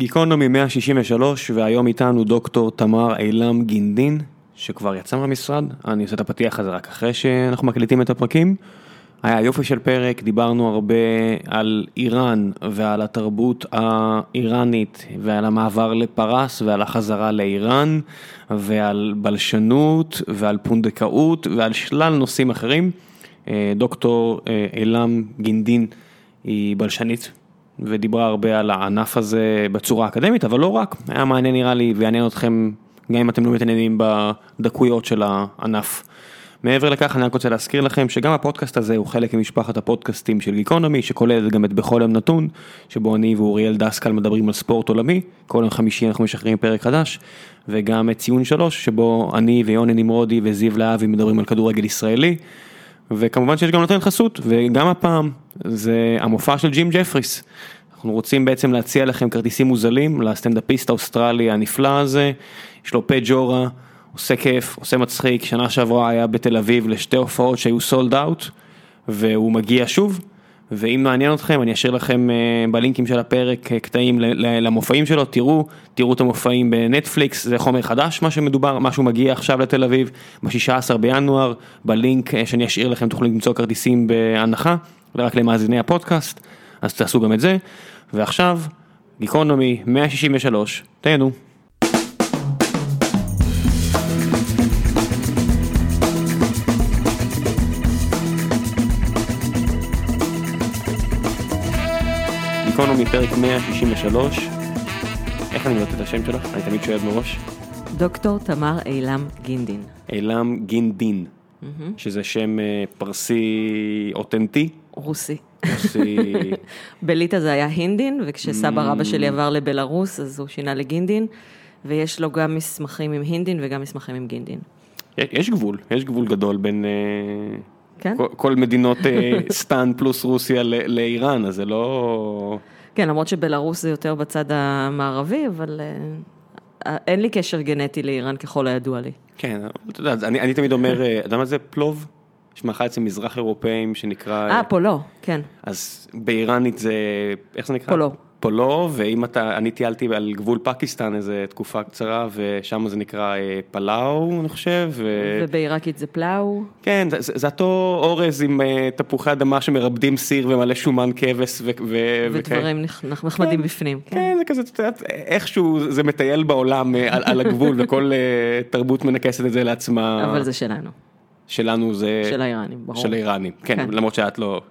גיקונומי 163 והיום איתנו דוקטור תמר אילם גינדין שכבר יצא מהמשרד, אני עושה את הפתיח הזה רק אחרי שאנחנו מקליטים את הפרקים. היה יופי של פרק, דיברנו הרבה על איראן ועל התרבות האיראנית ועל המעבר לפרס ועל החזרה לאיראן ועל בלשנות ועל פונדקאות ועל שלל נושאים אחרים. דוקטור אילם גינדין היא בלשנית. ודיברה הרבה על הענף הזה בצורה אקדמית, אבל לא רק, היה מעניין נראה לי ויעניין אתכם גם אם אתם לא מתעניינים בדקויות של הענף. מעבר לכך אני רק רוצה להזכיר לכם שגם הפודקאסט הזה הוא חלק ממשפחת הפודקאסטים של גיקונומי שכוללת גם את בכל יום נתון, שבו אני ואוריאל דסקל מדברים על ספורט עולמי, כל יום חמישי אנחנו משחררים פרק חדש, וגם את ציון שלוש שבו אני ויוני נמרודי וזיו להבי מדברים על כדורגל ישראלי. וכמובן שיש גם נותן חסות, וגם הפעם זה המופע של ג'ים ג'פריס. אנחנו רוצים בעצם להציע לכם כרטיסים מוזלים לסטנדאפיסט האוסטרלי הנפלא הזה, יש לו פה ג'ורה, עושה כיף, עושה מצחיק, שנה שעברה היה בתל אביב לשתי הופעות שהיו sold out, והוא מגיע שוב. ואם מעניין אתכם אני אשאיר לכם בלינקים של הפרק קטעים למופעים שלו, תראו, תראו את המופעים בנטפליקס, זה חומר חדש מה שמדובר, מה שהוא מגיע עכשיו לתל אביב, ב-16 בינואר, בלינק שאני אשאיר לכם תוכלו למצוא כרטיסים בהנחה, רק למאזיני הפודקאסט, אז תעשו גם את זה, ועכשיו, גיקונומי 163, תהנו. גיקונומי פרק 163, איך אני מבטא את השם שלך? אני תמיד שואל מראש. דוקטור תמר אילם גינדין. אילם גינדין, שזה שם פרסי אותנטי. רוסי. רוסי. בליטא זה היה הינדין, וכשסבא רבא שלי עבר לבלארוס אז הוא שינה לגינדין, ויש לו גם מסמכים עם הינדין וגם מסמכים עם גינדין. יש גבול, יש גבול גדול בין כן? כל מדינות סטן פלוס רוסיה לאיראן, אז זה לא... כן, למרות שבלארוס זה יותר בצד המערבי, אבל אין לי קשר גנטי לאיראן ככל הידוע לי. כן, אתה יודע, אני תמיד אומר, אתה יודע מה זה פלוב? יש מאכל אצל מזרח אירופאים שנקרא... אה, פולו, כן. אז באיראנית זה, איך זה נקרא? פולו. פולו, ואם אתה, אני טיילתי על גבול פקיסטן איזה תקופה קצרה, ושם זה נקרא פלאו, אני חושב. ובעיראקית זה פלאו. כן, זה, זה אותו אורז עם תפוחי אדמה שמרבדים סיר ומלא שומן כבש ו... ודברים נחמדים כן, בפנים. כן, כן, זה כזה, את יודעת, איכשהו זה מטייל בעולם על, על הגבול, וכל תרבות מנכסת את זה לעצמה. אבל זה שלנו. שלנו זה... של האיראנים, ברור. של האיראנים, כן, כן. למרות שאת לא...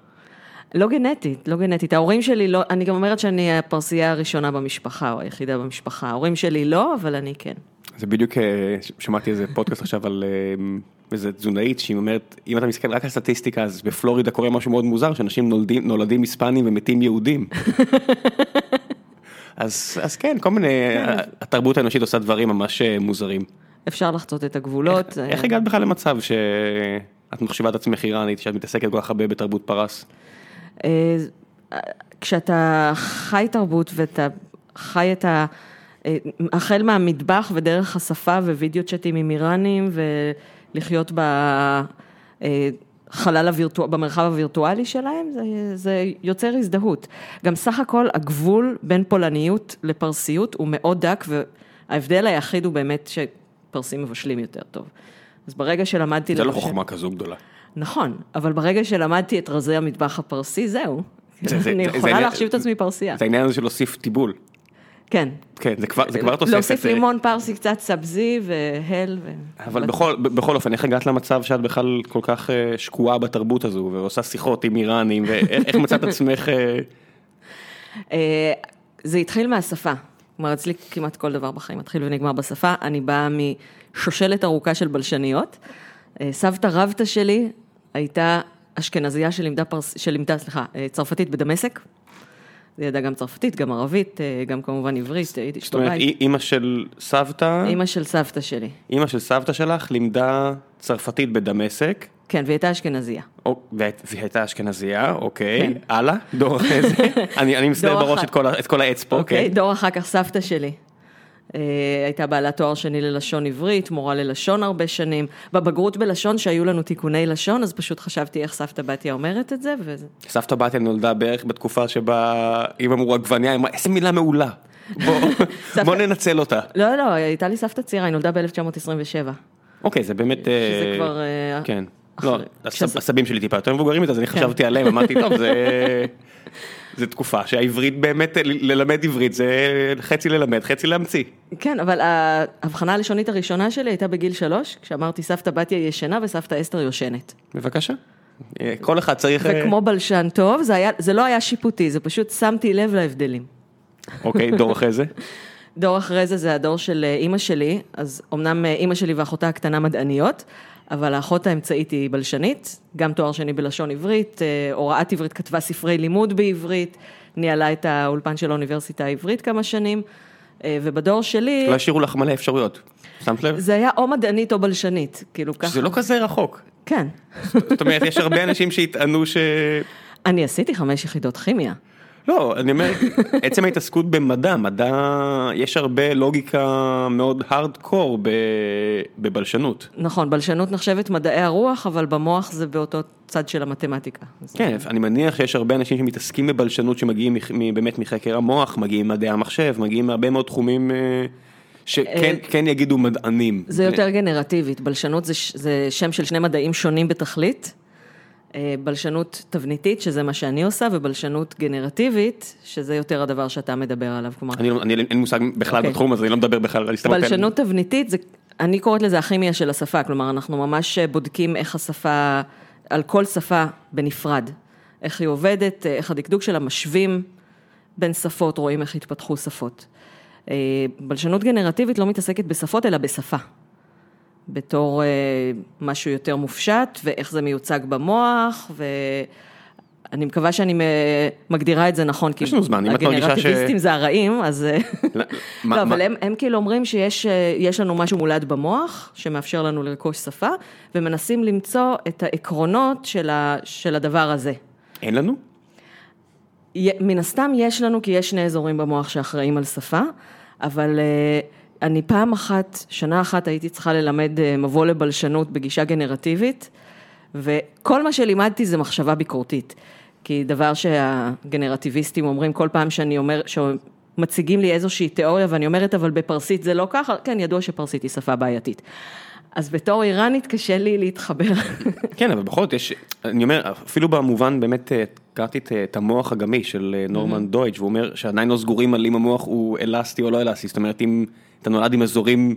לא גנטית, לא גנטית. ההורים שלי לא, אני גם אומרת שאני הפרסייה הראשונה במשפחה, או היחידה במשפחה. ההורים שלי לא, אבל אני כן. זה בדיוק, שמעתי איזה פודקאסט עכשיו על איזה תזונאית, שהיא אומרת, אם אתה מסתכל רק על סטטיסטיקה, אז בפלורידה קורה משהו מאוד מוזר, שאנשים נולדים, נולדים היספנים ומתים יהודים. אז, אז כן, כל מיני, התרבות האנושית עושה דברים ממש מוזרים. אפשר לחצות את הגבולות. איך, איך הגעת בכלל למצב שאת מחשיבה את עצמך איראנית, שאת מתעסקת כל כך הרבה בתרבות פרס? כשאתה חי תרבות ואתה חי את ה... החל מהמטבח ודרך השפה ווידאו צ'אטים עם איראנים ולחיות בחלל הווירטואלי, במרחב הווירטואלי שלהם, זה, זה יוצר הזדהות. גם סך הכל הגבול בין פולניות לפרסיות הוא מאוד דק וההבדל היחיד הוא באמת שפרסים מבשלים יותר טוב. אז ברגע שלמדתי... זה לא חוכמה כזו גדולה. נכון, אבל ברגע שלמדתי את רזי המטבח הפרסי, זהו. אני יכולה להחשיב את עצמי פרסייה. זה העניין הזה של להוסיף טיבול. כן. כן, זה כבר תוספת. להוסיף לימון פרסי, קצת סבזי והל. אבל בכל אופן, איך הגעת למצב שאת בכלל כל כך שקועה בתרבות הזו, ועושה שיחות עם איראנים, ואיך מצאת עצמך? זה התחיל מהשפה. כלומר, אצלי כמעט כל דבר בחיים מתחיל ונגמר בשפה. אני באה משושלת ארוכה של בלשניות. סבתא רבתא שלי הייתה אשכנזייה שלימדה, פרס... שלימדה, סליחה, צרפתית בדמשק. היא ידעה גם צרפתית, גם ערבית, גם כמובן עברית, יידיש. זאת אומרת, אימא של סבתא? אימא של סבתא שלי. אימא של סבתא שלך לימדה צרפתית בדמשק. כן, והיא הייתה אשכנזייה. והיא הייתה אשכנזייה, אוקיי, הלאה, דור אחרי זה. אני מסתכל בראש את כל העץ פה. אוקיי, דור אחר כך סבתא שלי. הייתה בעלת תואר שני ללשון עברית, מורה ללשון הרבה שנים. בבגרות בלשון שהיו לנו תיקוני לשון, אז פשוט חשבתי איך סבתא בתיה אומרת את זה. סבתא בתיה נולדה בערך בתקופה שבה אם אמרו עגבניה, היא אמרה איזה מילה מעולה. בוא- בוא ננצל אותה. לא, לא, הייתה לי סבתא צעירה, היא נולדה ב-1927. אוקיי, זה באמת... שזה אה, כבר... אה, כן. לא, הסבים שלי טיפה יותר מבוגרים מזה, אז אני כן. חשבתי עליהם, אמרתי, טוב, זה... זה תקופה שהעברית באמת, ללמד עברית זה חצי ללמד, חצי להמציא. כן, אבל ההבחנה הלשונית הראשונה שלי הייתה בגיל שלוש, כשאמרתי סבתא בתיה ישנה וסבתא אסתר יושנת. בבקשה. אה, כל אחד צריך... אה, וכמו בלשן טוב, זה, היה, זה לא היה שיפוטי, זה פשוט שמתי לב להבדלים. אוקיי, דור אחרי זה. דור אחרי זה זה הדור של אה, אימא שלי, אז אמנם אה, אימא שלי ואחותה הקטנה מדעניות, אבל האחות האמצעית היא בלשנית, גם תואר שני בלשון עברית, אה, הוראת עברית, כתבה ספרי לימוד בעברית, ניהלה את האולפן של האוניברסיטה העברית כמה שנים, אה, ובדור שלי, לא השאירו לך מלא אפשרויות. שמת לב? זה היה או מדענית או בלשנית, כאילו ככה. זה לא כזה רחוק. כן. זאת אומרת, יש הרבה אנשים שיטענו ש... אני עשיתי חמש יחידות כימיה. לא, אני אומר, עצם ההתעסקות במדע, מדע, יש הרבה לוגיקה מאוד הארדקור בבלשנות. נכון, בלשנות נחשבת מדעי הרוח, אבל במוח זה באותו צד של המתמטיקה. כן, אני מניח שיש הרבה אנשים שמתעסקים בבלשנות שמגיעים באמת מחקר המוח, מגיעים ממדעי המחשב, מגיעים מהרבה מאוד תחומים אה, שכן אה, כן יגידו מדענים. זה יותר גנרטיבית, בלשנות זה שם של שני מדעים שונים בתכלית. בלשנות תבניתית, שזה מה שאני עושה, ובלשנות גנרטיבית, שזה יותר הדבר שאתה מדבר עליו. כלומר, אני לא, אני אין לי מושג בכלל אוקיי. בתחום הזה, אני לא מדבר בכלל על הסתמכות. בלשנות תבניתית, זה, אני קוראת לזה הכימיה של השפה, כלומר, אנחנו ממש בודקים איך השפה, על כל שפה בנפרד, איך היא עובדת, איך הדקדוק שלה, משווים בין שפות, רואים איך התפתחו שפות. אה, בלשנות גנרטיבית לא מתעסקת בשפות, אלא בשפה. בתור אה, משהו יותר מופשט, ואיך זה מיוצג במוח, ואני מקווה שאני מגדירה את זה נכון, כי יש לנו זמן, אם את מרגישה ש- הגנרטיביסטים זה הרעים, אז... אה, לא, מה- לא, אבל מה- הם, הם כאילו אומרים שיש אה, יש לנו משהו מולד במוח, שמאפשר לנו לרכוש שפה, ומנסים למצוא את העקרונות של, ה, של הדבר הזה. אין לנו? מן הסתם יש לנו, כי יש שני אזורים במוח שאחראים על שפה, אבל אה, אני פעם אחת, שנה אחת הייתי צריכה ללמד אה, מבוא לבלשנות בגישה גנרטיבית, וכל מה שלימדתי זה מחשבה ביקורתית. כי דבר שהגנרטיביסטים אומרים כל פעם שאני אומר, שמציגים לי איזושהי תיאוריה ואני אומרת, אבל בפרסית זה לא ככה, כן, ידוע שפרסית היא שפה בעייתית. אז בתור איראנית קשה לי להתחבר. כן, אבל בכל זאת יש, אני אומר, אפילו במובן באמת, אה, קראתי את, אה, את המוח הגמיש של נורמן דויטש, והוא אומר שעדיין לא סגורים על אם המוח הוא אלסטי או לא אלסטי, זאת אומרת, אם אתה נולד עם אזורים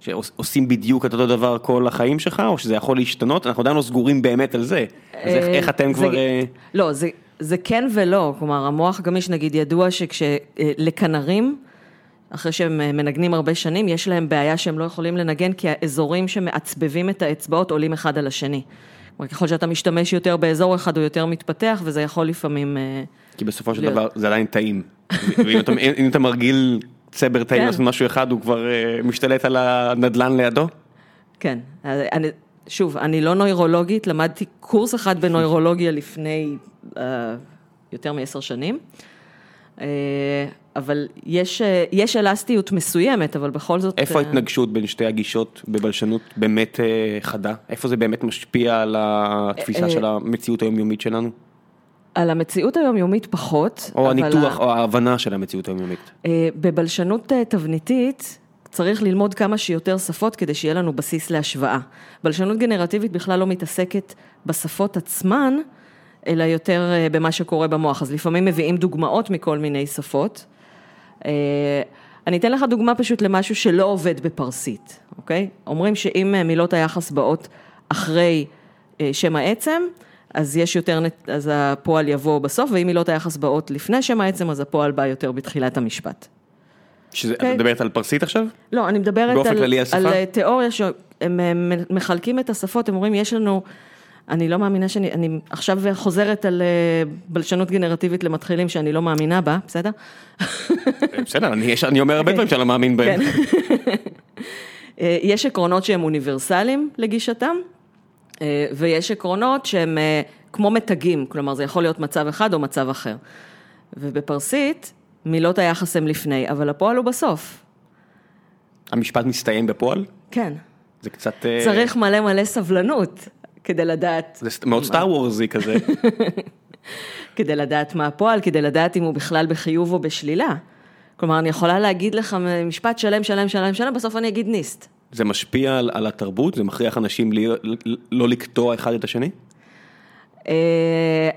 שעושים בדיוק את אותו דבר כל החיים שלך, או שזה יכול להשתנות, אנחנו עדיין לא סגורים באמת על זה. אז איך, איך אתם זה- כבר... אה, לא, זה, זה כן ולא, כלומר המוח הגמיש נגיד ידוע שכשלכנרים, אחרי שהם אה, מנגנים הרבה שנים, יש להם בעיה שהם לא יכולים לנגן כי האזורים שמעצבבים את האצבעות עולים אחד על השני. כלומר ככל שאתה משתמש יותר באזור אחד הוא יותר מתפתח וזה יכול לפעמים... אה, כי בסופו של להיות. דבר זה עדיין טעים. ואם אתה, אתה מרגיל צבר כן. לעשות משהו אחד, הוא כבר אה, משתלט על הנדלן לידו? כן, אה, אני, שוב, אני לא נוירולוגית, למדתי קורס אחד בנוירולוגיה לפני uh, יותר מעשר שנים, uh, אבל יש, uh, יש אלסטיות מסוימת, אבל בכל זאת... איפה אה, ההתנגשות בין שתי הגישות בבלשנות באמת אה, חדה? איפה זה באמת משפיע על התפיסה אה, של המציאות היומיומית שלנו? על המציאות היומיומית פחות, או הניתוח ה- או ההבנה של המציאות היומיומית? אה, בבלשנות אה, תבניתית צריך ללמוד כמה שיותר שפות כדי שיהיה לנו בסיס להשוואה. בלשנות גנרטיבית בכלל לא מתעסקת בשפות עצמן, אלא יותר אה, במה שקורה במוח. אז לפעמים מביאים דוגמאות מכל מיני שפות. אני אתן לך דוגמה פשוט למשהו שלא עובד בפרסית, אוקיי? אומרים שאם מילות היחס באות אחרי שם העצם, אז יש יותר, אז הפועל יבוא בסוף, ואם מילות היחס באות לפני שם העצם, אז הפועל בא יותר בתחילת המשפט. שזה, את אוקיי. מדברת על פרסית עכשיו? לא, אני מדברת על? על אה, תיאוריה שהם מחלקים את השפות, הם אומרים, יש לנו, אני לא מאמינה שאני, אני עכשיו חוזרת על אה, בלשנות גנרטיבית למתחילים שאני לא מאמינה בה, בסדר? אה, בסדר, אני, יש, אני אומר הרבה אוקיי. דברים שאני לא מאמין בהם. כן. אה, יש עקרונות שהם אוניברסליים לגישתם, ויש עקרונות שהם אה, כמו מתגים, כלומר זה יכול להיות מצב אחד או מצב אחר. ובפרסית, מילות היחס הם לפני, אבל הפועל הוא בסוף. המשפט מסתיים בפועל? כן. זה קצת... אה, צריך מלא מלא סבלנות כדי לדעת, זה מאוד סטאר וורזי כזה. כדי לדעת מה הפועל, כדי לדעת אם הוא בכלל בחיוב או בשלילה. כלומר, אני יכולה להגיד לך משפט שלם, שלם, שלם, שלם, בסוף אני אגיד ניסט. זה משפיע על, על התרבות? זה מכריח אנשים לי, לא לקטוע אחד את השני? אה,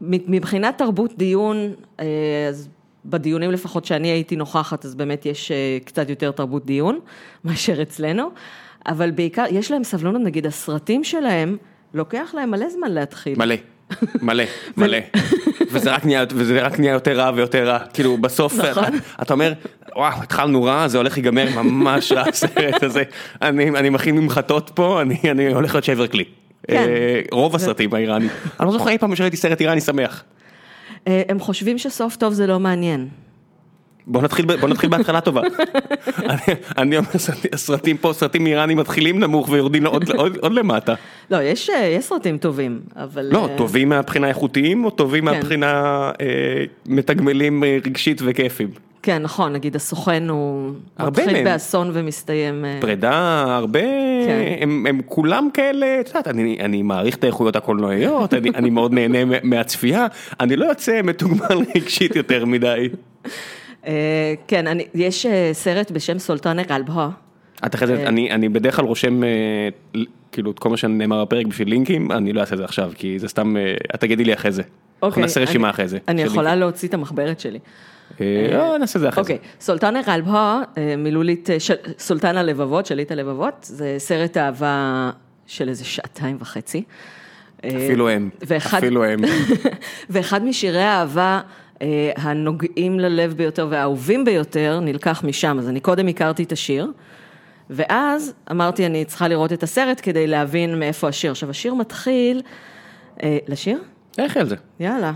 מבחינת תרבות דיון, אה, אז בדיונים לפחות שאני הייתי נוכחת, אז באמת יש אה, קצת יותר תרבות דיון מאשר אצלנו, אבל בעיקר, יש להם סבלנות, נגיד הסרטים שלהם, לוקח להם מלא זמן להתחיל. מלא. מלא, מלא, וזה רק נהיה, וזה רק נהיה יותר רע ויותר רע, כאילו בסוף, נכון. אתה אומר, וואו, התחלנו רע, זה הולך להיגמר ממש רע הסרט הזה, אני, אני מכין ממחטות פה, אני, אני הולך להיות שבר כלי. כן. אה, רוב הסרטים האיראנים, אני לא זוכר אי פעם שראיתי סרט איראני שמח. אה, הם חושבים שסוף טוב זה לא מעניין. בוא נתחיל, בוא נתחיל בהתחלה טובה. אני, אני אומר, סרטים פה, סרטים איראנים מתחילים נמוך ויורדים עוד, עוד, עוד למטה. לא, יש, אה, יש סרטים טובים, אבל... לא, טובים מהבחינה איכותיים, או טובים כן. מהבחינה אה, מתגמלים רגשית וכיפים? כן, נכון, נגיד הסוכן הוא מתחיל מהם. באסון ומסתיים... אה, פרידה, הרבה, כן. הם, הם כולם כאלה, את יודעת, אני, אני מעריך את האיכויות הקולנועיות, אני, אני מאוד נהנה מהצפייה, אני לא יוצא מתוגמל רגשית יותר מדי. אה, כן, אני, יש אה, סרט בשם סולטן אלבהה. את אחרי זה, אני, אני בדרך כלל רושם כאילו את כל מה שנאמר בפרק בשביל לינקים, אני לא אעשה את זה עכשיו, כי זה סתם, את תגידי לי אחרי זה. אוקיי. אנחנו נעשה רשימה אחרי זה. אני יכולה להוציא את המחברת שלי. אה, לא, נעשה את זה אחרי זה. אוקיי, סולטן אל-עלבה, אה, מילולית, אה, סולטן הלבבות, שליט הלבבות, זה סרט אהבה של איזה שעתיים וחצי. אפילו הם, אפילו הם. ואחד משירי האהבה אה, הנוגעים ללב ביותר והאהובים ביותר נלקח משם, אז אני קודם הכרתי את השיר, ואז אמרתי, אני צריכה לראות את הסרט כדי להבין מאיפה השיר. עכשיו, השיר מתחיל... אה, לשיר? איך על זה? יאללה.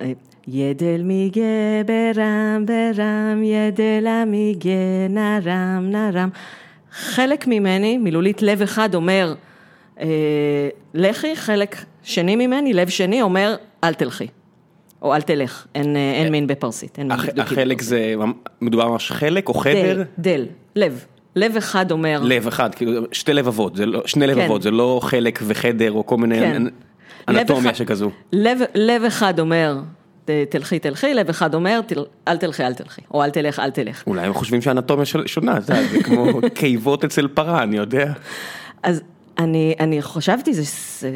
אה, ידל מיגה ברם ברם, ידל המיגה נרם נרם. חלק ממני, מילולית לב אחד אומר, אה, לכי, חלק שני ממני, לב שני אומר, אל תלכי. או אל תלך, אין, אה, אין מין בפרסית. אין הח, החלק זה, מדובר ממש חלק או חדר? דל, דל, לב. לב אחד אומר... לב אחד, כאילו שתי לבבות, זה לא, שני לבבות, כן. זה לא חלק וחדר או כל מיני כן. אנטומיה שכזו. לב, לב אחד אומר תלכי תלכי, לב אחד אומר אל תלכי אל תלכי, או אל תלך אל תלך. אולי הם חושבים שהאנטומיה שונה, זה כמו קיבות אצל פרה, אני יודע. אז אני, אני חשבתי, זה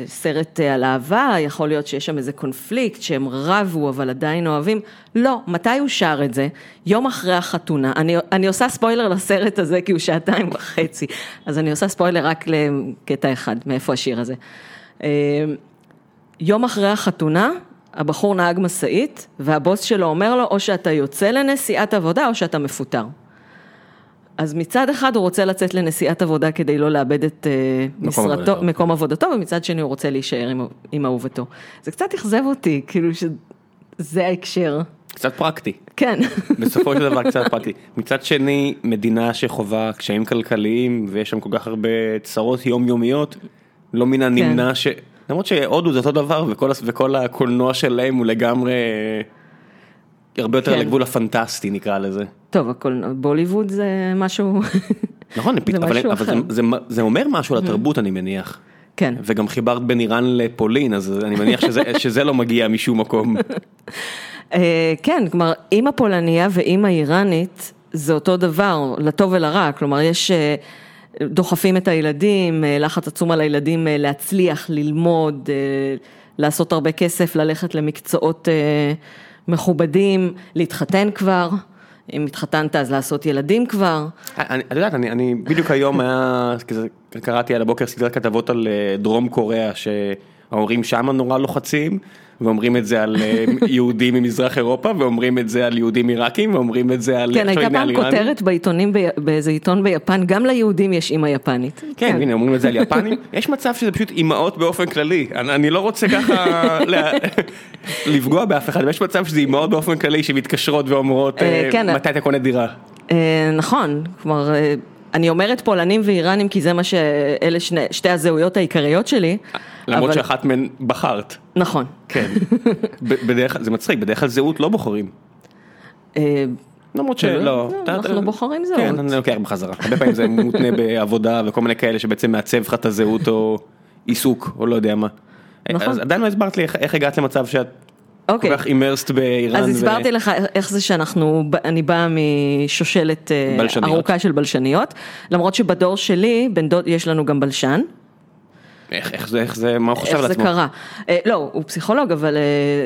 סרט אה, על אהבה, יכול להיות שיש שם איזה קונפליקט, שהם רבו אבל עדיין אוהבים. לא, מתי הוא שר את זה? יום אחרי החתונה. אני, אני עושה ספוילר לסרט הזה כי הוא שעתיים וחצי, אז אני עושה ספוילר רק לקטע אחד, מאיפה השיר הזה. אה, יום אחרי החתונה, הבחור נהג משאית, והבוס שלו אומר לו, או שאתה יוצא לנסיעת עבודה, או שאתה מפוטר. אז מצד אחד הוא רוצה לצאת לנסיעת עבודה כדי לא לאבד את uh, מקום משרתו, עבודתו. מקום עבודתו, ומצד שני הוא רוצה להישאר עם, עם אהובתו. זה קצת אכזב אותי, כאילו שזה ההקשר. קצת פרקטי. כן. בסופו של דבר קצת פרקטי. מצד שני, מדינה שחווה קשיים כלכליים, ויש שם כל כך הרבה צרות יומיומיות, לא מן הנמנע כן. ש... למרות שהודו זה אותו דבר וכל, וכל הקולנוע שלהם הוא לגמרי הרבה יותר כן. לגבול הפנטסטי נקרא לזה. טוב, הקולנוע, בוליווד זה משהו, נכון, אבל, משהו אבל זה, זה, זה אומר משהו על התרבות אני מניח. כן. וגם חיברת בין איראן לפולין, אז אני מניח שזה, שזה לא מגיע משום מקום. אה, כן, כלומר, אימא פולניה ואימא איראנית זה אותו דבר, לטוב ולרע, כלומר יש... אה, דוחפים את הילדים, אה, לחץ עצום על הילדים להצליח, ללמוד, לעשות הרבה כסף, ללכת למקצועות מכובדים, להתחתן כבר. אם התחתנת אז לעשות ילדים כבר. את יודעת, אני, אני בדיוק היום היה, קראתי על הבוקר סדרת כתבות על דרום קוריאה שההורים שם נורא לוחצים. ואומרים את זה על אה, יהודים ממזרח אירופה, ואומרים את זה על יהודים עיראקים, ואומרים את זה על... כן, הייתה פעם כותרת בעיתונים, באיזה עיתון ביפן, גם ליהודים יש אימא יפנית. כן, כן, הנה, אומרים את זה על יפנים. יש מצב שזה פשוט אימהות באופן כללי, אני לא רוצה ככה לפגוע באף אחד, יש מצב שזה אימהות באופן כללי שמתקשרות ואומרות, אה, אה, כן. מתי אתה קונה דירה. נכון, כלומר... אני אומרת פולנים ואיראנים כי זה מה שאלה שני, שתי הזהויות העיקריות שלי. למרות אבל... שאחת מהן בחרת. נכון. כן. בדרך כלל, זה מצחיק, בדרך כלל זהות לא בוחרים. אה, למרות שלא. לא, אנחנו בוחרים זהות. כן, אני לוקח בחזרה. הרבה פעמים זה מותנה בעבודה וכל מיני כאלה שבעצם מעצב לך את הזהות או עיסוק או לא יודע מה. נכון. אז עדיין לא הסברת לי איך הגעת למצב שאת אוקיי. כל כך אימרסט באיראן. אז ו- הסברתי לך איך זה שאנחנו, אני באה משושלת אה, בלשניות. ארוכה של בלשניות, למרות שבדור שלי, בן דוד, יש לנו גם בלשן, איך איך זה, איך זה, מה הוא חושב איך על זה עצמו? קרה. אה, לא, הוא פסיכולוג, אבל אה,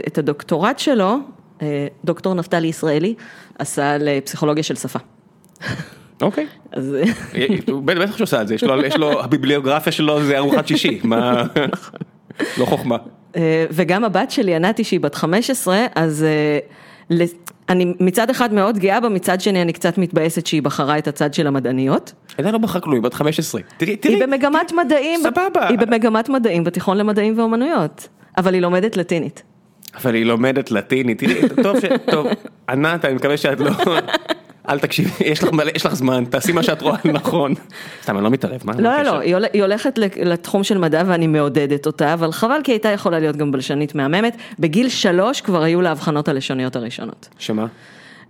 את הדוקטורט שלו, אה, דוקטור נפתלי ישראלי, עשה על אה, פסיכולוגיה של שפה. אוקיי. אז אה, הוא בטח שהוא עושה את זה, יש לו, יש לו, הביבליוגרפיה שלו זה ארוחת שישי, מה, לא חוכמה. אה, וגם הבת שלי, ענתי, שהיא בת 15, אז אה, אני מצד אחד מאוד גאה בה, מצד שני אני קצת מתבאסת שהיא בחרה את הצד של המדעניות. עדיין לא בחרה כלום, היא בת 15. תראי, תראי. היא במגמת מדעים, סבבה. היא במגמת מדעים בתיכון למדעים ואומנויות, אבל היא לומדת לטינית. אבל היא לומדת לטינית, תראי, טוב ש... טוב, ענת, אני מקווה שאת לא... אל תקשיבי, יש לך מלא, יש לך זמן, תעשי מה שאת רואה נכון. סתם, אני לא מתערב, מה? לא, לא, היא הול- היא הולכת לתחום של מדע ואני מעודדת אותה, אבל חבל כי הייתה יכולה להיות גם בלשנית מהממת. בגיל שלוש כבר היו לה האבחנות הלשוניות הראשונות. שמה?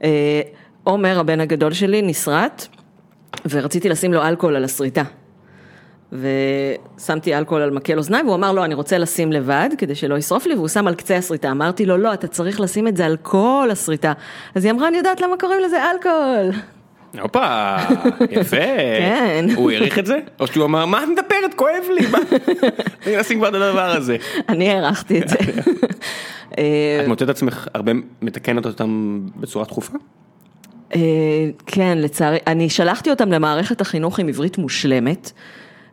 אה, עומר, הבן הגדול שלי, נסרט, ורציתי לשים לו אלכוהול על הסריטה. ושמתי אלכוהול על מקל אוזניים, והוא אמר, לא, אני רוצה לשים לבד, כדי שלא ישרוף לי, והוא שם על קצה הסריטה. אמרתי לו, לא, אתה צריך לשים את זה על כל הסריטה. אז היא אמרה, אני יודעת למה קוראים לזה אלכוהול. הופה, יפה. כן. הוא העריך את זה? או שהוא אמר, מה את מדברת, כואב לי, מה? אני נשים כבר את הדבר הזה. אני הערכתי את זה. את מוצאת עצמך הרבה מתקנת אותם בצורה תכופה? אה, כן, לצערי, אני שלחתי אותם למערכת החינוך עם עברית מושלמת.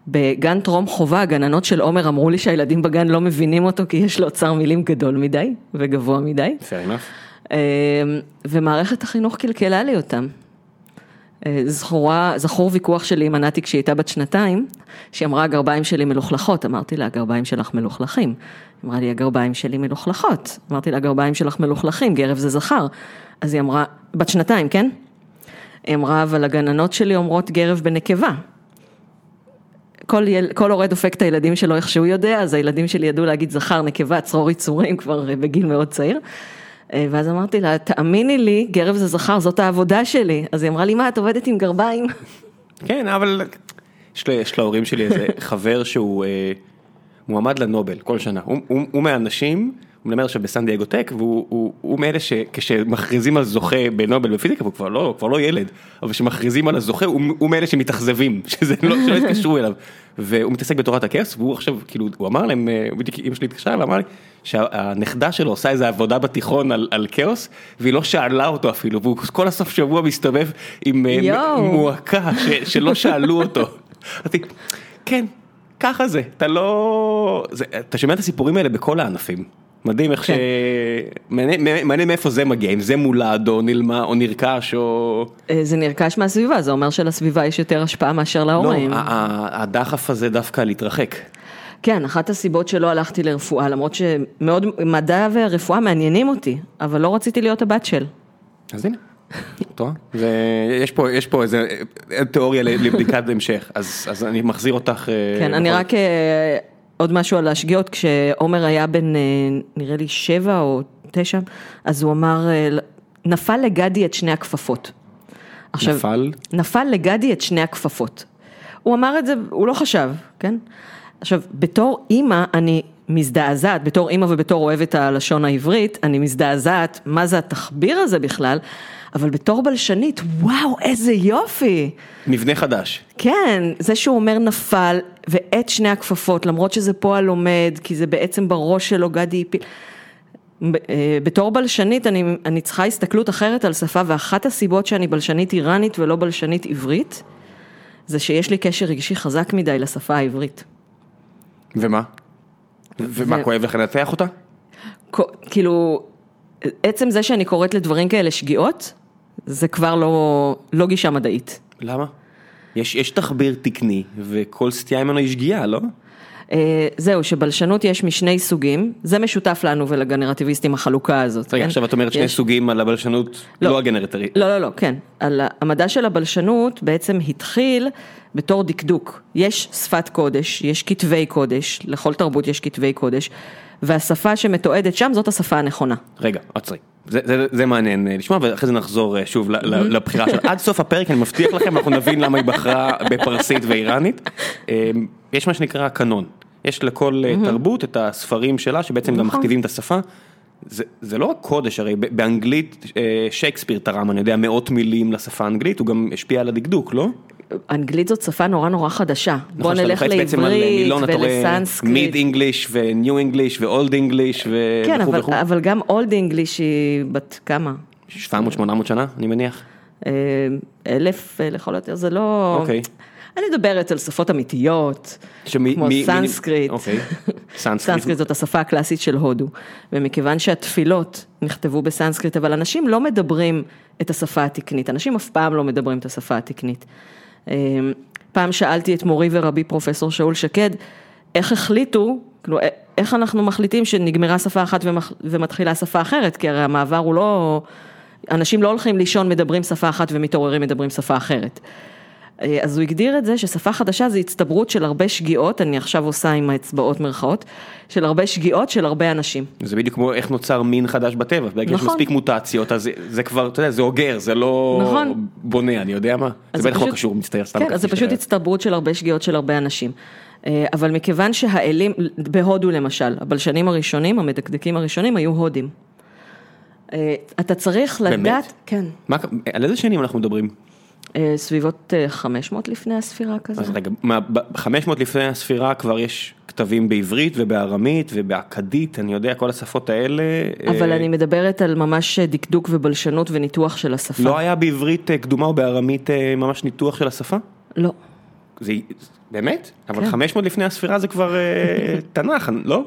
בגן טרום חובה, הגננות של עומר אמרו לי שהילדים בגן לא מבינים אותו כי יש לו אוצר מילים גדול מדי וגבוה מדי. fair enough. אה, ומערכת החינוך קלקלה לי אותם. אה, זכורה, זכור ויכוח שלי עם ענתי כשהיא הייתה בת שנתיים, שהיא אמרה הגרביים שלי מלוכלכות, אמרתי לה הגרביים שלך מלוכלכים. אמרה לי הגרביים שלי מלוכלכות, אמרתי לה הגרביים שלך מלוכלכים, גרב זה זכר. אז היא אמרה, בת שנתיים, כן? היא אמרה, אבל הגננות שלי אומרות גרב בנקבה. כל, יל, כל הורה דופק את הילדים שלו איך שהוא יודע, אז הילדים שלי ידעו להגיד זכר, נקבה, צרור יצורים כבר אה, בגיל מאוד צעיר. אה, ואז אמרתי לה, תאמיני לי, גרב זה זכר, זאת העבודה שלי. אז היא אמרה לי, מה, את עובדת עם גרביים? כן, אבל יש, לה, יש להורים שלי איזה חבר שהוא אה, מועמד לנובל כל שנה. הוא, הוא, הוא מהאנשים, מלמד עכשיו בסן דייגו טק, והוא הוא, הוא מאלה שכשמכריזים על זוכה בנובל בפיזיקה, והוא כבר לא, הוא כבר לא ילד, אבל כשמכריזים על הזוכה, הוא, הוא מאלה שמתאכזבים, שזה לא, שלא יתקשרו אליו. והוא מתעסק בתורת הכאוס, והוא עכשיו, כאילו, הוא אמר להם, אה, בדיוק אמא שלי התקשרה ואמר לי, שהנכדה שלו עושה איזה עבודה בתיכון על, על כאוס, והיא לא שאלה אותו אפילו, והוא כל הסוף שבוע מסתובב עם אה. מועקה ש, שלא שאלו אותו. כן, ככה זה, אתה לא... זה, אתה שומע את הסיפורים האלה בכל הענפים. מדהים איך ש... כן. מעניין מעניין מאיפה זה מגיע, אם זה מולד או נלמה או נרכש או... אה, זה נרכש מהסביבה, זה אומר שלסביבה יש יותר השפעה מאשר לא, להורים. ה- הדחף הזה דווקא להתרחק. כן, אחת הסיבות שלא הלכתי לרפואה, למרות שמאוד, מדע ורפואה מעניינים אותי, אבל לא רציתי להיות הבת של. אז הנה? זה- יש פה, יש פה איזה תיאוריה לבדיקת המשך, אז, אז אני מחזיר אותך. אה, כן, אני רק אה, עוד משהו על השגיאות, כשעומר היה בן אה, נראה לי שבע או תשע, אז הוא אמר, אה, נפל לגדי את שני הכפפות. עכשיו, נפל? נפל לגדי את שני הכפפות. הוא אמר את זה, הוא לא חשב, כן? עכשיו, בתור אימא אני מזדעזעת, בתור אימא ובתור אוהבת הלשון העברית, אני מזדעזעת, מה זה התחביר הזה בכלל, אבל בתור בלשנית, וואו, איזה יופי. מבנה חדש. כן, זה שהוא אומר נפל ואת שני הכפפות, למרות שזה פועל עומד, כי זה בעצם בראש שלו גדי הפיל. ב- אה, בתור בלשנית אני, אני צריכה הסתכלות אחרת על שפה, ואחת הסיבות שאני בלשנית איראנית ולא בלשנית עברית, זה שיש לי קשר רגשי חזק מדי לשפה העברית. ומה? ומה, ו- כואב לך לנתח אותה? כ- כאילו, עצם זה שאני קוראת לדברים כאלה שגיאות, זה כבר לא, לא גישה מדעית. למה? יש, יש תחביר תקני, וכל סטייה ממנו היא שגיאה, לא? אה, זהו, שבלשנות יש משני סוגים, זה משותף לנו ולגנרטיביסטים החלוקה הזאת. רגע, כן? עכשיו את אומרת שני יש- סוגים על הבלשנות, לא. לא הגנרטרית. לא, לא, לא, כן. על המדע של הבלשנות בעצם התחיל בתור דקדוק. יש שפת קודש, יש כתבי קודש, לכל תרבות יש כתבי קודש, והשפה שמתועדת שם זאת השפה הנכונה. רגע, עצרי. זה, זה, זה מעניין אה, לשמוע, ואחרי זה נחזור אה, שוב לבחירה שלה. עד סוף הפרק אני מבטיח לכם, אנחנו נבין למה היא בחרה בפרסית ואיראנית. אה, יש מה שנקרא קנון. יש לכל אה, תרבות את הספרים שלה, שבעצם גם נכון. מכתיבים את השפה. זה, זה לא רק קודש, הרי באנגלית שייקספיר תרם, אני יודע, מאות מילים לשפה האנגלית, הוא גם השפיע על הדקדוק, לא? אנגלית זאת שפה נורא נורא חדשה. בוא נכון, שאתה נלך על לעברית ולסנסקריט. מיד English ו New English ו Old English כן, וכו' אבל, וכו'. אבל גם Old English היא בת כמה? 700-800 שנה, אני מניח. אה, אלף אה, לכל היותר, זה לא... אוקיי. אני מדברת על שפות אמיתיות, שמי- כמו מי- מי- סנסקריט. אוקיי. סנסקריט. סנסקריט זאת השפה הקלאסית של הודו, ומכיוון שהתפילות נכתבו בסנסקריט, אבל אנשים לא מדברים את השפה התקנית, אנשים אף פעם לא מדברים את השפה התקנית. אה, פעם שאלתי את מורי ורבי פרופסור שאול שקד, איך החליטו, כאילו, אה, איך אנחנו מחליטים שנגמרה שפה אחת ומח- ומתחילה שפה אחרת, כי הרי המעבר הוא לא, אנשים לא הולכים לישון מדברים שפה אחת ומתעוררים מדברים שפה אחרת. אה, אז הוא הגדיר את זה ששפה חדשה זה הצטברות של הרבה שגיאות, אני עכשיו עושה עם האצבעות מרכאות, של הרבה שגיאות של הרבה אנשים. זה בדיוק כמו איך נוצר מין חדש בטבע, שיש נכון. מספיק מוטציות, אז זה- זה כבר, אתה יודע, זה אוגר, זה לא נכון. בונה, אני יודע מה. זה בטח לא קשור, מצטער, סתם כן, אז זה פשוט. הצטברות של הרבה שגיאות של הרבה אנשים. אה, אבל מכיוון שהאלים, בהודו למשל, הבלשנים הראשונים, המדקדקים הראשונים היו הודים. אה, אתה צריך באמת? לדעת, כן, מה- על איזה שנים אנחנו מדברים? אה, סביבות אה, 500 לפני הספירה כזה. אז רגע, מה, ב- 500 לפני הספירה כבר יש כתבים בעברית ובארמית ובאכדית, אני יודע, כל השפות האלה. אבל אה, אני מדברת על ממש דקדוק ובלשנות וניתוח של השפה. לא היה בעברית אה, קדומה או בארמית אה, ממש ניתוח של השפה? לא. זה, באמת? אבל כן. 500 לפני הספירה זה כבר אה, תנ"ך, לא?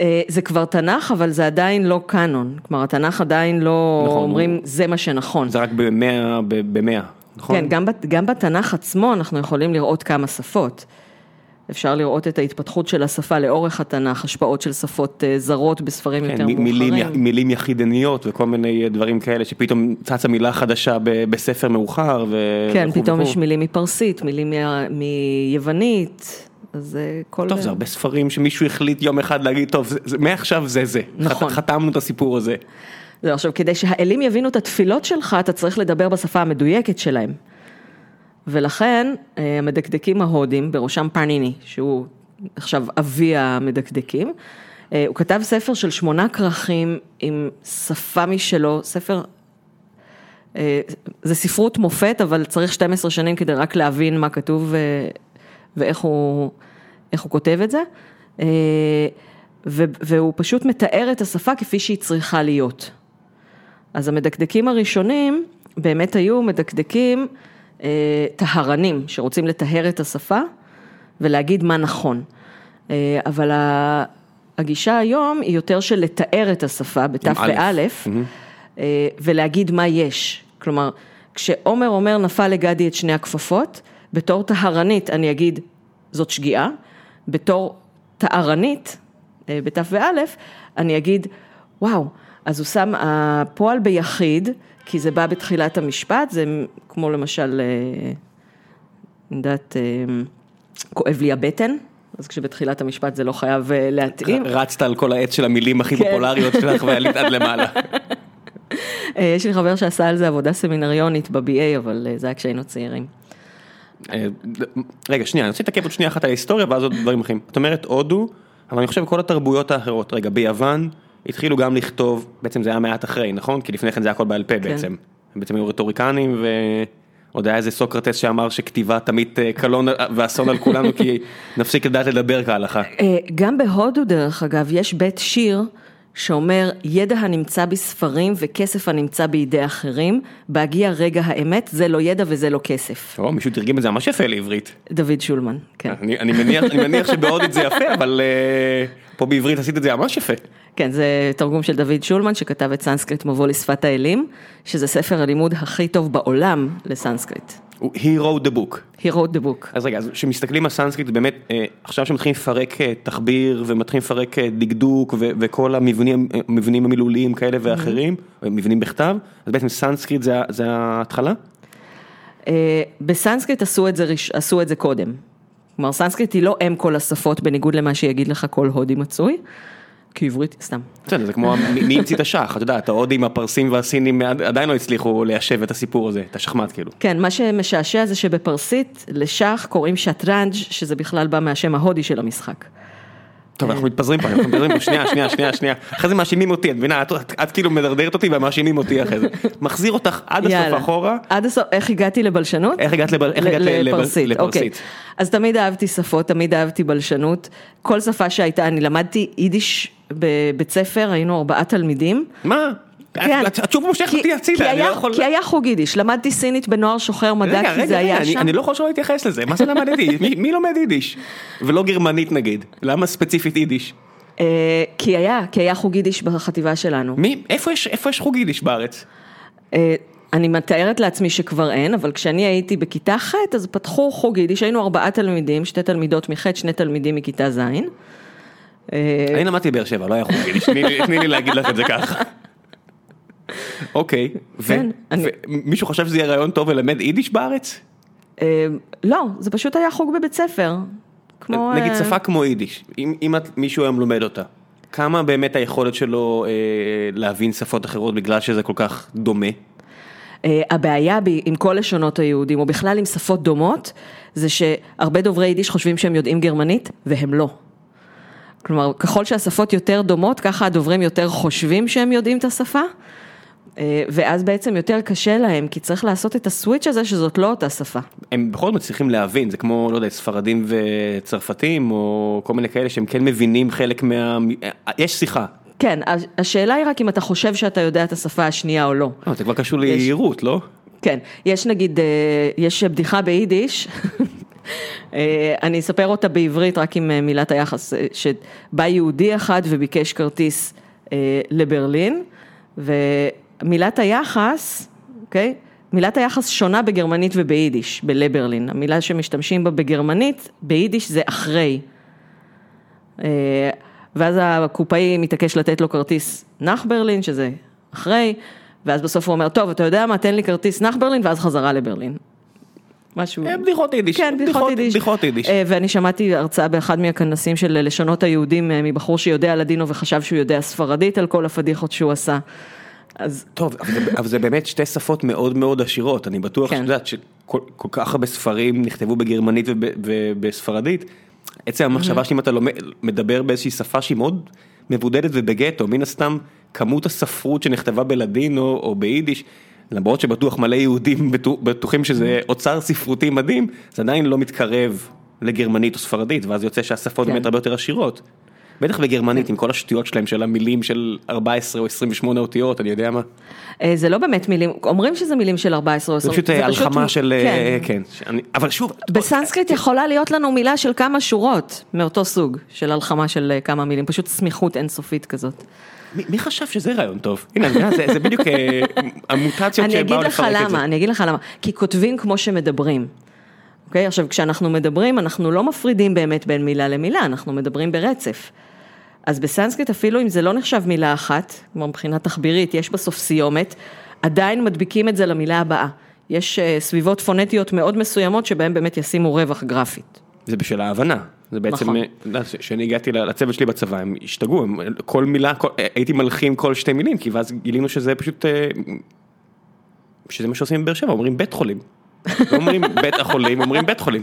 אה, זה כבר תנ"ך, אבל זה עדיין לא קאנון. כלומר, התנ"ך עדיין לא נכון, אומרים, זה מה שנכון. זה רק במאה, במאה, נכון? כן, גם, גם בתנ"ך עצמו אנחנו יכולים לראות כמה שפות. אפשר לראות את ההתפתחות של השפה לאורך התנ"ך, השפעות של שפות אה, זרות בספרים כן, יותר מ- מילים, מאוחרים. מילים יחידניות וכל מיני אה, דברים כאלה שפתאום צצה מילה חדשה ב- בספר מאוחר ו... כן, וכו' פתאום וכו'. יש מילים מפרסית, מילים מה- מיוונית, אז אה, כל... טוב, זה הרבה ספרים שמישהו החליט יום אחד להגיד, טוב, מעכשיו זה זה. נכון. חת- חתמנו את הסיפור הזה. זהו, עכשיו, כדי שהאלים יבינו את התפילות שלך, אתה צריך לדבר בשפה המדויקת שלהם. ולכן, אה, המדקדקים ההודים, בראשם פרניני, שהוא עכשיו אבי המדקדקים, אה, הוא כתב ספר של שמונה כרכים עם שפה משלו, ספר, אה, זה ספרות מופת, אבל צריך 12 שנים כדי רק להבין מה כתוב ואיך הוא, הוא כותב את זה. והוא פשוט מתאר את השפה כפי שהיא צריכה להיות. אז המדקדקים הראשונים באמת היו מדקדקים אה, טהרנים, שרוצים לטהר את השפה ולהגיד מה נכון. אה, אבל ה- הגישה היום היא יותר של לתאר את השפה בתף. ואלף, אה, ולהגיד מה יש. כלומר, כשעומר אומר נפל לגדי את שני הכפפות, בתור טהרנית אני אגיד זאת שגיאה, בתור טהרנית, אה, בתף ואלף, אני אגיד, וואו, אז הוא שם הפועל ביחיד, כי זה בא בתחילת המשפט, זה כמו למשל, אה, אני יודעת, אה, כואב לי הבטן, אז כשבתחילת המשפט זה לא חייב אה, להתאים. רצת על כל העץ של המילים הכי כן. פופולריות שלך ועלית עד למעלה. יש לי חבר שעשה על זה עבודה סמינריונית ב-BA, אבל זה היה כשהיינו צעירים. רגע, שנייה, אני רוצה להתעכב עוד שנייה אחת על ההיסטוריה ואז עוד דברים אחרים. את אומרת הודו, אבל אני חושב כל התרבויות האחרות, רגע, ביוון התחילו גם לכתוב, בעצם זה היה מעט אחרי, נכון? כי לפני כן זה היה הכל בעל פה בעצם. הם בעצם היו רטוריקנים ועוד היה איזה סוקרטס שאמר שכתיבה תמיד אה, קלון ואסון על כולנו כי נפסיק לדעת לדבר כהלכה. אה, גם בהודו, דרך אגב, יש בית שיר שאומר, ידע הנמצא בספרים וכסף הנמצא בידי אחרים, בהגיע רגע האמת, זה לא ידע וזה לא כסף. או, מישהו תרגם את זה ממש יפה לעברית. דוד שולמן, כן. אני אני מניח אני מניח שבהודית זה יפה, אבל אה, פה בעברית עשית את זה ממש יפה. כן, זה תרגום של דוד שולמן, שכתב את סנסקריט מבוא לשפת האלים, שזה ספר הלימוד הכי טוב בעולם לסנסקריט. He wrote the book. He wrote the book. אז רגע, אז כשמסתכלים על סנסקריט, באמת, אה, עכשיו שמתחילים לפרק אה, תחביר ומתחילים לפרק אה, דקדוק ו- וכל המבנים המבנים המילוליים כאלה ואחרים, או מבנים בכתב, אז בעצם סנסקריט זה זה ההתחלה? בסנסקריט עשו את, זה, עשו את זה קודם. כלומר, סנסקריט היא לא אם כל השפות, בניגוד למה שיגיד לך כל הודי מצוי, כי עברית, סתם. בסדר, זה כמו מי המציא את השח, אתה יודע, את ההודים, הפרסים והסינים עד- עדיין לא הצליחו ליישב את הסיפור הזה, את השחמט כאילו. כן, מה שמשעשע זה שבפרסית לשח קוראים שטרנג', שזה בכלל בא מהשם ההודי של המשחק. טוב, אנחנו מתפזרים פה, אנחנו מתפזרים פה, שנייה, שנייה, שנייה, שנייה. אחרי זה מאשימים אותי, את מבינה, את, כאילו מדרדרת אותי ומאשימים אותי אחרי זה. מחזיר אותך עד הסוף. אחורה. עד הסוף, איך הגעתי לבלשנות? איך הגעת לפרסית? אוקיי. אז תמיד אהבתי שפות, תמיד אהבתי בלשנות. כל שפה שהייתה, אני למדתי יידיש בבית ספר, היינו ארבעה תלמידים. מה? כן. שוב מושכת אותי הצידה, אני לא יכול... כי היה חוג יידיש, למדתי סינית בנוער שוחר מדע, כי זה היה אני- שם. אני לא יכול שלא להתייחס לזה, מה זה למדתי? מי- מי לומד יידיש? ולא גרמנית נגיד. למה ספציפית יידיש? אה, כי היה, כי היה חוג יידיש בחטיבה שלנו. מי, איפה יש, איפה יש חוג יידיש בארץ? אה, אני מתארת לעצמי שכבר אין, אבל כשאני הייתי בכיתה ח', אז פתחו חוג יידיש, היינו ארבעה תלמידים, שתי תלמידות מח', שני תלמידים מכיתה ז'. אה, אני למדתי בבאר שבע, לא היה חוג יידיש, תני לי להגיד לך את זה ככה. אוקיי, ו- כן, ומישהו חשב שזה יהיה רעיון טוב ללמד יידיש בארץ? אה, לא, זה פשוט היה חוג בבית ספר. כמו... נגיד אה, שפה כמו יידיש, אם, אם את, מישהו היום לומד אותה, כמה באמת היכולת שלו אה, להבין שפות אחרות בגלל שזה כל כך דומה? אה, הבעיה ב- עם כל לשונות היהודים, או בכלל עם שפות דומות, זה שהרבה דוברי יידיש חושבים שהם יודעים גרמנית, והם לא. כלומר, ככל שהשפות יותר דומות, ככה הדוברים יותר חושבים שהם יודעים את השפה, ואז בעצם יותר קשה להם, כי צריך לעשות את הסוויץ' הזה שזאת לא אותה שפה. הם בכל זאת מצליחים להבין, זה כמו, לא יודע, ספרדים וצרפתים, או כל מיני כאלה שהם כן מבינים חלק מה... יש שיחה. כן, הש- השאלה היא רק אם אתה חושב שאתה יודע את השפה השנייה או לא. אה, זה כבר קשור ליהירות, לא? כן, יש נגיד, אה, יש בדיחה ביידיש, אה, אני אספר אותה בעברית רק עם אה, מילת היחס, אה, שבא יהודי אחד וביקש כרטיס אה, לברלין, ומילת היחס, אוקיי? מילת היחס שונה בגרמנית וביידיש, בלברלין. המילה שמשתמשים בה בגרמנית, ביידיש זה אחרי. אה, ואז הקופאי מתעקש לתת לו כרטיס נח ברלין, שזה אחרי, ואז בסוף הוא אומר, טוב, אתה יודע מה, תן לי כרטיס נח ברלין, ואז חזרה לברלין. משהו... אה, בדיחות יידיש. כן, בדיחות יידיש. בדיחות יידיש. אה, ואני שמעתי הרצאה באחד מהכנסים של לשונות היהודים מבחור שיודע לדינו וחשב שהוא יודע ספרדית על כל הפדיחות שהוא עשה. אז טוב, אבל זה, אבל זה באמת שתי שפות מאוד מאוד עשירות, אני בטוח כן. שאת יודעת שכל כל כך הרבה ספרים נכתבו בגרמנית וב- ובספרדית, עצם המחשבה שאם אתה לומד, מדבר באיזושהי שפה שהיא מאוד מבודדת ובגטו, מן הסתם כמות הספרות שנכתבה בלדינו או ביידיש, למרות שבטוח מלא יהודים בטוח- בטוחים שזה אוצר ספרותי מדהים, זה עדיין לא מתקרב לגרמנית או ספרדית, ואז יוצא שהשפות כן. באמת הרבה יותר עשירות. בטח בגרמנית עם כל השטויות שלהם של המילים של 14 או 28 אותיות, אני יודע מה. אה, זה לא באמת מילים, אומרים שזה מילים של 14 או 20. זה פשוט אה, הלחמה של, אה, כן. כן, אבל שוב, בסנסקריט יכולה להיות לנו מילה של כמה שורות מאותו סוג של הלחמה של אה, כמה מילים, פשוט סמיכות אינסופית כזאת. מי חשב שזה רעיון טוב? הנה, זה בדיוק אה, המוטציות אני שבאו אגיד לך לפרק את זה. למה, אני אגיד לך למה, כי כותבים כמו שמדברים. אוקיי? עכשיו, כשאנחנו מדברים, אנחנו לא מפרידים באמת בין מילה למילה, אנחנו מדברים ברצף. אז בסנסקריט, אפילו אם זה לא נחשב מילה אחת, כמו מבחינה תחבירית, יש בסוף סיומת, עדיין מדביקים את זה למילה הבאה. יש אה, סביבות פונטיות מאוד מסוימות שבהן באמת ישימו רווח גרפית. זה בשביל ההבנה. זה בעצם, נכון. אה, כשאני הגעתי לצוות שלי בצבא, הם השתגעו, הם- כל מילה, כל- אה, הייתי מלחין כל שתי מילים, כי ואז גילינו שזה פשוט, שזה מה שעושים בבאר שבע, אומרים בית חולים. לא אומרים בית החולים, אומרים בית חולים.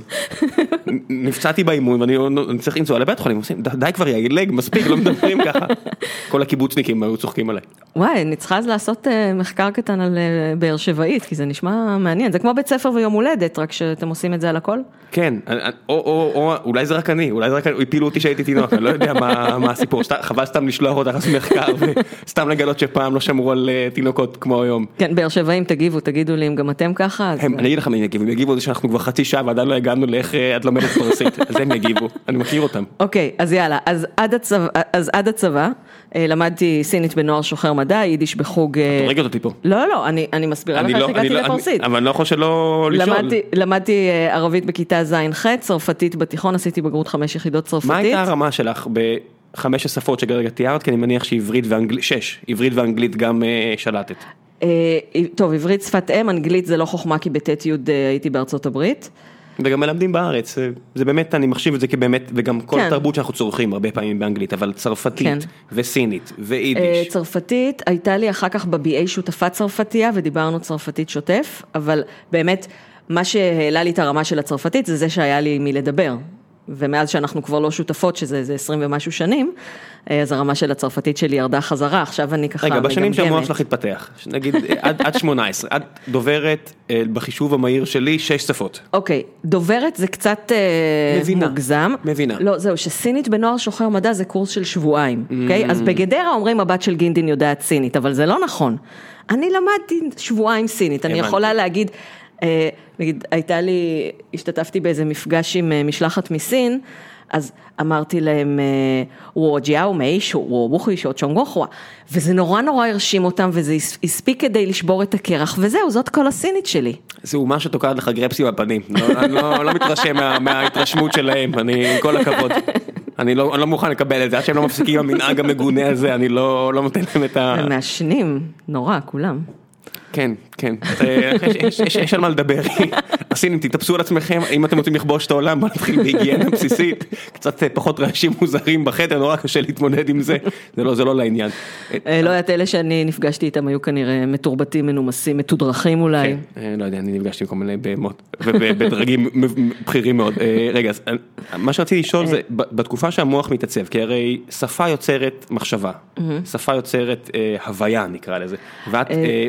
נפצעתי באימון ואני אני צריך לנסוע לבית חולים, עושים, די כבר יעילג, מספיק, לא מדברים ככה. כל הקיבוצניקים היו צוחקים עליי. וואי, אני צריכה אז לעשות אה, מחקר קטן על אה, באר שבעית, כי זה נשמע מעניין. זה כמו בית ספר ויום הולדת, רק שאתם עושים את זה על הכל. כן, אני- או, או, או אולי זה רק אני, אולי זה רק אני, הפילו אותי שהייתי תינוק, אני לא יודע מה, מה הסיפור, חבל סתם לשלוח אותך לעשות מחקר וסתם לגלות שפעם לא שמרו על אה, תינוקות כמו היום. כן, באר שבעים, תגיבו, תגידו לי אם גם אתם ככה. אני אגיד לך מי יגיבו, הם יגיבו זה שאנחנו כבר חצי שעה ועדיין לא הגענו לאיך אה, את לומדת פרסית, אז הם יגיבו, אני מכיר אותם. אוקיי, אז יאללה, אז עד הצבא, אז עד הצבא אה, למדתי סינית בנוער שוחר מדע, יידיש בחוג... אה, את הורגת אותי פה. לא, לא, לא, אני, אני מסבירה לך אני איך לא, אני הגעתי לא, אני- לפרסית. אבל אני לא יכול שלא לשאול. למדתי, ערבית בכיתה ז'-ח', צרפתית בתיכון, עשיתי בגרות חמש יחידות צרפתית. מה הייתה הרמה שלך בחמש השפות שכרגע תיארת? כי אני מניח שעברית ואנגלית, שש, עברית ואנגלית גם אה, שלטת. אה, טוב, עברית שפת אם, אנגלית זה לא חוכמה, כי בט' י' אה, הייתי בארצות הברית. וגם מלמדים בארץ, זה- זה באמת, אני מחשיב את זה כבאמת, וגם כל כן. תרבות שאנחנו צורכים הרבה פעמים באנגלית, אבל כן. צרפתית וסינית אה, ויידיש. צרפתית, הייתה לי אחר כך ב-BA שותפה צרפתייה ודיברנו צרפתית שוטף, אבל באמת, מה שהעלה לי את הרמה של הצרפתית זה זה שהיה לי מי לדבר. ומאז שאנחנו כבר לא שותפות, שזה איזה 20 ומשהו שנים, אה, אז הרמה של הצרפתית שלי ירדה חזרה, עכשיו אני ככה רגע, בשנים שהמוח מגמגמת. שלך התפתח, נגיד עד עד 18, את דוברת אה, בחישוב המהיר שלי שש שפות. אוקיי, דוברת זה קצת אה, מבינה. מוגזם. מבינה. לא, זהו, שסינית בנוער שוחר מדע זה קורס של שבועיים, אוקיי? אז בגדרה אומרים הבת של גינדין יודעת סינית, אבל זה לא נכון. אני למדתי שבועיים סינית, אני. יכולה להגיד, נגיד, הייתה לי, השתתפתי באיזה מפגש עם אה, משלחת מסין, אז אמרתי להם, אה, ווג'יאו מיישו, וובוכי שעות צ'ונגוחווה, וזה נורא נורא הרשים אותם, וזה הס- הספיק כדי לשבור את הקרח, וזהו, זאת כל הסינית שלי. זה אומה שתוקעת לך גרפסי בפנים, לא, אני לא, לא מתרשם מה, מההתרשמות שלהם, אני, עם כל הכבוד. אני לא, אני לא מוכן לקבל את זה, עד שהם לא מפסיקים עם המנהג המגונה הזה, אני לא, לא נותן להם את ה... הם מעשנים, נורא, כולם. כן, כן, אה, יש, על מה לדבר. הסינים, תתאפסו על עצמכם, אם אתם רוצים לכבוש את העולם, בוא נתחיל בהיגיינה בסיסית, קצת אה, פחות רעשים מוזרים בחדר, נורא קשה להתמודד עם זה, זה לא, זה לא לעניין. אה, לא יודעת, אלה שאני נפגשתי איתם היו כנראה מתורבתים, מנומסים, מתודרכים אולי. כן, לא יודע, אני נפגשתי עם כל מיני בהמות, ובדרגים בכירים מאוד. רגע, מה שרציתי לשאול זה, בתקופה שהמוח מתעצב, כי הרי שפה יוצרת מחשבה, שפה יוצרת הוויה נקרא לזה, ואת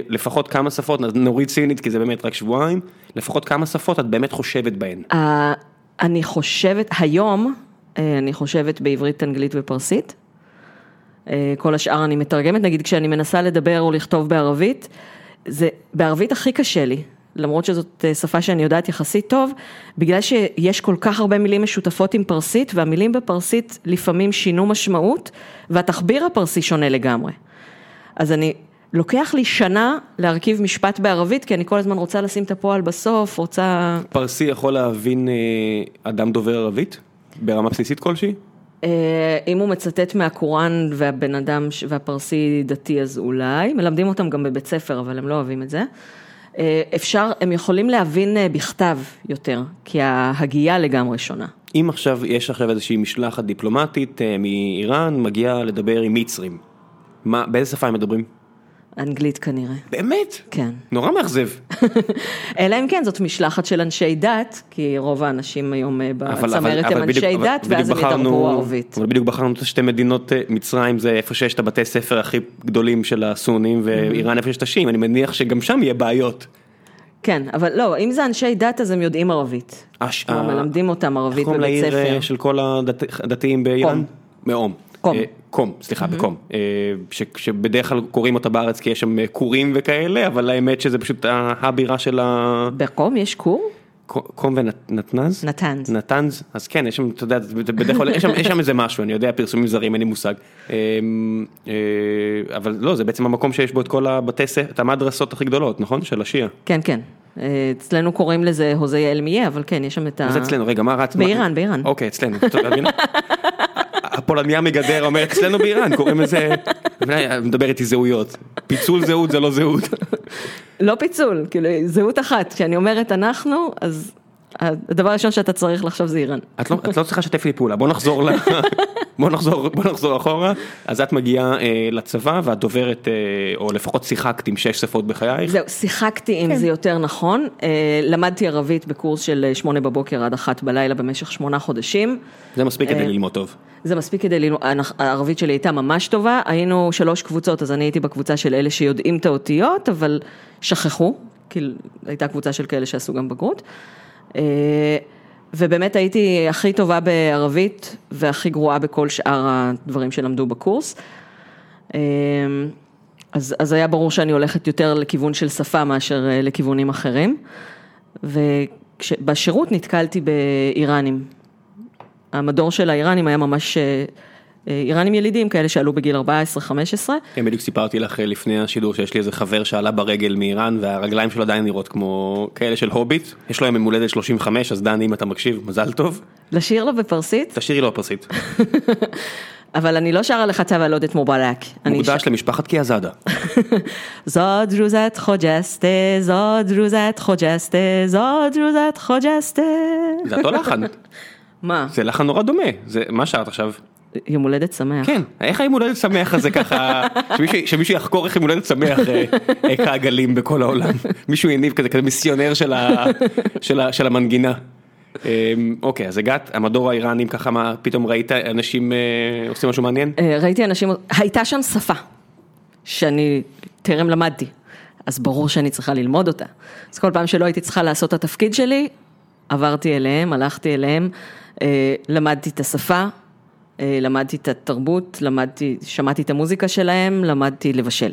לפחות כמה שפות, אז נוריד סינית כי זה באמת רק שבועיים, לפחות כמה שפות את באמת חושבת בהן. אה, אני חושבת, היום, אה, אני חושבת בעברית, אנגלית ופרסית. אה, כל השאר אני מתרגמת, נגיד כשאני מנסה לדבר או לכתוב בערבית, זה בערבית הכי קשה לי, למרות שזאת שפה שאני יודעת יחסית טוב, בגלל שיש כל כך הרבה מילים משותפות עם פרסית, והמילים בפרסית לפעמים שינו משמעות, והתחביר הפרסי שונה לגמרי. אז אני, לוקח לי שנה להרכיב משפט בערבית, כי אני כל הזמן רוצה לשים את הפועל בסוף, רוצה... פרסי יכול להבין אה, אדם דובר ערבית? ברמה בסיסית כלשהי? אה, אם הוא מצטט מהקוראן והבן אדם והפרסי דתי אז אולי, מלמדים אותם גם בבית ספר אבל הם לא אוהבים את זה. אה, אפשר, הם יכולים להבין בכתב יותר, כי ההגייה לגמרי שונה. אם עכשיו יש עכשיו איזושהי משלחת דיפלומטית מאיראן, מגיעה לדבר עם מצרים, מה, באיזה שפה הם מדברים? אנגלית כנראה, באמת? כן. נורא מאכזב. אלא אם כן זאת משלחת של אנשי דת, כי רוב האנשים היום אה, בצמרת הם אנשי אבל דת, ואז הם ידברו ערבית. אבל בדיוק בחרנו את שתי מדינות, אה, מצרים זה איפה שיש את הבתי ספר הכי גדולים של הסונים, ואיראן איפה שיש את השיעים, אני מניח שגם שם יהיה בעיות. כן, אבל לא, אם זה אנשי דת אז הם יודעים ערבית. הש- כלומר, ה- מלמדים אותם ערבית איך קוראים בבית לעיר ספר. אה, של כל הדת- הדתיים באיראן? מאום. קום. אה, קום, סליחה, בקום. אה, שבדרך כלל קוראים אותה בארץ כי יש שם אה, כורים וכאלה, אבל האמת שזה פשוט הבירה של ה... בקום יש כור? קום ונתנז? נתנז. נתנז, אז כן, יש שם, אתה יודע, זה בדרך כלל, יש שם- יש שם איזה משהו, אני יודע, פרסומים זרים, אין לי מושג. אה, אה, אבל לא, זה בעצם המקום שיש בו את כל הבתי ספר, את המדרסות הכי גדולות, נכון? של השיעה. כן, כן. אה, אצלנו קוראים לזה הוזי אלמיה, אבל כן, יש שם את ה... אז אצלנו, רגע, מה רץ? באיראן, באיראן. אוקיי, אצלנו. הפולניה מגדר אומרת, אצלנו באיראן, קוראים לזה, מדבר איתי זהויות. פיצול זהות זה לא זהות. לא פיצול, כאילו, זהות אחת. כשאני אומרת אנחנו, אז הדבר הראשון שאתה צריך לחשוב זה איראן. את לא, את לא צריכה לשתף לי פעולה, בוא נחזור, ל... בוא נחזור, בוא נחזור אחורה, אז את מגיעה אה, לצבא ואת דוברת, אה, או לפחות שיחקת עם שש שפות בחייך, זהו, שיחקתי עם זה יותר נכון. אה, למדתי ערבית בקורס של אה, שמונה בבוקר עד אחת בלילה במשך שמונה חודשים. זה מספיק אה, כדי ללמוד טוב. זה מספיק כדי ללמוד, הערבית שלי הייתה ממש טובה, היינו שלוש קבוצות, אז אני הייתי בקבוצה של אלה שיודעים את האותיות, אבל שכחו, כי הייתה קבוצה של כאלה שעשו גם בגרות. אה, ובאמת הייתי הכי טובה בערבית והכי גרועה בכל שאר הדברים שלמדו בקורס. אה, אז, אז היה ברור שאני הולכת יותר לכיוון של שפה מאשר אה, לכיוונים אחרים. ובשירות נתקלתי באיראנים. המדור של האיראנים היה ממש איראנים ילידים, כאלה שעלו בגיל 14-15. כן, בדיוק סיפרתי לך אה, לפני השידור שיש לי איזה חבר שעלה ברגל מאיראן והרגליים שלו עדיין נראות כמו כאלה של הוביט, יש לו היום יום הולדת 35, אז דני אם אתה מקשיב, מזל טוב, לשיר לו בפרסית, תשאירי לו פרסית, אבל אני לא שרה לך צבא לודת מובלק. מוקדש למשפחת קיאזאדה. זו דרוזת חוג'סטה, זו דרוזת חוג'סטה, זו דרוזת חוג'סטה. זה אותו לחן, מה? זה לחן נורא דומה, זה מה שרת עכשיו? יום הולדת שמח. כן, איך היום הולדת שמח הזה ככה, שמישהו, שמישהו יחקור איך יום הולדת שמח אה, היכה הגלים בכל העולם, מישהו יניב כזה, כזה מיסיונר של, ה, של, ה, של המנגינה. אמ, אוקיי, אז הגעת, המדור האיראנים ככה, מה, פתאום ראית אנשים אה, עושים משהו מעניין? אה, ראיתי אנשים, הייתה שם שפה, שאני טרם למדתי, אז ברור שאני צריכה ללמוד אותה. אז כל פעם שלא הייתי צריכה לעשות את התפקיד שלי, עברתי אליהם, הלכתי אליהם, אה, למדתי את השפה, אה, למדתי את התרבות, למדתי, שמעתי את המוזיקה שלהם, למדתי לבשל,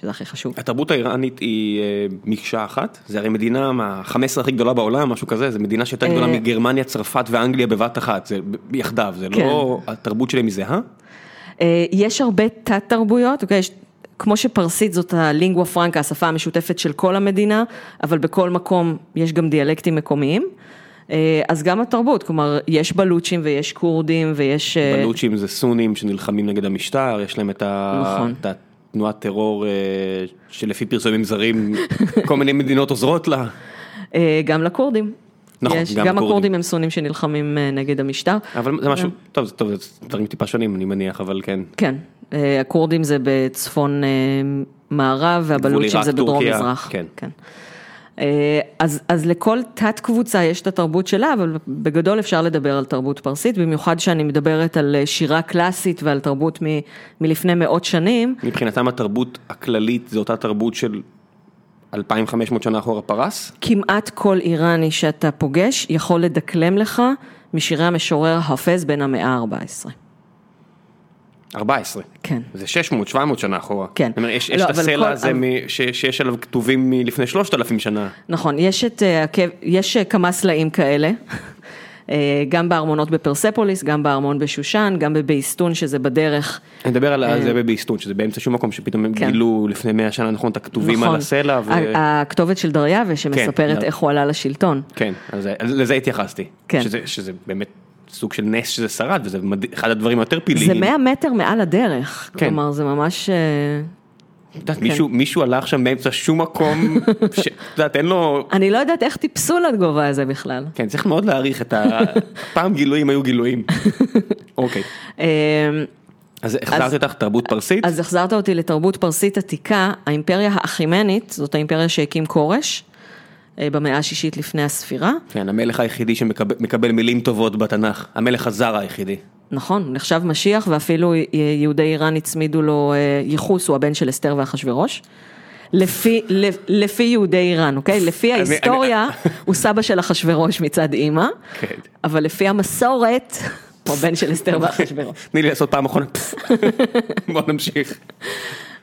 שזה הכי חשוב. התרבות האיראנית היא אה, מקשה אחת, זה הרי מדינה מה-15 הכי גדולה בעולם, משהו כזה, זו מדינה שיותר גדולה אה, מגרמניה, צרפת ואנגליה בבת אחת, זה יחדיו, זה כן. לא, התרבות שלהם היא זהה? אה, יש הרבה תת תרבויות, אוקיי? יש, כמו שפרסית זאת הלינגואה פרנקה, השפה המשותפת של כל המדינה, אבל בכל מקום יש גם דיאלקטים מקומיים. אה, אז גם התרבות, כלומר, יש בלוצ'ים ויש כורדים ויש... אה, בלוצ'ים זה סונים שנלחמים נגד המשטר, יש להם את ה- נכון. את התנועת טרור אה, שלפי פרסומים זרים, כל מיני מדינות עוזרות לה. גם לכורדים. נכון, יש, גם גם הכורדים. הם סונים שנלחמים נגד המשטר. אבל זה משהו, טוב, טוב, זה דברים טיפה שונים אני מניח, אבל כן. כן, הכורדים זה בצפון מערב והבלוצ'ים זה בדרום מזרח. כן. אה, אז, אז לכל תת קבוצה יש את התרבות שלה, אבל בגדול אפשר לדבר על תרבות פרסית, במיוחד שאני מדברת על אה, שירה קלאסית ועל תרבות מ, מלפני מאות שנים. מבחינתם התרבות הכללית זה אותה תרבות של 2500 שנה אחורה פרס? כמעט כל איראני שאתה פוגש יכול לדקלם לך משירי המשורר חפז בן המאה ה-14. 14. כן. זה 600, 700 שנה אחורה. כן. זאת אומרת, יש, לא, יש את הסלע כל- הזה מ- ש, שיש עליו כתובים מלפני 3,000 שנה. נכון, יש, את, אה, יש אה, כמה סלעים כאלה, אה, גם בארמונות בפרספוליס, גם בארמון בשושן, גם בבייסטון שזה בדרך. אני מדבר על זה בבייסטון, שזה באמצע שום מקום שפתאום הם כן. גילו לפני 100 שנה, נכון, את הכתובים נכון. על הסלע. ו... הכתובת של דריווה שמספרת כן. איך הוא עלה לשלטון. כן, אז אז לזה התייחסתי. כן. שזה, שזה באמת סוג של נס שזה שרד, וזה. אחד הדברים היותר זה פלאיים. 100 מטר מעל הדרך, כן. כלומר זה ממש... אה, את יודעת, מישהו, מישהו הלך שם באמצע שום מקום, ש- את יודעת, אין לו... אני לא יודעת איך טיפסו לגובה הזה בכלל. כן, צריך מאוד להעריך את ה... פעם גילויים היו גילויים. אוקיי, אה, אז החזרתי אותך תרבות פרסית? אז החזרת אותי לתרבות פרסית עתיקה, האימפריה האחימנית, זאת האימפריה שהקים כורש, במאה השישית לפני הספירה. כן, המלך היחידי שמקבל מקבל מילים טובות בתנ"ך, המלך הזר היחידי. נכון, הוא נחשב משיח ואפילו יהודי איראן הצמידו לו אה, ייחוס, הוא הבן של אסתר ואחשוורוש. לפי, לפ- לפי יהודי איראן, אוקיי? לפי ההיסטוריה, הוא סבא של אחשוורוש מצד אימא, כן. אבל לפי המסורת, הוא הבן של אסתר ואחשוורוש. תני לי לעשות פעם אחרונה, בוא נמשיך.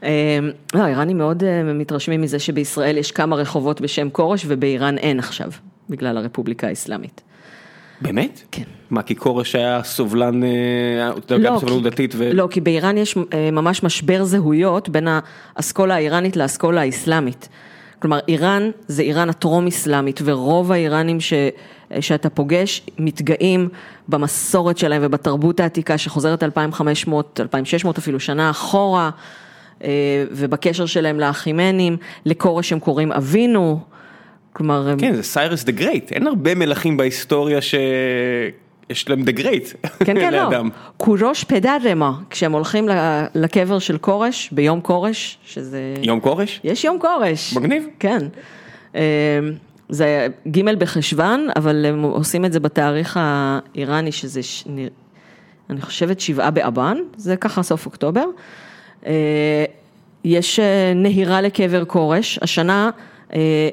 אה, לא, האיראנים מאוד אה, מתרשמים מזה שבישראל יש כמה רחובות בשם כורש ובאיראן אין עכשיו, בגלל הרפובליקה האסלאמית. באמת? כן. מה, כי כורש היה סובלן, אה, אתה יודע, גם לא, סובלנות דתית ו... לא, כי באיראן יש אה, ממש משבר זהויות בין האסכולה האיראנית לאסכולה האסלאמית. כלומר, איראן זה איראן הטרום-אסלאמית, ורוב האיראנים ש, שאתה פוגש מתגאים במסורת שלהם ובתרבות העתיקה שחוזרת 2,500, 2,600 אפילו שנה אחורה, ובקשר שלהם לאחימנים, לכורש הם קוראים אבינו. כלומר, כן, זה Cyrus the Great, אין הרבה מלכים בהיסטוריה שיש להם the Great. כן, כן, לא. קורוש פדרמה, כשהם הולכים לקבר של כורש, ביום כורש, שזה... יום כורש? יש יום כורש. מגניב. כן. אה, זה ג' בחשוון, אבל הם עושים את זה בתאריך האיראני, שזה, ש... אני חושבת, שבעה באבן, זה ככה סוף אוקטובר. אה, יש אה, נהירה לקבר כורש, השנה, אה,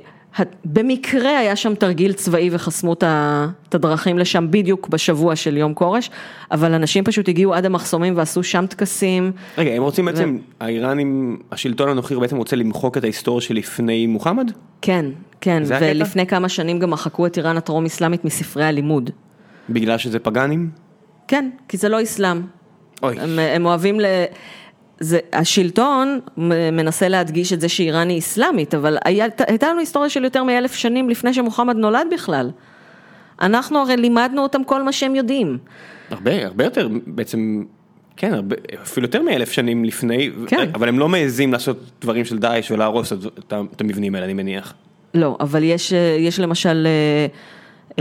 במקרה היה שם תרגיל צבאי וחסמו את הדרכים לשם בדיוק בשבוע של יום כורש, אבל אנשים פשוט הגיעו עד המחסומים ועשו שם טקסים. רגע, הם רוצים בעצם, האיראנים, השלטון הנוכחי בעצם רוצה למחוק את ההיסטוריה שלפני מוחמד? כן, כן, זה הקטע? ולפני כמה שנים גם מחקו את איראן הטרום-אסלאמית מספרי הלימוד. בגלל שזה פגאנים? כן, כי זה לא אסלאם. אוי. הם, הם אוהבים ל... זה, השלטון מנסה להדגיש את זה שאיראן היא אסלאמית, אבל היה, הייתה לנו היסטוריה של יותר מאלף שנים לפני שמוחמד נולד בכלל. אנחנו הרי לימדנו אותם כל מה שהם יודעים. הרבה, הרבה יותר בעצם, כן, הרבה, אפילו יותר מאלף שנים לפני, כן. אבל הם לא מעזים לעשות דברים של דאעש ולהרוס את, את, את המבנים האלה, אני מניח. לא, אבל יש, אה, יש למשל אה,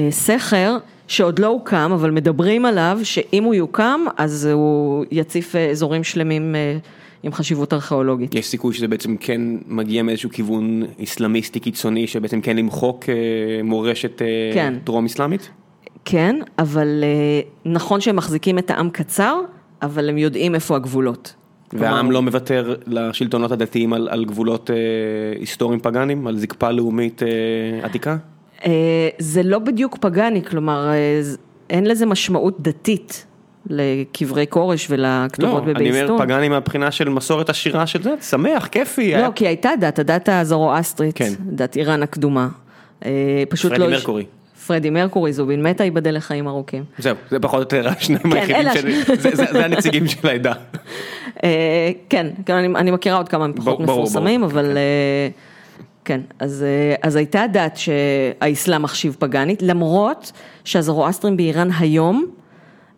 אה, סכר שעוד לא הוקם, אבל מדברים עליו שאם הוא יוקם, אז הוא יציף אה, אזורים שלמים אה, עם חשיבות ארכיאולוגית. יש סיכוי שזה בעצם כן מגיע מאיזשהו כיוון איסלאמיסטי קיצוני, שבעצם כן למחוק אה, מורשת כן. טרום אסלאמית? כן, אבל נכון שהם מחזיקים את העם קצר, אבל הם יודעים איפה הגבולות. והעם לא מוותר לשלטונות הדתיים על, על גבולות אה, היסטוריים פגאנים, על זקפה לאומית אה, עתיקה? אה, זה לא בדיוק פגאני, כלומר, אה, אין לזה משמעות דתית לקברי כורש ולכתובות לא, אני בבייסטון. אומר פגאני מהבחינה של מסורת עשירה של זה, שמח, כיפי. היה- לא, כי הייתה דת, הדת הזרואסטרית, כן. דת איראן הקדומה. אה, פשוט פרדי לא... מרקורי. פרדי מרקורי, זובין מתה, ייבדל לחיים ארוכים. זהו, זה פחות או יותר השניים כן, היחידים שלי, זה- הנציגים של העדה. כן, כן, אני, מכירה עוד כמה פחות מפורסמים, אבל כן, אז, אה, אז הייתה דת שהאסלאם מחשיב פגאנית, למרות שהזרואסטרים באיראן היום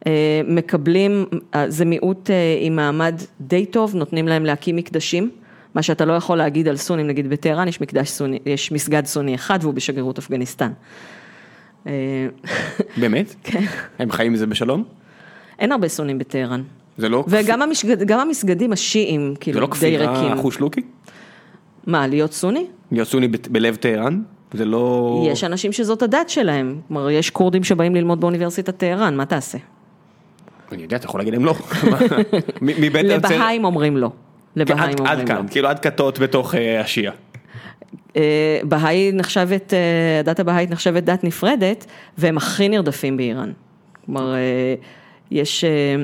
אה, מקבלים, אה, זה מיעוט עם מעמד די טוב, נותנים להם להקים מקדשים, מה שאתה לא יכול להגיד על סונים, נגיד בטהרן יש מקדש סוני, יש מסגד סוני אחד והוא בשגרירות אפגניסטן. באמת? כן, הם חיים עם זה בשלום? אין הרבה סונים בטהרן. זה לא וגם המשגד, גם המסגדים השיעים, זה כאילו, לא די כפירה ריקים. מה, להיות סוני? להיות סוני בלב טהרן? זה לא... יש אנשים שזאת הדת שלהם. כלומר, יש כורדים שבאים ללמוד באוניברסיטת טהרן, מה תעשה? אני יודע, אתה יכול להגיד להם לא. מבית הרצל... לבהאים אומרים לא. לבהאים עד- אומרים עד לא. כאן, כאילו עד כתות בתוך אה, השיעה. אה, בהאי נחשבת, אה, הדת הבהאית נחשבת דת נפרדת, והם הכי נרדפים באיראן. כלומר, אה, יש, אה,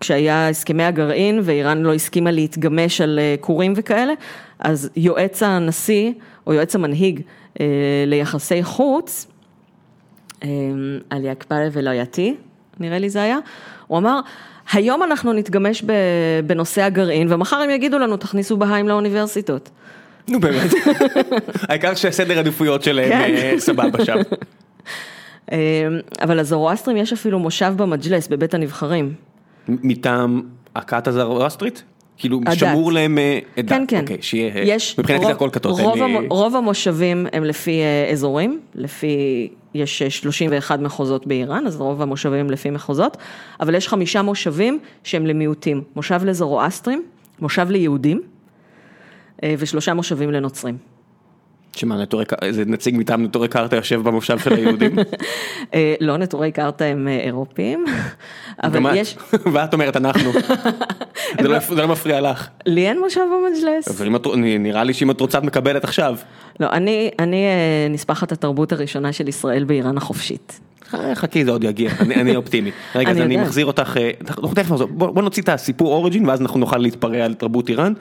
כשהיה הסכמי הגרעין ואיראן לא הסכימה להתגמש על אה, כורים וכאלה, אז יועץ הנשיא, או יועץ המנהיג אה, ליחסי חוץ, אה, עלי אקבל ולויאתי, נראה לי זה היה, הוא אמר, היום אנחנו נתגמש בנושא הגרעין, ומחר הם יגידו לנו, תכניסו בהאים לאוניברסיטות. נו באמת. העיקר שהסדר עדיפויות שלהם כן. אה, סבבה שם. אה, אבל לזרואסטרים יש אפילו מושב במג'לס, בבית הנבחרים. מטעם הכת הזרואסטרית? כאילו הדת. שמור להם אה, את כן, דת. כן. אוקיי, שיהיה... אה, יש, מבחינתי זה הכל כתות. רוב, המו- רוב המושבים הם לפי אה, אזורים, לפי, יש אה, 31 מחוזות באיראן, אז רוב המושבים לפי מחוזות, אבל יש חמישה מושבים שהם למיעוטים, מושב לזרואסטרים, מושב ליהודים, ושלושה מושבים לנוצרים. שמה, נטורי איזה נציג מטעם נטורי קרתא יושב במושב של היהודים? לא, נטורי קרתא הם אירופים, אבל יש, ואת אומרת אנחנו. זה לא- זה לא מפריע לך. לי אין מושב במג'לס. אבל נראה לי שאם את רוצה את מקבלת עכשיו. לא, אני, אני אה, נספחת התרבות הראשונה של ישראל באיראן החופשית. אה, חכי זה עוד יגיע, אני אני אופטימי. רגע, אז אני אני יודעת. מחזיר אותך, אה, אנחנו תכף נחזור, בוא בוא נוציא את הסיפור אוריג'ין ואז אנחנו נוכל להתפרע על תרבות איראן.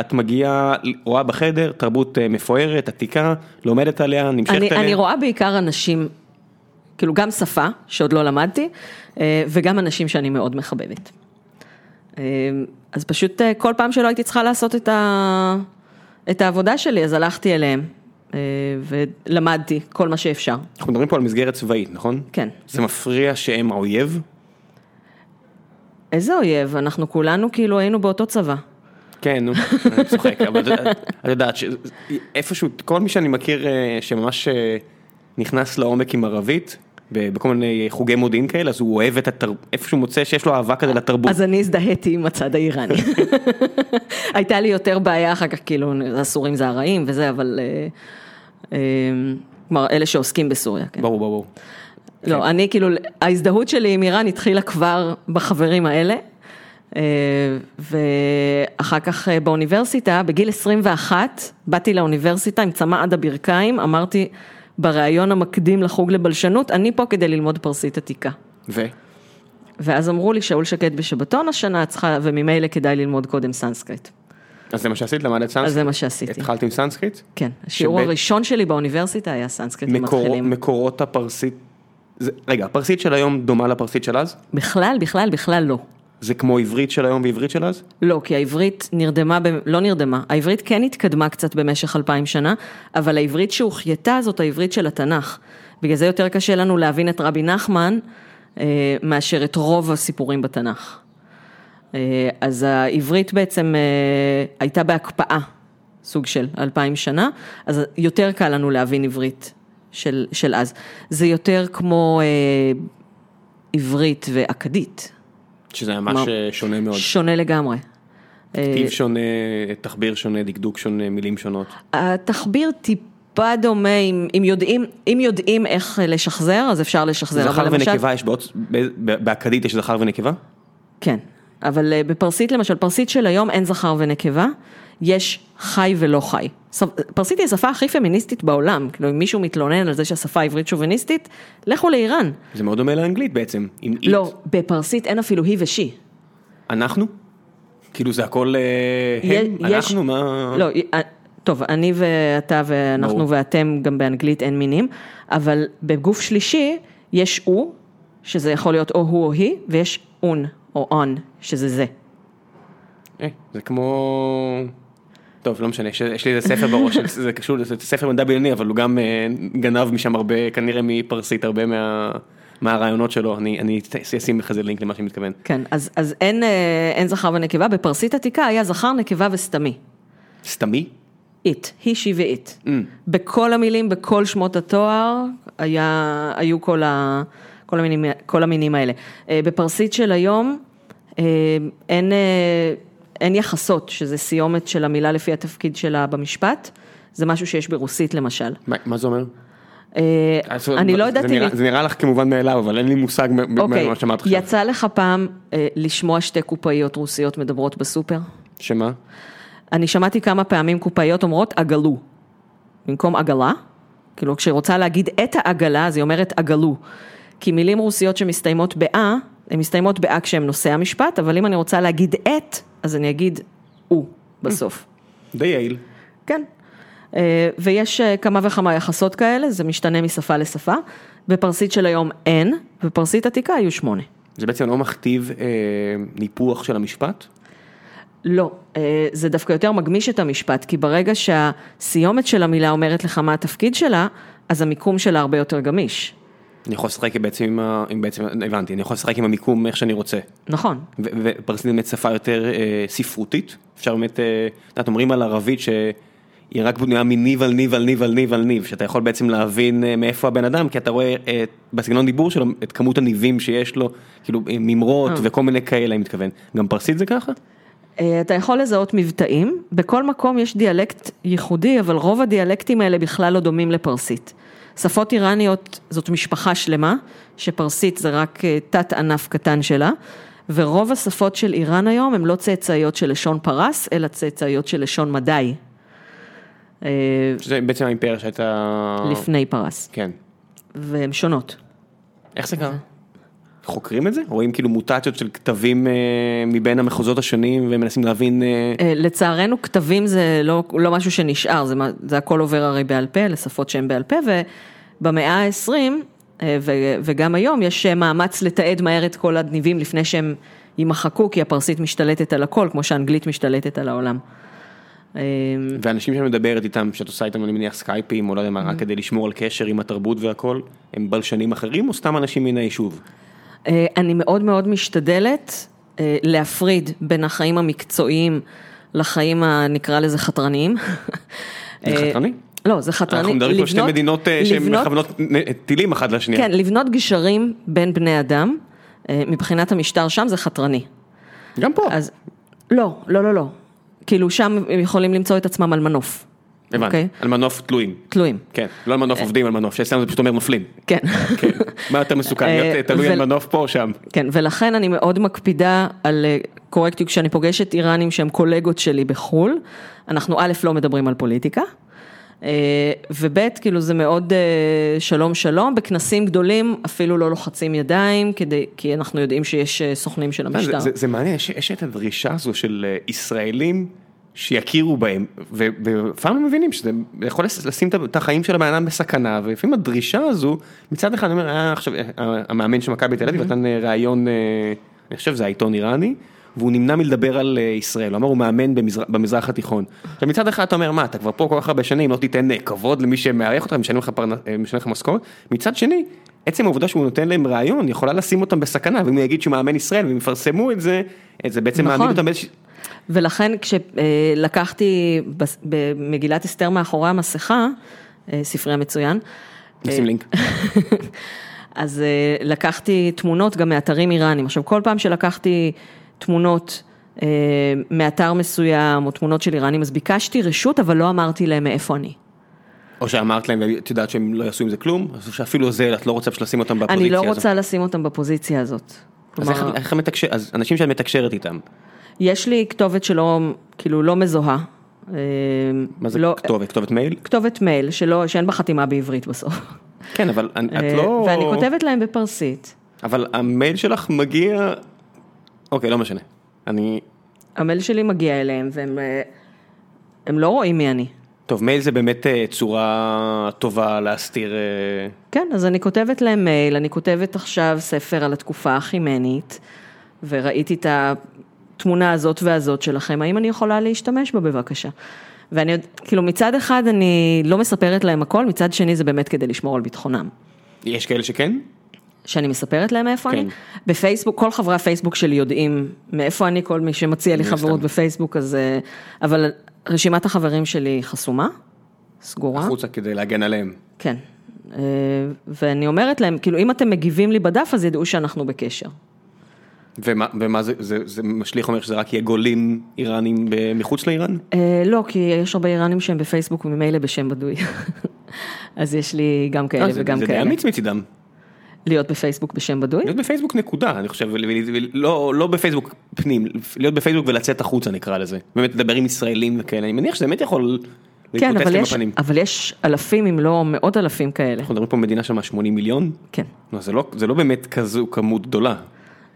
את מגיעה, רואה בחדר, תרבות מפוארת, עתיקה, לומדת עליה, נמשכת אני, אליה. אני רואה בעיקר אנשים, כאילו גם שפה, שעוד לא למדתי, וגם אנשים שאני מאוד מחבבת. אה, אז פשוט אה, כל פעם שלא הייתי צריכה לעשות את, ה... את העבודה שלי, אז הלכתי אליהם אה, ולמדתי כל מה שאפשר. אנחנו מדברים פה על מסגרת צבאית, נכון? כן. זה מפריע שהם האויב? איזה אויב, אנחנו כולנו כאילו היינו באותו צבא. כן, נו, אני צוחק, אבל את יודעת- שאיפשהו, כל מי שאני מכיר אה, שממש נכנס לעומק עם ערבית, בכל מיני חוגי מודיעין כאלה, אז הוא אוהב את התרבות, איפשהו מוצא שיש לו אהבה כזה לתרבות. אז אני הזדהיתי עם הצד האיראני. הייתה לי יותר בעיה אחר כך, כאילו, הסורים זה הרעים וזה, אבל... אה, אה, כלומר, אלה שעוסקים בסוריה, כן. ברור, ברור. לא, אני כאילו, ההזדהות שלי עם איראן התחילה כבר בחברים האלה. אה, ואחר כך באוניברסיטה, בגיל 21, באתי לאוניברסיטה עם צמא עד הברכיים, אמרתי בריאיון המקדים לחוג לבלשנות, אני פה כדי ללמוד פרסית עתיקה. ו? ואז אמרו לי, שאול שקד בשבתון השנה, את צריכה, וממילא כדאי ללמוד קודם סנסקריט. אז זה מה שעשית? למדת סנסקריט? אז זה מה שעשיתי. התחלת עם סנסקריט? כן, השיעור שבית- הראשון שלי באוניברסיטה היה סנסקריט מקור, למתחילים. מקורות הפרסית, זה, רגע, הפרסית של היום דומה לפרסית של אז? בכלל, בכלל, בכלל לא. זה כמו עברית של היום ועברית של אז? לא, כי העברית נרדמה, ב... לא נרדמה, העברית כן התקדמה קצת במשך אלפיים שנה, אבל העברית שהוחייתה זאת העברית של התנ"ך. בגלל זה יותר קשה לנו להבין את רבי נחמן אה, מאשר את רוב הסיפורים בתנ"ך. אה, אז העברית בעצם אה, הייתה בהקפאה, סוג של אלפיים שנה, אז יותר קל לנו להבין עברית של, של אז. זה יותר כמו אה, עברית ואכדית, שזה ממש אה, שונה מאוד. שונה לגמרי. כתיב שונה, תחביר שונה, דקדוק שונה, מילים שונות. התחביר טיפה דומה, אם, אם, יודעים, אם יודעים איך לשחזר, אז אפשר לשחזר. זכר אבל למשל- ונקבה יש בעוד, באכדית יש זכר ונקבה? כן, אבל אה, בפרסית למשל, פרסית של היום אין זכר ונקבה, יש חי ולא חי. פרסית היא השפה הכי פמיניסטית בעולם, כאילו אם מישהו מתלונן על זה שהשפה העברית שוביניסטית, לכו לאיראן. זה מאוד דומה לאנגלית בעצם. עם אית. לא, בפרסית אין אפילו היא ושי. אנחנו? כאילו זה הכל אה, הם? יש- אנחנו? מה? לא, אה, טוב, אני ואתה ואנחנו ברור. ואתם, גם באנגלית אין מינים, אבל בגוף שלישי יש הוא, שזה יכול להיות או הוא או היא, ויש און או און, שזה זה. אה, זה כמו... טוב, לא משנה, יש, לי איזה ספר בראש, זה קשור, זה ספר מדע בדיוני, אבל הוא גם אה, גנב משם הרבה, כנראה מפרסית, הרבה מה, מהרעיונות שלו, אני, אני אשים לך איזה לינק למה שאני מתכוון. כן, אז, אז אין, אה, אין זכר ונקבה, בפרסית עתיקה היה זכר, נקבה וסתמי. סתמי? it, she ו-it. Mm. בכל המילים, בכל שמות התואר, היה, היו כל, ה, כל, המינים, כל המינים האלה. אה, בפרסית של היום, אין, אין יחסות, שזה סיומת של המילה לפי התפקיד שלה במשפט, זה משהו שיש ברוסית למשל. מה, מה זה אומר? אה, אני לא יודעת זה אם... זה נראה לך כמובן מאליו, אבל אין לי מושג אוקיי, ממה שאמרת עכשיו. יצא לך פעם אה, לשמוע שתי קופאיות רוסיות מדברות בסופר? שמה? אני שמעתי כמה פעמים קופאיות אומרות עגלו, במקום עגלה, כאילו כשהיא רוצה להגיד את העגלה אז היא אומרת עגלו, כי מילים רוסיות שמסתיימות באה, הן מסתיימות באה כשהן נושא המשפט, אבל אם אני רוצה להגיד את, אז אני אגיד הוא בסוף. די יעיל. כן. אה, ויש אה, כמה וכמה יחסות כאלה, זה משתנה משפה לשפה. בפרסית של היום אין, בפרסית עתיקה היו שמונה. זה בעצם לא מכתיב אה, ניפוח של המשפט? לא, אה, זה דווקא יותר מגמיש את המשפט, כי ברגע שהסיומת של המילה אומרת לך מה התפקיד שלה, אז המיקום שלה הרבה יותר גמיש. אני יכול לשחק בעצם עם ה... בעצם, הבנתי, אני יכול לשחק עם המיקום איך שאני רוצה. נכון, ופרסית באמת שפה יותר אה, ספרותית, אפשר באמת, אה, את יודעת, אומרים על ערבית שהיא רק בנויה מניב על ניב על ניב על ניב על ניב, שאתה יכול בעצם להבין אה, מאיפה הבן אדם, כי אתה רואה אה, בסגנון דיבור שלו את כמות הניבים שיש לו, כאילו אה, ממרות אה. וכל מיני כאלה, אני מתכוון. גם פרסית זה ככה? אתה יכול לזהות מבטאים, בכל מקום יש דיאלקט ייחודי, אבל רוב הדיאלקטים האלה בכלל לא דומים לפרסית. שפות איראניות זאת משפחה שלמה, שפרסית זה רק אה, תת ענף קטן שלה, ורוב השפות של איראן היום הן לא צאצאיות של לשון פרס, אלא צאצאיות של לשון מדי, אה, שזה בעצם האימפריה שהייתה... לפני פרס, כן. והן שונות. איך זה קרה? חוקרים את זה? רואים כאילו מוטציות של כתבים אה, מבין המחוזות השונים ומנסים להבין... אה, אה, לצערנו כתבים זה לא, לא משהו שנשאר, זה, זה הכל עובר הרי בעל פה, לשפות שהן בעל פה, ובמאה ה-20, אה, ו- וגם היום, יש מאמץ לתעד מהר את כל הניבים לפני שהם יימחקו, כי הפרסית משתלטת על הכל, כמו שהאנגלית משתלטת על העולם. ואנשים שאת מדברת איתם, שאת עושה איתם אני מניח סקייפים או לא יודע מה. רק כדי לשמור על קשר עם התרבות והכל, הם בלשנים אחרים או סתם אנשים מן היישוב? אה, אני מאוד מאוד משתדלת אה, להפריד בין החיים המקצועיים לחיים הנקרא לזה חתרניים. זה אה, חתרני? לא, זה חתרני. אנחנו מדברים פה שתי מדינות שהן לבנות- מכוונות נ- טילים אחת לשנייה. כן, לבנות גשרים בין בני אדם, מבחינת המשטר שם זה חתרני. גם פה. אז לא, לא, לא, לא. כאילו שם הם יכולים למצוא את עצמם על מנוף. הבנתי, אוקיי? על מנוף תלויים. תלויים. כן, לא על מנוף עובדים, על מנוף, שאצלנו זה פשוט אומר נופלים. כן. כן. מה יותר מסוכן, אה, להיות תלוי ו- על מנוף פה או שם? כן, ולכן אני מאוד מקפידה על אה, קורקטיות כשאני פוגשת איראנים שהם קולגות שלי בחו"ל. אנחנו א', לא מדברים על פוליטיקה, אה, וב', כאילו זה מאוד אה, שלום שלום, בכנסים גדולים אפילו לא לוחצים ידיים, כדי, כי אנחנו יודעים שיש אה, סוכנים של זה- המשטר. זה- זה מעניין, יש- יש את הדרישה הזו של אה, ישראלים שיכירו בהם, ולפעמים הם מבינים שזה יכול לשים את החיים של הבן אדם בסכנה, ולפעמים הדרישה הזו, מצד אחד אני אומר, היה עכשיו, אה, המאמן של מכבי תל אביב נתן אה, ראיון, אה, אני חושב זה העיתון איראני, והוא נמנע מלדבר על אה, ישראל, הוא אמר הוא מאמן במזרח, במזרח התיכון. עכשיו מצד אחד אתה אומר, מה, אתה כבר פה כל כך הרבה שנים, לא תיתן אה, כבוד למי שמארח אותך, משלם לך פרנ- אה, משלם לך משכורת, מצד שני, עצם העובדה שהוא נותן להם ראיון, יכולה לשים אותם בסכנה, ואם הוא יגיד שהוא מאמן ישראל, והם יפרסמו את זה, את זה בעצם נכון. מעמיד אותם באיזושהי... ולכן כשלקחתי במגילת אסתר מאחורי המסכה, אה, ספרי המצוין, נשים לינק. אז אה, לקחתי תמונות גם מאתרים איראנים. עכשיו, כל פעם שלקחתי תמונות אה, מאתר מסוים, או תמונות של איראנים, אז ביקשתי רשות, אבל לא אמרתי להם מאיפה אני. או שאמרת להם, ואת יודעת שהם לא יעשו עם זה כלום, שאפילו זה, את לא רוצה פשוט לשים אותם בפוזיציה אני הזאת. לא רוצה לשים אותם בפוזיציה הזאת. אז איך, כלומר, איך את מתקשר, אז אנשים שאת מתקשרת איתם, יש לי כתובת שלא, כאילו, לא מזוהה. מה זה לא- כתובת? כתובת מייל? כתובת מייל, שלא, שאין בה חתימה בעברית בסוף. כן, אבל את אה, לא... ואני כותבת להם בפרסית. אבל המייל שלך מגיע... אוקיי, לא משנה. אני... המייל שלי מגיע אליהם, והם אה, הם לא רואים מי אני. טוב, מייל זה באמת אה, צורה טובה להסתיר... כן, אז אני כותבת להם מייל, אני כותבת עכשיו ספר על התקופה החימנית, וראיתי את התמונה הזאת והזאת שלכם, האם אני יכולה להשתמש בה בבקשה? ואני, עוד- כאילו מצד אחד אני לא מספרת להם הכל, מצד שני זה באמת כדי לשמור על ביטחונם. יש כאלה שכן? שאני מספרת להם איפה כן. אני? בפייסבוק, כל חברי הפייסבוק שלי יודעים מאיפה אני, כל מי שמציע לי חברות הסתם. בפייסבוק, אז... אה, אבל רשימת החברים שלי חסומה, סגורה. החוצה כדי להגן עליהם. כן. אה, ואני אומרת להם, כאילו, אם אתם מגיבים לי בדף, אז ידעו שאנחנו בקשר. ומה, ומה זה, זה, זה משליך אומר שזה רק יהיה גולים איראנים מחוץ לאיראן? אה, לא, כי יש הרבה איראנים שהם בפייסבוק וממילא בשם בדוי. אז יש לי גם כאלה אה, זה- וגם זה די כאלה. אמיץ מצידם. להיות בפייסבוק בשם בדוי? להיות בפייסבוק נקודה, אני חושב, ול- ול- לא, לא בפייסבוק פנים, להיות בפייסבוק ולצאת החוצה נקרא לזה. באמת לדבר עם ישראלים וכאלה, אני מניח שזה באמת יכול כן, אבל יש, בפנים. אבל יש אלפים אם לא מאות אלפים כאלה. אנחנו מדברים פה במדינה שם 80 מיליון, כן. נו, זה, לא, זה לא באמת כזו כמות גדולה.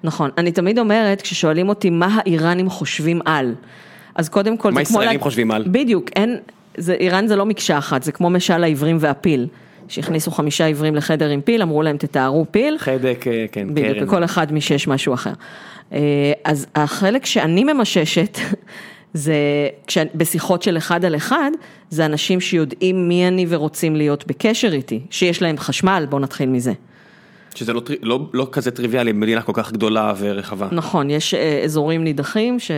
נכון. אני תמיד אומרת, כששואלים אותי מה האיראנים חושבים על, אז קודם כל... מה ישראלים לה- חושבים על? בדיוק, אין... זה, איראן זה לא מקשה אחת, זה כמו משל העברים והפיל. שהכניסו חמישה עברים לחדר עם פיל, אמרו להם תתארו פיל, חדק, אה, כן, בדיוק, קרן. לכל אחד משש משהו אחר. אה, אז החלק שאני ממששת, זה כש- בשיחות של אחד על אחד, זה אנשים שיודעים מי אני ורוצים להיות בקשר איתי, שיש להם חשמל, בואו נתחיל מזה. שזה לא, לא, לא כזה טריוויאלי במדינה כל כך גדולה ורחבה. נכון, יש אה, אזורים נידחים ש...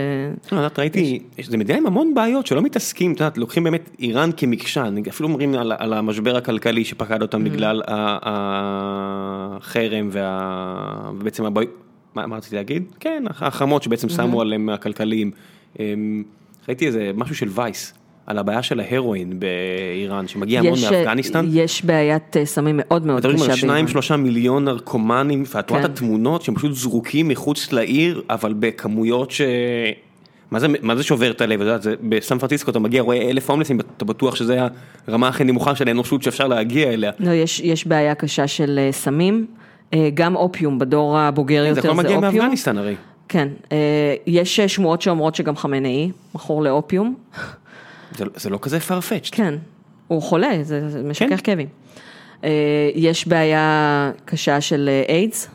לא, יודעת, ראיתי, יש- זה מדינה עם המון בעיות שלא מתעסקים, את יודעת, לוקחים באמת איראן כמקשה, אפילו אומרים על, על המשבר הכלכלי שפקד אותם בגלל ה- החרם וה... ובעצם הבעיות, מה, מה רציתי להגיד? כן, החרמות שבעצם שמו עליהם הכלכליים. אמ, ראיתי איזה משהו של וייס. על הבעיה של ההרואין באיראן, שמגיע המון יש, מאפגניסטן. יש בעיית אה, סמים מאוד מאוד מדברים על קשה שניים באיראן. שלושה מיליון נרקומנים, ואת רואה את כן. התמונות שהם פשוט זרוקים מחוץ לעיר, אבל בכמויות ש... מה זה, מה זה שובר את הלב, יודעת, זה- בסן פרנסיסקו אתה מגיע, רואה אלף הומלסים, אתה בטוח שזה הרמה הכי נמוכה של האנושות שאפשר להגיע אליה. לא, יש, יש בעיה קשה של אה, סמים, אה, גם אופיום, בדור הבוגר זה יותר הכל זה מגיע אופיום. מאפגניסטן הרי. כן, יש שמועות שאומרות שגם חמינאי מכור לאופיום. זה, זה לא כזה farfetched. כן, הוא חולה, זה, זה משכך כן. כאבים. אה, יש בעיה קשה של אה, איידס,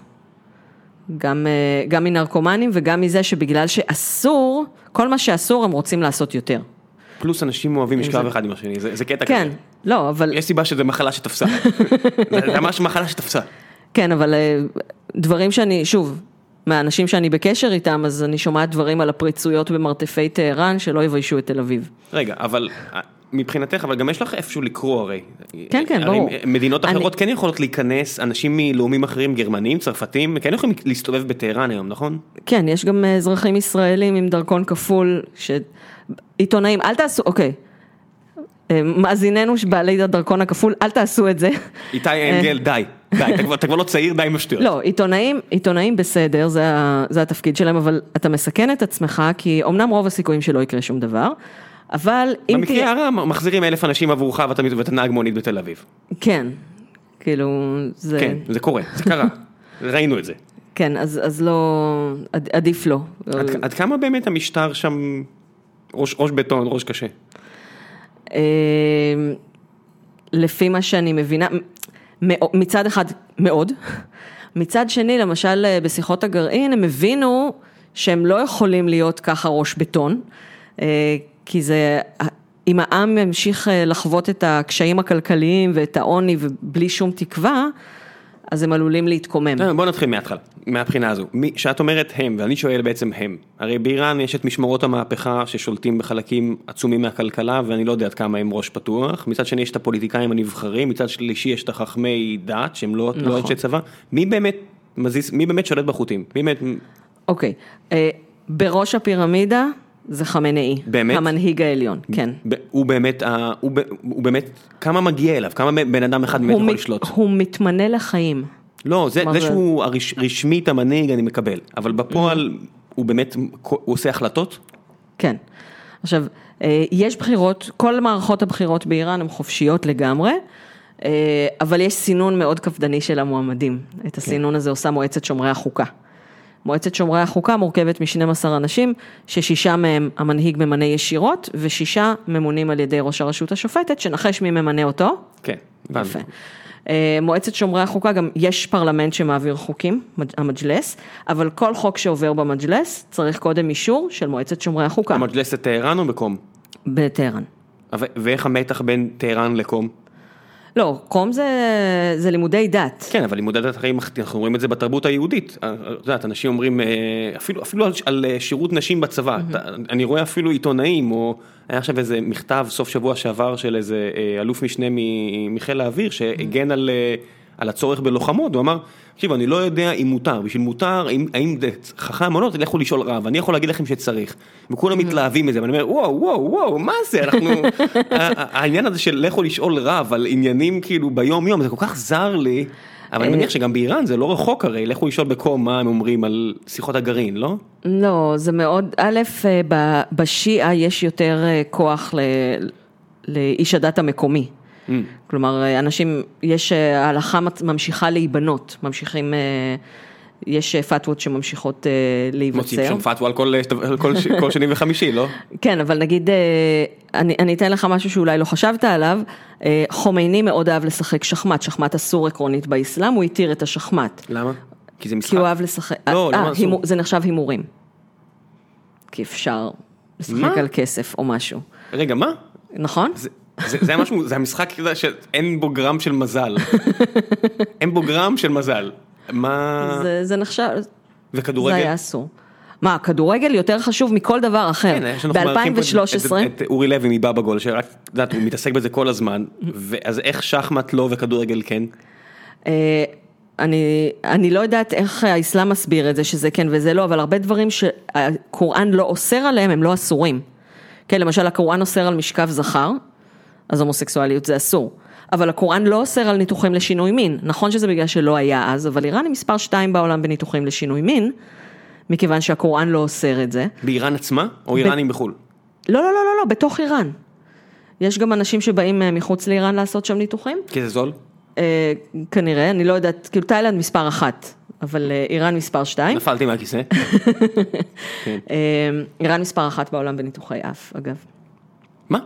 גם, אה, גם מנרקומנים וגם מזה שבגלל שאסור, כל מה שאסור הם רוצים לעשות יותר. פלוס אנשים אוהבים לשכב זה- אחד עם השני, זה, זה קטע כן, כזה. לא, אבל, יש סיבה שזה מחלה שתפסה. זה ממש מחלה שתפסה. כן, אבל אה, דברים שאני, שוב, מהאנשים שאני בקשר איתם, אז אני שומעת דברים על הפריצויות במרתפי טהרן שלא יביישו את תל אביב. רגע, אבל אה, מבחינתך, אבל גם יש לך איפשהו לקרוא הרי. כן, כן, הרי ברור. מדינות אני- אחרות כן יכולות להיכנס, אנשים מלאומים אחרים, גרמנים, צרפתים, כן יכולים להסתובב בטהרן היום, נכון? כן, יש גם אה, אזרחים ישראלים עם דרכון כפול, ש... עיתונאים, אל תעשו, אוקיי. אה, מאזיננו בעלי הדרכון הכפול, אל תעשו את זה. איתי אנגל, די, די, אתה כבר- אתה כבר לא צעיר, די עם השטויות. לא, עיתונאים, עיתונאים בסדר, זה, זה התפקיד שלהם, אבל אתה מסכן את עצמך, כי אמנם רוב הסיכויים שלא יקרה שום דבר, אבל אם במקרה הרע מחזירים אלף אנשים עבורך ואתה נהג מונית בתל אביב. כן, כאילו, זה... כן, זה קורה, זה קרה, ראינו את זה. כן, אז, אז לא, עד, עדיף לא. עד- עד כמה באמת המשטר שם ראש ראש בטון, ראש קשה? אה, לפי מה שאני מבינה, מצד אחד מאוד, מצד שני, למשל אה, בשיחות הגרעין, הם הבינו שהם לא יכולים להיות ככה ראש בטון, אה, כי זה, אם העם ימשיך אה, לחוות את הקשיים הכלכליים ואת העוני ובלי שום תקווה, אז הם עלולים להתקומם. לא, בוא נתחיל מההתחלה, מהבחינה הזו. מי- שאת אומרת הם, ואני שואל בעצם הם. הרי באיראן יש את משמרות המהפכה ששולטים בחלקים עצומים מהכלכלה, ואני לא יודע עד כמה הם ראש פתוח. מצד שני יש את הפוליטיקאים הנבחרים, מצד שלישי יש את החכמי דת, שהם לא לא נכון. אנשי צבא. מי באמת מזיז, מי באמת שולט בחוטים? מי באמת... אוקיי, אה, בראש הפירמידה זה חמינאי. באמת? המנהיג העליון, כן. הוא באמת, הוא הוא באמת, כמה מגיע אליו? כמה בן אדם אחד באמת יכול לשלוט? הוא מתמנה לחיים. לא, זה זה? שהוא הרש- רשמית המנהיג אני מקבל, אבל בפועל הוא באמת, הוא עושה החלטות? כן. עכשיו, אה, יש בחירות, כל מערכות הבחירות באיראן הן חופשיות לגמרי, אה, אבל יש סינון מאוד קפדני של המועמדים. את הסינון הזה עושה מועצת שומרי החוקה. מועצת שומרי החוקה מורכבת מ-12 אנשים, ששישה מהם המנהיג ממנה ישירות, ושישה ממונים על ידי ראש הרשות השופטת, שנחש מי ממנה אותו. כן. יפה. אה, מועצת שומרי החוקה, גם יש פרלמנט שמעביר חוקים, מג'- המג'לס, אבל כל חוק שעובר במג'לס צריך קודם אישור של מועצת שומרי החוקה, המג'לסת טהרן או בקום? בטהרן. ואיך המתח בין טהרן לקום? לא, קום זה, זה לימודי דת. כן, אבל לימודי דת אנחנו רואים את זה בתרבות היהודית. אה, את יודעת, אנשים אומרים, אה, אפילו, אפילו על, על אה, שירות נשים בצבא. אתה, אני רואה אפילו עיתונאים, או היה עכשיו איזה מכתב סוף שבוע שעבר של איזה אלוף משנה מחיל האוויר, שהגן על, אה, על הצורך בלוחמות, הוא אמר, תקשיב, אני לא יודע אם מותר, בשביל מותר, אם, האם זה חכם או לא, לכו לשאול רב, אני יכול להגיד לכם שצריך. וכולם מתלהבים מזה, ואני אומר, וואו, וואו, וואו, מה זה, אנחנו... העניין הזה של לכו לשאול רב על עניינים כאילו ביום יום, זה כל כך זר לי. אבל אני מניח שגם באיראן זה לא רחוק הרי, לכו לשאול בקום מה הם אומרים על שיחות הגרעין, לא? לא, זה מאוד, א', אה, בשיעה יש יותר אה, כוח לאיש הדת המקומי. Mm. כלומר, אה, אנשים, יש, אה, ההלכה ממשיכה להיבנות, ממשיכים, אה, יש פתוות שממשיכות מוציאים להיווצר. שם פתווה על כל, על כל, כל שני וחמישי, לא? כן, אבל נגיד, אה, אני, אני אתן לך משהו שאולי לא חשבת עליו, אה, חומייני מאוד אהב לשחק שחמט, שחמט אסור עקרונית באסלאם, הוא התיר את השחמט. למה? כי זה משחק. כי הוא אהב לשחק, לא, אה, למה אסור? הימור- זה נחשב הימורים. כי אפשר לשחק מה? על כסף או משהו, רגע, מה? נכון? זה, זה, זה משהו, זה המשחק שאין בו גרם של מזל. אין בו גרם של מזל. מה... זה, זה נחשב, זה וכדורגל? היה אסור. מה, כדורגל יותר חשוב מכל דבר אחר. כן, שאנחנו מארחים פה את- ב-2013, את, את אורי לוי מבבא גול, שרק, את יודעת, הוא מתעסק בזה כל הזמן, ואז איך שחמט לא וכדורגל כן? אה, אני, אני לא יודעת איך האסלאם מסביר את זה, שזה כן וזה לא, אבל הרבה דברים שהקוראן לא אוסר עליהם, הם לא אסורים. כן, למשל הקוראן אוסר על משכב זכר, אז הומוסקסואליות זה אסור. אבל הקוראן לא אוסר על ניתוחים לשינוי מין. נכון שזה בגלל שלא היה אז, אבל איראן היא מספר 2 בעולם בניתוחים לשינוי מין, מכיוון שהקוראן לא אוסר את זה. באיראן עצמה, או איראנים בחו"ל? לא, לא, לא, לא, לא, בתוך איראן. יש גם אנשים שבאים אה, מחוץ לאיראן לעשות שם ניתוחים. כי זה זול? אה, כנראה, אני לא יודעת, כאילו תאילנד מספר אחת, אבל אה, איראן מספר שתיים. נפלתי מהכיסא. כן. אה, איראן מספר אחת בעולם בניתוחי אף, אגב. מה?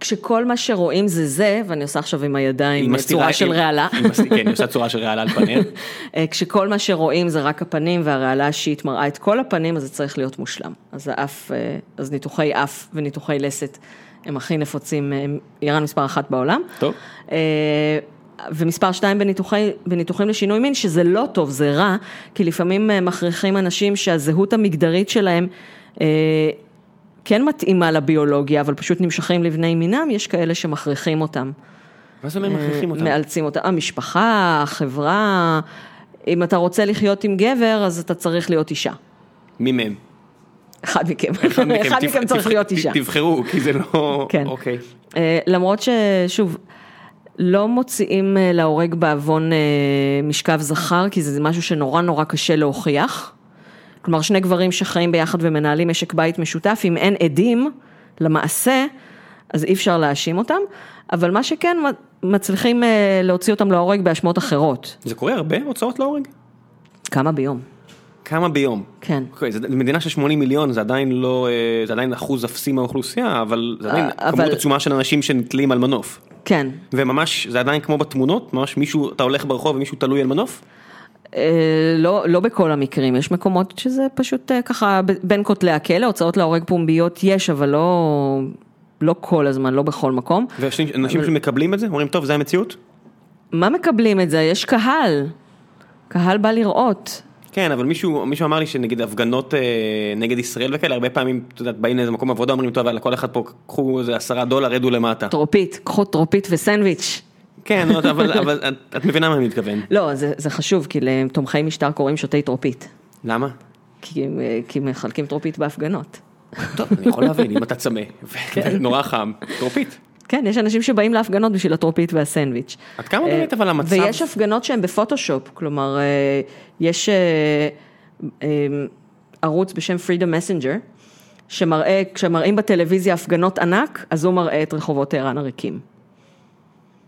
כשכל מה שרואים זה זה, ואני עושה עכשיו עם הידיים מסתירה- צורה של רעלה, כן, היא עושה צורה של רעלה על פניה. אה, כשכל מה שרואים זה רק הפנים והרעלה השיעית מראה את כל הפנים, אז זה צריך להיות מושלם. אז האף, אה, אז ניתוחי אף וניתוחי לסת הם הכי נפוצים, אה, הם איראן מספר אחת בעולם. טוב. ומספר שתיים בניתוחי, בניתוחים לשינוי מין, שזה לא טוב, זה רע, כי לפעמים מכריחים אנשים שהזהות המגדרית שלהם כן מתאימה לביולוגיה, אבל פשוט נמשכים לבני מינם, יש כאלה שמכריחים אותם. מה זה אומר מכריחים אותם? מאלצים אותם, המשפחה, החברה, אם אתה רוצה לחיות עם גבר, אז אתה צריך להיות אישה. מי מהם? אחד מכם, אחד מכם, צריך להיות אישה. תבחרו, כי זה לא... כן. אוקיי. אה, למרות ששוב, לא מוציאים אה, להורג בעוון אה, משכב זכר, כי זה משהו שנורא נורא קשה להוכיח. כלומר, שני גברים שחיים ביחד ומנהלים משק בית משותף, אם אין עדים למעשה, אז אי אפשר להאשים אותם, אבל מה שכן, מצליחים אה, להוציא אותם להורג באשמות אחרות. זה קורה הרבה הוצאות להורג? כמה ביום, כמה ביום? כן. אוקיי, זה מדינה של 80 מיליון, זה עדיין לא, אה, זה עדיין אחוז אפסי מהאוכלוסייה, אבל זה עדיין אה, כמות אבל- עצומה של אנשים שנתלים על מנוף. כן. וממש, זה עדיין כמו בתמונות, ממש מישהו, אתה הולך ברחוב ומישהו תלוי על מנוף? אה, לא, לא בכל המקרים, יש מקומות שזה פשוט אה, ככה בין כותלי הכלא, הוצאות להורג פומביות יש, אבל לא, לא כל הזמן, לא בכל מקום. ויש אנשים שמקבלים את זה, אומרים, טוב, זה המציאות? מה מקבלים את זה? יש קהל, קהל בא לראות. כן, אבל מישהו, מישהו אמר לי שנגיד הפגנות אה, נגד ישראל וכאלה, הרבה פעמים, את יודעת, באים לאיזה מקום עבודה, אומרים, טוב, יאללה, כל אחד פה, קחו איזה עשרה דולר, רדו למטה. טרופית, קחו טרופית וסנדוויץ'. כן, לא, אבל, אבל את, מבינה מה אני מתכוון. לא, זה, זה חשוב, כי לתומכי משטר קוראים שותי טרופית. למה? כי, אה, מחלקים טרופית בהפגנות. טוב, אני יכול להבין, אם אתה צמא, ונורא חם, טרופית. כן, יש אנשים שבאים להפגנות בשביל הטרופית והסנדוויץ'. עד כמה באמת אבל המצב... ויש הפגנות שהן בפוטושופ, כלומר, אה, יש אה, אה, ערוץ בשם Freedom Messenger, שמראה, כשמראים בטלוויזיה הפגנות ענק, אז הוא מראה את רחובות טהרן הריקים.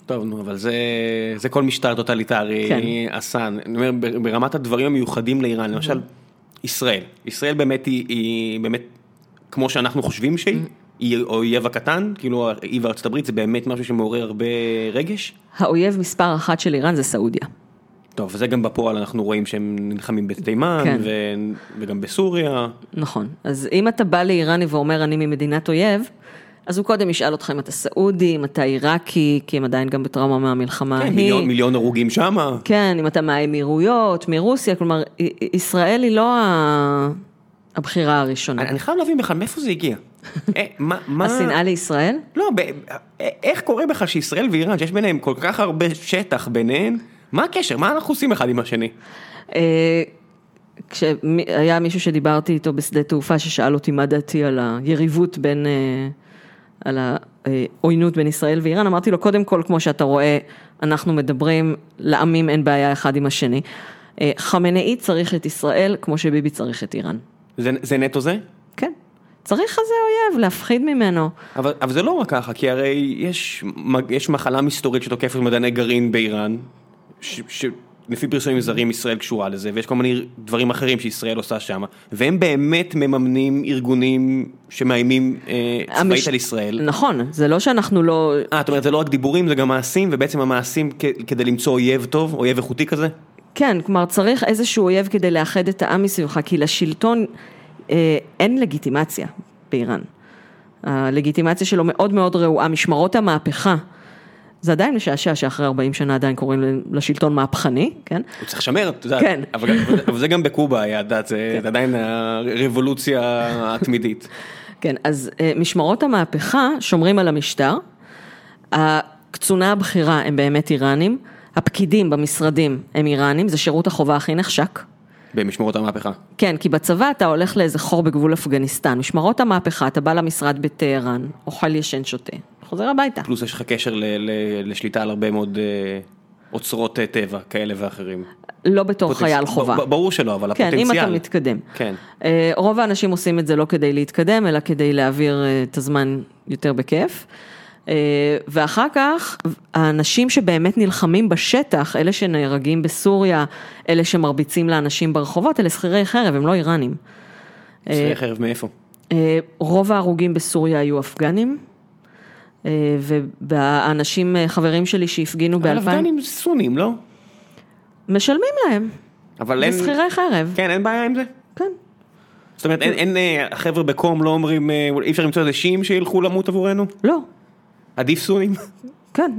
טוב, נו, אבל זה, זה כל משטר טוטליטרי כן. עשה, אני אומר, ברמת הדברים המיוחדים לאיראן, למשל, ישראל, ישראל באמת היא, היא באמת, כמו שאנחנו חושבים שהיא, היא האויב הקטן, כאילו, היא וארצות הברית, זה באמת משהו שמעורר הרבה רגש? האויב מספר אחת של איראן זה סעודיה. טוב, וזה גם בפועל אנחנו רואים שהם נלחמים בתימן, כן. ו... וגם בסוריה. נכון. אז אם אתה בא לאיראני ואומר אני ממדינת אויב, אז הוא קודם ישאל אותך אם אתה סעודי, אם אתה עיראקי, כי הם עדיין גם בטראומה מהמלחמה כן, ההיא. מיליון, מיליון הרוגים שמה. כן, אם אתה מהאמירויות, מרוסיה, כלומר, ישראל היא לא ה- הבחירה הראשונה. אני, אני חייב להבין בכלל מאיפה זה הגיע. אה, מה. השנאה לישראל? לא, ב... איך קורה בכלל שישראל ואיראן, שיש ביניהם כל כך הרבה שטח ביניהן, מה הקשר? מה אנחנו עושים אחד עם השני? אה, כשהיה מישהו שדיברתי איתו בשדה תעופה ששאל אותי מה דעתי על היריבות בין, אה, על העוינות בין ישראל ואיראן, אמרתי לו קודם כל כמו שאתה רואה, אנחנו מדברים, לעמים אין בעיה אחד עם השני. אה, חמינאי צריך את ישראל כמו שביבי צריך את איראן. זה, זה נטו זה? כן, צריך כזה אויב, להפחיד ממנו. אבל, אבל זה לא רק ככה, כי הרי יש, יש מחלה מסתורית שתוקפת מדעני גרעין באיראן, ש- שלפי פרסומים זרים ישראל קשורה לזה, ויש כל מיני דברים אחרים שישראל עושה שם, והם באמת מממנים ארגונים שמאיימים אה, צבאית המש- על ישראל. נכון, זה לא שאנחנו לא... אה, את אומרת, זה לא רק דיבורים, זה גם מעשים, ובעצם המעשים כ- כדי למצוא אויב טוב, אויב איכותי כזה? כן, כלומר צריך איזשהו אויב כדי לאחד את העם מסביבך, כי לשלטון אה, אין לגיטימציה באיראן. הלגיטימציה שלו מאוד מאוד רעועה, משמרות המהפכה. זה עדיין משעשע שאחרי 40 שנה עדיין קוראים לשלטון מהפכני, כן? הוא צריך לשמר, את יודעת, כן. אבל, אבל זה גם בקובה היה, את יודעת, זה, זה עדיין הרבולוציה התמידית. כן, אז אה, משמרות המהפכה שומרים על המשטר, הקצונה הבכירה הם באמת איראנים, הפקידים במשרדים הם איראנים, זה שירות החובה הכי נחשק. במשמרות המהפכה. כן, כי בצבא אתה הולך לאיזה חור בגבול אפגניסטן, משמרות המהפכה, אתה בא למשרד בטהרן, אוכל ישן שותה, חוזר הביתה. פלוס יש לך קשר ל, ל, לשליטה על הרבה מאוד אה, אוצרות אה, טבע כאלה ואחרים. לא בתור פוטנצ- חייל חובה. ב- ברור שלא, אבל כן, הפוטנציאל. אם אתה מתקדם. כן. אה, רוב האנשים עושים את זה לא כדי להתקדם, אלא כדי להעביר אה, את הזמן יותר בכיף. אה, ואחר כך, האנשים שבאמת נלחמים בשטח, אלה שנהרגים בסוריה, אלה שמרביצים לאנשים ברחובות, אלה שכירי חרב, הם לא איראנים. שכירי חרב מאיפה? אה, רוב ההרוגים בסוריה היו אפגנים, אה, והאנשים, אה, חברים שלי שהפגינו אבל ב-2000, אפגנים סונים, לא? משלמים להם, אבל אין... זה שכירי חרב, כן, אין בעיה עם זה? כן. זאת אומרת, אין, אין, אה, החבר'ה בקום לא אומרים, אה, אי אפשר למצוא איזה שיעים שילכו למות עבורנו? לא, עדיף סונים? כן.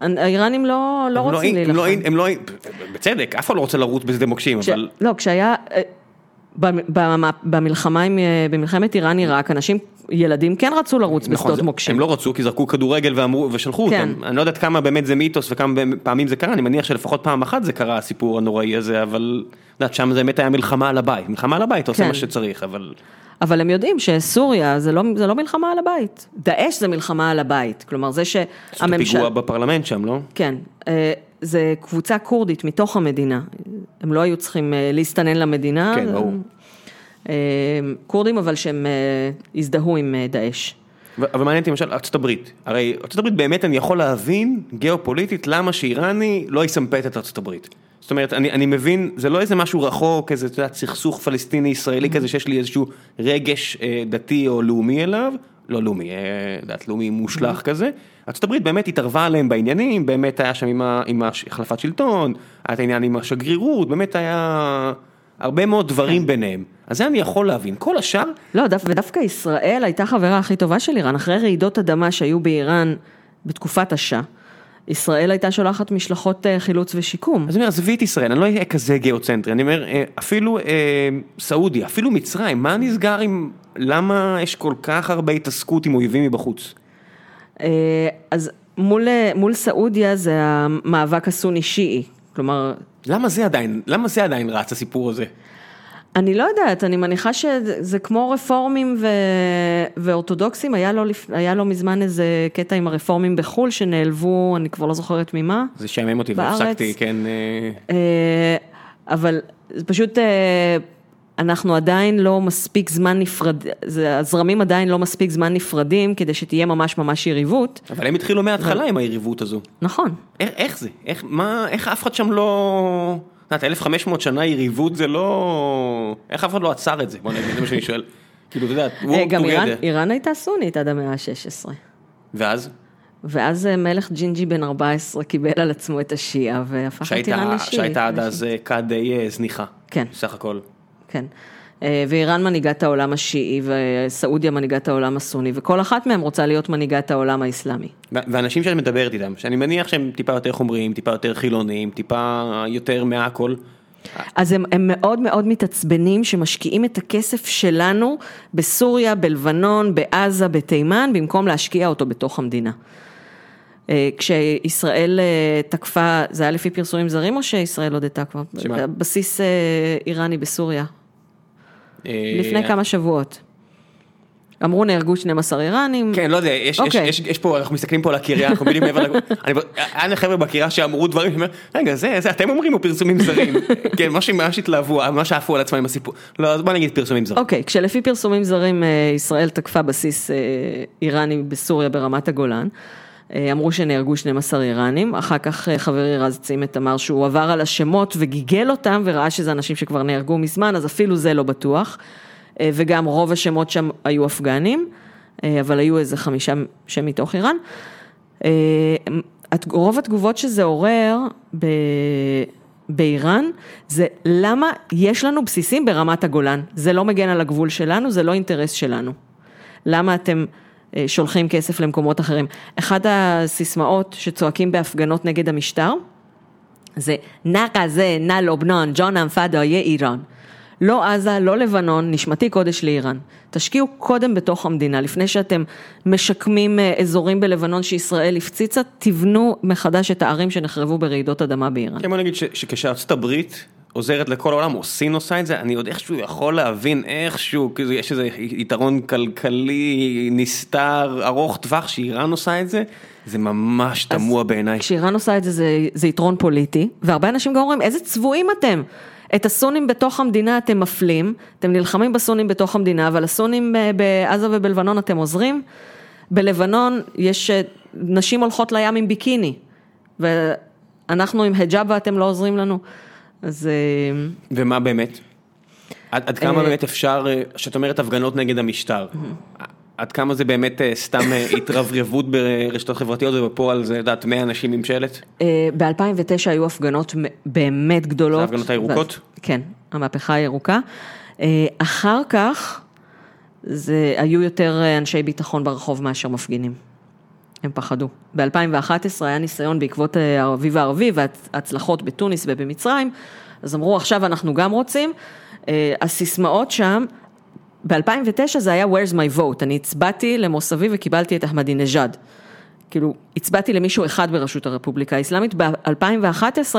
האיראנים לא, לא הם רוצים הם לא, להילחם. הם לא, בצדק, אף אחד לא רוצה לרוץ בשדה מוקשים, כש- אבל... לא, כשהיה, אה, במ- במ- במלחמה, אה, במלחמת איראן עיראק, אנשים, ילדים כן רצו לרוץ נכון, בשדות מוקשים. הם לא רצו כי זרקו כדורגל ואמרו ושלחו כן. אותם. אני לא יודעת כמה באמת זה מיתוס וכמה פעמים זה קרה, אני מניח שלפחות פעם אחת זה קרה הסיפור הנוראי הזה, אבל את יודעת, שם זה באמת היה מלחמה על הבית, מלחמה על הבית, אתה עושה כן. מה שצריך, אבל... אבל הם יודעים שסוריה זה לא, זה לא מלחמה על הבית. דאעש זה מלחמה על הבית. כלומר, זה שהממשל... הפיגוע בפרלמנט שם, לא? כן, אה, זה קבוצה כורדית מתוך המדינה. הם לא היו צריכים אה, להסתנן למדינה. כן, ברור. אה, כורדים, אבל שהם הזדהו עם דאעש. אבל מעניין אותי למשל ארצות הברית, הרי ארצות הברית באמת אני יכול להבין גיאופוליטית למה שאיראני לא יסמפת את ארצות הברית. זאת אומרת, אני, אני מבין, זה לא איזה משהו רחוק, איזה, אתה יודע, סכסוך פלסטיני-ישראלי כזה שיש לי איזשהו רגש אה, דתי או לאומי אליו, לא לאומי, אה, יודעת, לאומי מושלך כזה. ארה"ב באמת התערבה עליהם בעניינים, באמת היה שם עם, החלפת שלטון, היה את העניין עם השגרירות, באמת היה הרבה מאוד דברים ביניהם. אז זה אני יכול להבין. כל השאר, לא, דו, ודווקא ישראל הייתה החברה הכי טובה של איראן. אחרי רעידות אדמה שהיו באיראן בתקופת השאה, ישראל הייתה שולחת משלחות אה, חילוץ ושיקום. אז אני אומר, עזבי את ישראל, אני לא אהיה כזה גיאוצנטרי, אני אומר, אה, אפילו אה, סעודיה, אפילו מצרים, מה נסגר עם, למה יש כל כך הרבה התעסקות עם אויבים מבחוץ? אז מול, מול סעודיה זה המאבק הסוני-שיעי. כלומר, למה זה עדיין, למה זה עדיין רץ הסיפור הזה? אני לא יודעת, אני מניחה שזה כמו רפורמים ו... ואורתודוקסים, היה לו, לפ... היה לו מזמן איזה קטע עם הרפורמים בחו"ל שנעלבו, אני כבר לא זוכרת ממה. זה שעמם אותי והפסקתי, כן. אה, אבל זה פשוט, אה, אנחנו עדיין לא מספיק זמן נפרד, הזרמים עדיין לא מספיק זמן נפרדים כדי שתהיה ממש ממש יריבות. אבל הם התחילו מההתחלה עם היריבות הזו. נכון. איך, איך זה? איך, מה, איך אף אחד שם לא... את יודעת, 1500 שנה יריבות זה לא... איך אף אחד לא עצר את זה? בוא נגיד, זה מה שאני שואל. כאילו, אתה יודע, work together. גם איראן, איראן הייתה סונית עד המאה ה-16. ואז? ואז אה, מלך ג'ינג'י בן 14 קיבל על עצמו את השיעה והפך את איראן לשיעית. שהייתה עד אז אה, די אה, זניחה. כן. סך הכל. כן. ואיראן מנהיגת העולם השיעי, וסעודיה מנהיגת העולם הסוני, וכל אחת מהן רוצה להיות מנהיגת העולם האסלאמי. ואנשים שאת מדברת איתם, שאני מניח שהם טיפה יותר חומריים, טיפה יותר חילוניים, טיפה יותר מהכל. אז הם, הם מאוד מאוד מתעצבנים שמשקיעים את הכסף שלנו בסוריה, בלבנון, בעזה, בתימן, במקום להשקיע אותו בתוך המדינה. אה, כשישראל אה, תקפה, זה היה לפי פרסומים זרים או שישראל הודתה כבר? שמה? בסיס אה, איראני בסוריה. לפני כמה שבועות. אמרו נהרגו 12 איראנים. כן, לא יודע, יש, okay. יש, אוקיי. יש, יש פה, אנחנו מסתכלים פה על הקריה, אנחנו בדיוק מעבר, היה לי חבר'ה בקריה שאמרו דברים, שאומר, רגע, זה, זה אתם אומרים או פרסומים זרים? כן, ממש התלהבו, ממש עפו על עצמם עם הסיפור, לא, אז בוא נגיד פרסומים זרים. אוקיי, okay, כשלפי פרסומים זרים ישראל תקפה בסיס איראני בסוריה ברמת הגולן. אה, אמרו שנהרגו 12 איראנים, אחר כך אה, חברי רז צימת אמר שהוא עבר על השמות וגיגל אותם וראה שזה אנשים שכבר נהרגו מזמן, אז אפילו זה לא בטוח. אה, וגם רוב השמות שם היו אפגנים, אבל היו איזה חמישה שמתוך איראן. רוב התגובות שזה עורר ב... באיראן, זה למה יש לנו בסיסים ברמת הגולן. זה לא מגן על הגבול שלנו, זה לא אינטרס שלנו. למה אתם... אה, שולחים כסף למקומות אחרים. אחת הסיסמאות שצועקים בהפגנות נגד המשטר, זה נקה זה נא לובנון, ג'ון אמפדו יהיה איראן. לא עזה, לא לבנון, נשמתי קודש לאיראן. תשקיעו קודם בתוך המדינה, לפני שאתם משקמים אה, אזורים בלבנון שישראל הפציצה, תבנו מחדש את הערים שנחרבו ברעידות אדמה באיראן. כן, בוא נגיד שכשארצות הברית עוזרת לכל העולם, או סין עושה את זה, אני עוד איכשהו יכול להבין איכשהו, כאילו יש איזה יתרון כלכלי נסתר, ארוך טווח, שאיראן עושה את זה, זה ממש תמוה בעיניי. כשאיראן עושה את זה, זה, זה יתרון פוליטי, והרבה אנשים גם אומרים, איזה צבועים אתם. את הסונים בתוך המדינה אתם מפלים, אתם נלחמים בסונים בתוך המדינה, אבל הסונים בעזה ובלבנון אתם עוזרים. בלבנון יש, אה, נשים הולכות לים עם ביקיני, ואנחנו עם היג'אב ואתם לא עוזרים לנו. אז... אה, ומה באמת? עד, עד כמה אה, באמת אפשר, כשאת אומרת הפגנות נגד המשטר, עד כמה זה באמת סתם התרברבות ברשתות חברתיות ובפועל זה, יודעת, 100 אנשים עם שלט? ב-2009 היו הפגנות באמת גדולות. זה ההפגנות הירוקות? כן, המהפכה הירוקה. אחר כך, זה היו יותר אנשי ביטחון ברחוב מאשר מפגינים. הם פחדו. ב-2011 היה ניסיון בעקבות אה, האביב הערבי וההצלחות בתוניס ובמצרים, אז אמרו עכשיו אנחנו גם רוצים. אה, הסיסמאות שם, ב-2009 זה היה where's my vote, אני הצבעתי למוסבי וקיבלתי את אחמדינג'אד. כאילו, הצבעתי למישהו אחד בראשות הרפובליקה האסלאמית, ב-2011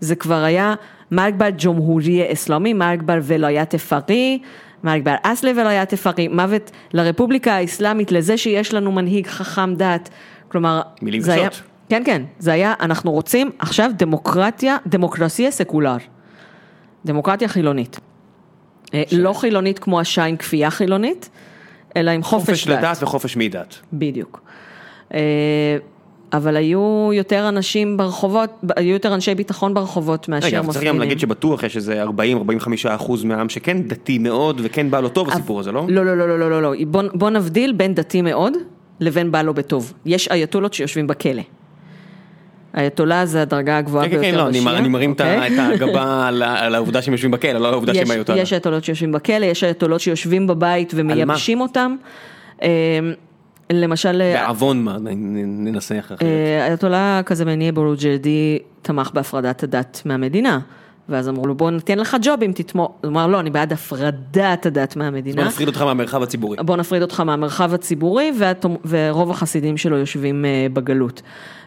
זה כבר היה מרגבר ג'ומהורי אסלאמי, מרגבר ולויית פארי, מרגבר אסלי ולויית פארי, מוות לרפובליקה האסלאמית, לזה שיש לנו מנהיג חכם דת, כלומר, מילים קשות. היה, כן, כן, זה היה, אנחנו רוצים עכשיו דמוקרטיה, דמוקרסיה סקולר, דמוקרטיה חילונית. אה. לא חילונית כמו השיין כפייה חילונית, אלא עם חופש, חופש דת. חופש לדת וחופש מדת. בדיוק. אה, אבל היו יותר אנשים ברחובות, היו יותר אנשי ביטחון ברחובות מאשר מפגינים. רגע, צריך גם להגיד שבטוח יש איזה 40-45 אחוז מהעם שכן דתי מאוד וכן בא לו טוב הסיפור הזה, לא? לא, לא, לא, לא, לא, לא, לא. בוא, בוא נבדיל בין דתי מאוד לבין בא לו בטוב. יש אייתולות שיושבים בכלא. אייתולה זה הדרגה הגבוהה ביותר בשיעה. כן, כן, לא, אני מרים את אוקיי? הגבה על העובדה שהם יושבים בכלא, לא על העובדה שהם אייתולה. יש אייתולות שיושבים בכלא, יש אייתולות שיושבים בבית ומייבשים אותם. אמ, למשל... אה, בעוון מה, ננסח אחרת. אה, אייתולה כזה מניע בורוג'רדי תמך בהפרדת הדת מהמדינה. ואז אמרו לו, בוא ניתן לך ג'ובים, תתמוך. הוא אמר, לא, אני בעד הפרדת הדת מהמדינה. בוא נפריד אותך מהמרחב הציבורי. בוא נפריד אותך מהמרחב הציבורי, ורוב החסידים שלו יושבים אה, בגלות.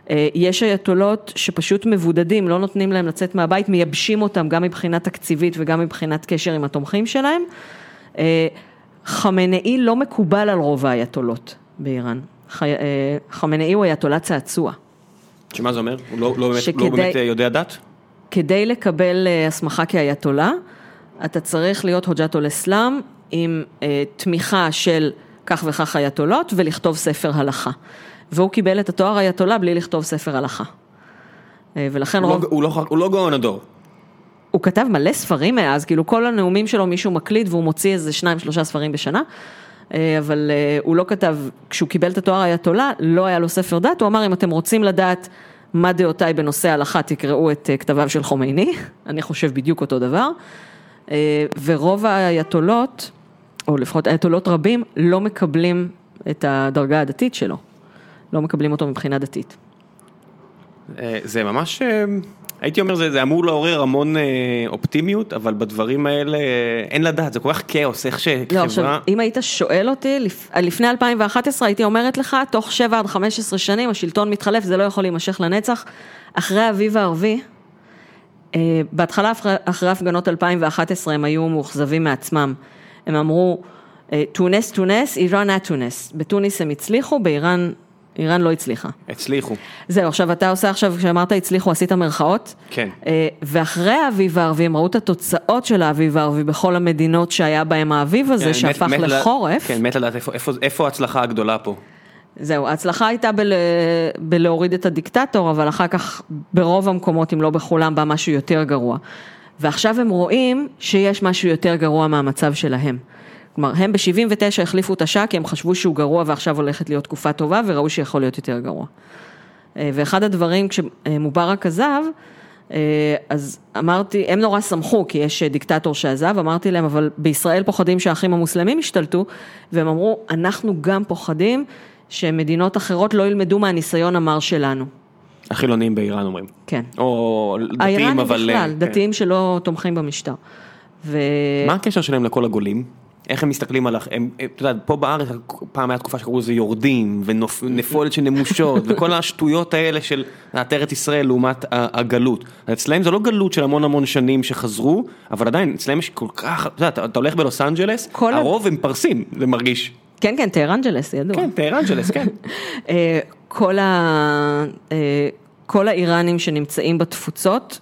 אה, יש אייתולות שפשוט מבודדים, לא נותנים להם לצאת מהבית, מייבשים אותם גם מבחינה תקציבית וגם מבחינת קשר עם התומכים שלהם. אה, חמינאי לא מקובל על רוב האייתולות באיראן. אה, חמינאי הוא אייתולה צעצוע. שמה זה אומר? הוא לא, לא, באמת, שכדי- לא באמת יודע דת? כדי לקבל הסמכה כאייתולה, אתה צריך להיות הוג'ת אול אסלאם עם אה, תמיכה של כך וכך אייתולות ולכתוב ספר הלכה. והוא קיבל את התואר אייתולה בלי לכתוב ספר הלכה. אה, ולכן הוא, רוב, לא, הוא, לא, הוא לא גאון הדור. הוא כתב מלא ספרים מאז, כאילו כל הנאומים שלו מישהו מקליט והוא מוציא איזה שניים שלושה ספרים בשנה. אה, אבל אה, הוא לא כתב, כשהוא קיבל את התואר אייתולה, לא היה לו ספר דת, הוא אמר אם אתם רוצים לדעת מה דעותיי בנושא ההלכה, תקראו את כתביו של חומייני, אני חושב בדיוק אותו דבר. ורוב האייתולות, או לפחות אייתולות רבים, לא מקבלים את הדרגה הדתית שלו, לא מקבלים אותו מבחינה דתית. אה, זה ממש, אה, הייתי אומר, זה, זה אמור לעורר המון אה, אופטימיות, אבל בדברים האלה אין לדעת, זה כל כך כאוס, איך לא, שחברה... עכשיו, אם היית שואל אותי, לפ... לפני 2011 הייתי אומרת לך, תוך 7 עד 15 שנים השלטון מתחלף, זה לא יכול להימשך לנצח. אחרי האביב הערבי, בהתחלה אחרי, הפגנות 2011 הם היו מאוכזבים מעצמם. הם אמרו, تونس تونست, ایران نتونست. בתוניס הם הצליחו, באיראן, איראן לא הצליחה. הצליחו. זהו, עכשיו אתה עושה עכשיו, כשאמרת הצליחו, עשית מרכאות. כן. אה, ואחרי האביב הערבי, הם ראו את התוצאות של האביב הערבי בכל המדינות שהיה בהם האביב הזה, כן, שהפך מת- לחורף. כן, מת לדעת איפה, איפה, איפה ההצלחה הגדולה פה. זהו, ההצלחה הייתה בל... בלהוריד את הדיקטטור, אבל אחר כך ברוב המקומות, אם לא בכולם, בא משהו יותר גרוע. ועכשיו הם רואים שיש משהו יותר גרוע מהמצב שלהם. כלומר, הם ב-79 החליפו את השעה כי הם חשבו שהוא גרוע ועכשיו הולכת להיות תקופה טובה וראו שיכול להיות יותר גרוע. אה, ואחד הדברים, כשמובארק עזב, אה, אז אמרתי, הם נורא שמחו כי יש דיקטטור שעזב, אמרתי להם, אבל בישראל פוחדים שהאחים המוסלמים ישתלטו, והם אמרו, אנחנו גם פוחדים שמדינות אחרות לא ילמדו מהניסיון המר שלנו. החילונים באיראן אומרים. כן. או דתיים, האיראנים אבל... בכלל, אה, דתיים שלא תומכים במשטר. ו... כן. מה הקשר שלהם לכל הגולים? איך הם מסתכלים על... הח- הם, הם- אתה יודע, פה בארץ פעם הייתה תקופה שקראו לזה יורדים, ונפולת של נמושות, וכל השטויות האלה של ארץ ישראל לעומת הגלות. אצלהם זה לא גלות של המון המון שנים שחזרו, אבל עדיין, אצלהם יש כל כך... אתה יודע, אתה- הולך בלוס אנג'לס, הרוב הם פרסים, זה מרגיש. כן, כן, טהרנג'לס, ידוע. כן, טהרנג'לס, כן. אה, כל, ה... אה, כל האיראנים שנמצאים בתפוצות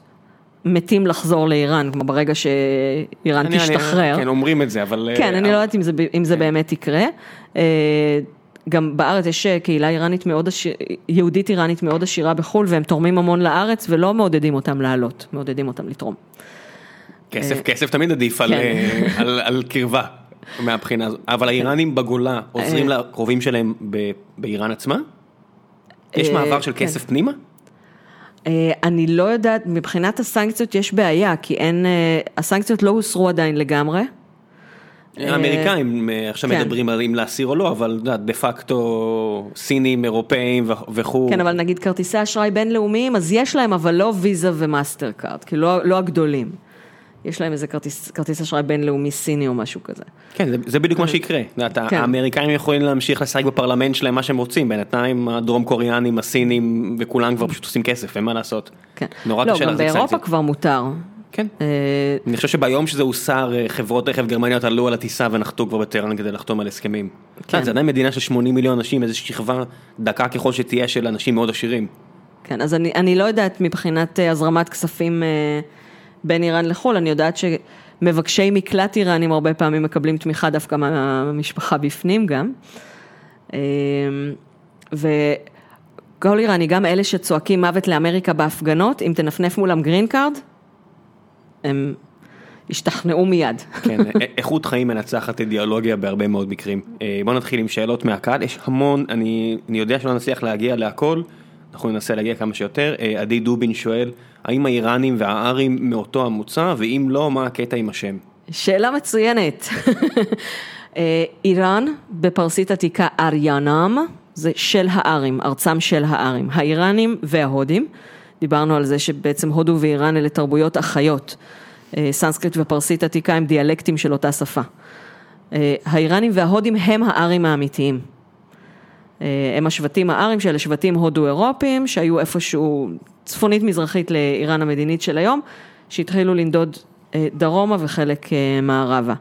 מתים לחזור לאיראן, כלומר ברגע שאיראן אני- אני- תשתחרר. כן, אומרים את זה, אבל... כן, אה, אני לא יודעת אם זה, אם זה כן. באמת יקרה. אה, גם בארץ יש קהילה איראנית מאוד עשירה, יהודית איראנית מאוד עשירה בחו"ל, והם תורמים המון לארץ ולא מעודדים אותם לעלות, מעודדים אותם לתרום. כסף, כסף תמיד עדיף על, כן. אה, על, על קרבה מהבחינה הזאת, אבל האיראנים בגולה עוזרים אה. לקרובים שלהם באיראן עצמה? יש אה, מעבר של כן. כסף פנימה? אה, אני לא יודעת, מבחינת הסנקציות יש בעיה, כי אין, אה, הסנקציות לא הוסרו עדיין לגמרי. האמריקאים אה, עכשיו כן. מדברים על אם להסיר או לא, אבל דה פקטו סינים, אירופאים וכו'. כן, אבל נגיד כרטיסי אשראי בינלאומיים, אז יש להם, אבל לא ויזה ומאסטר קארד, כאילו לא, לא הגדולים. יש להם איזה כרטיס, כרטיס אשראי בינלאומי סיני או משהו כזה. כן, זה, זה בדיוק מה שיקרה. את יודעת, כן. האמריקאים יכולים להמשיך לשחק בפרלמנט שלהם מה שהם רוצים, בינתיים הדרום קוריאנים, הסינים וכולם כבר פשוט עושים כסף, אין מה לעשות. כן. נורא לא, קשה גם להחזיק באירופה סנקציות. כבר מותר. כן. אה, אני חושב שביום שזה הוסר, אה, חברות רכב גרמניות עלו על הטיסה ונחתו כבר בטהרן כדי לחתום על הסכמים. כן. זה עדיין מדינה של 80 מיליון אנשים, איזו שכבה דקה ככל שתהיה של אנשים מאוד עשירים. כן, אז אני, אני לא יודעת מבחינת אה, הזרמת כספים אה, בין איראן לחו"ל, אני יודעת שמבקשי מקלט איראנים הרבה פעמים מקבלים תמיכה דווקא מהמשפחה בפנים גם. אה, וכל איראני, גם אלה שצועקים מוות לאמריקה בהפגנות, אם תנפנף מולם green card, הם ישתכנעו מיד. כן, א- איכות חיים מנצחת אידיאולוגיה בהרבה מאוד מקרים. אה, בוא נתחיל עם שאלות מהקהל, יש המון, אני, אני יודע שלא נצליח להגיע להכל, אנחנו ננסה להגיע כמה שיותר. אה, עדי דובין שואל, האם האיראנים והארים מאותו המוצא, ואם לא, מה הקטע עם השם? שאלה מצוינת. אה, איראן, בפרסית עתיקה אריאנם, זה של הארים, ארצם של הארים, האיראנים וההודים. דיברנו על זה שבעצם הודו ואיראן אלה תרבויות אחיות. אה, סנסקריט ופרסית עתיקה הם דיאלקטים של אותה שפה. אה, האיראנים וההודים הם הארים האמיתיים. הם השבטים הארים שאלה שבטים הודו-אירופיים שהיו איפשהו צפונית מזרחית לאיראן המדינית של היום, שהתחילו לנדוד דרומה וחלק מערבה.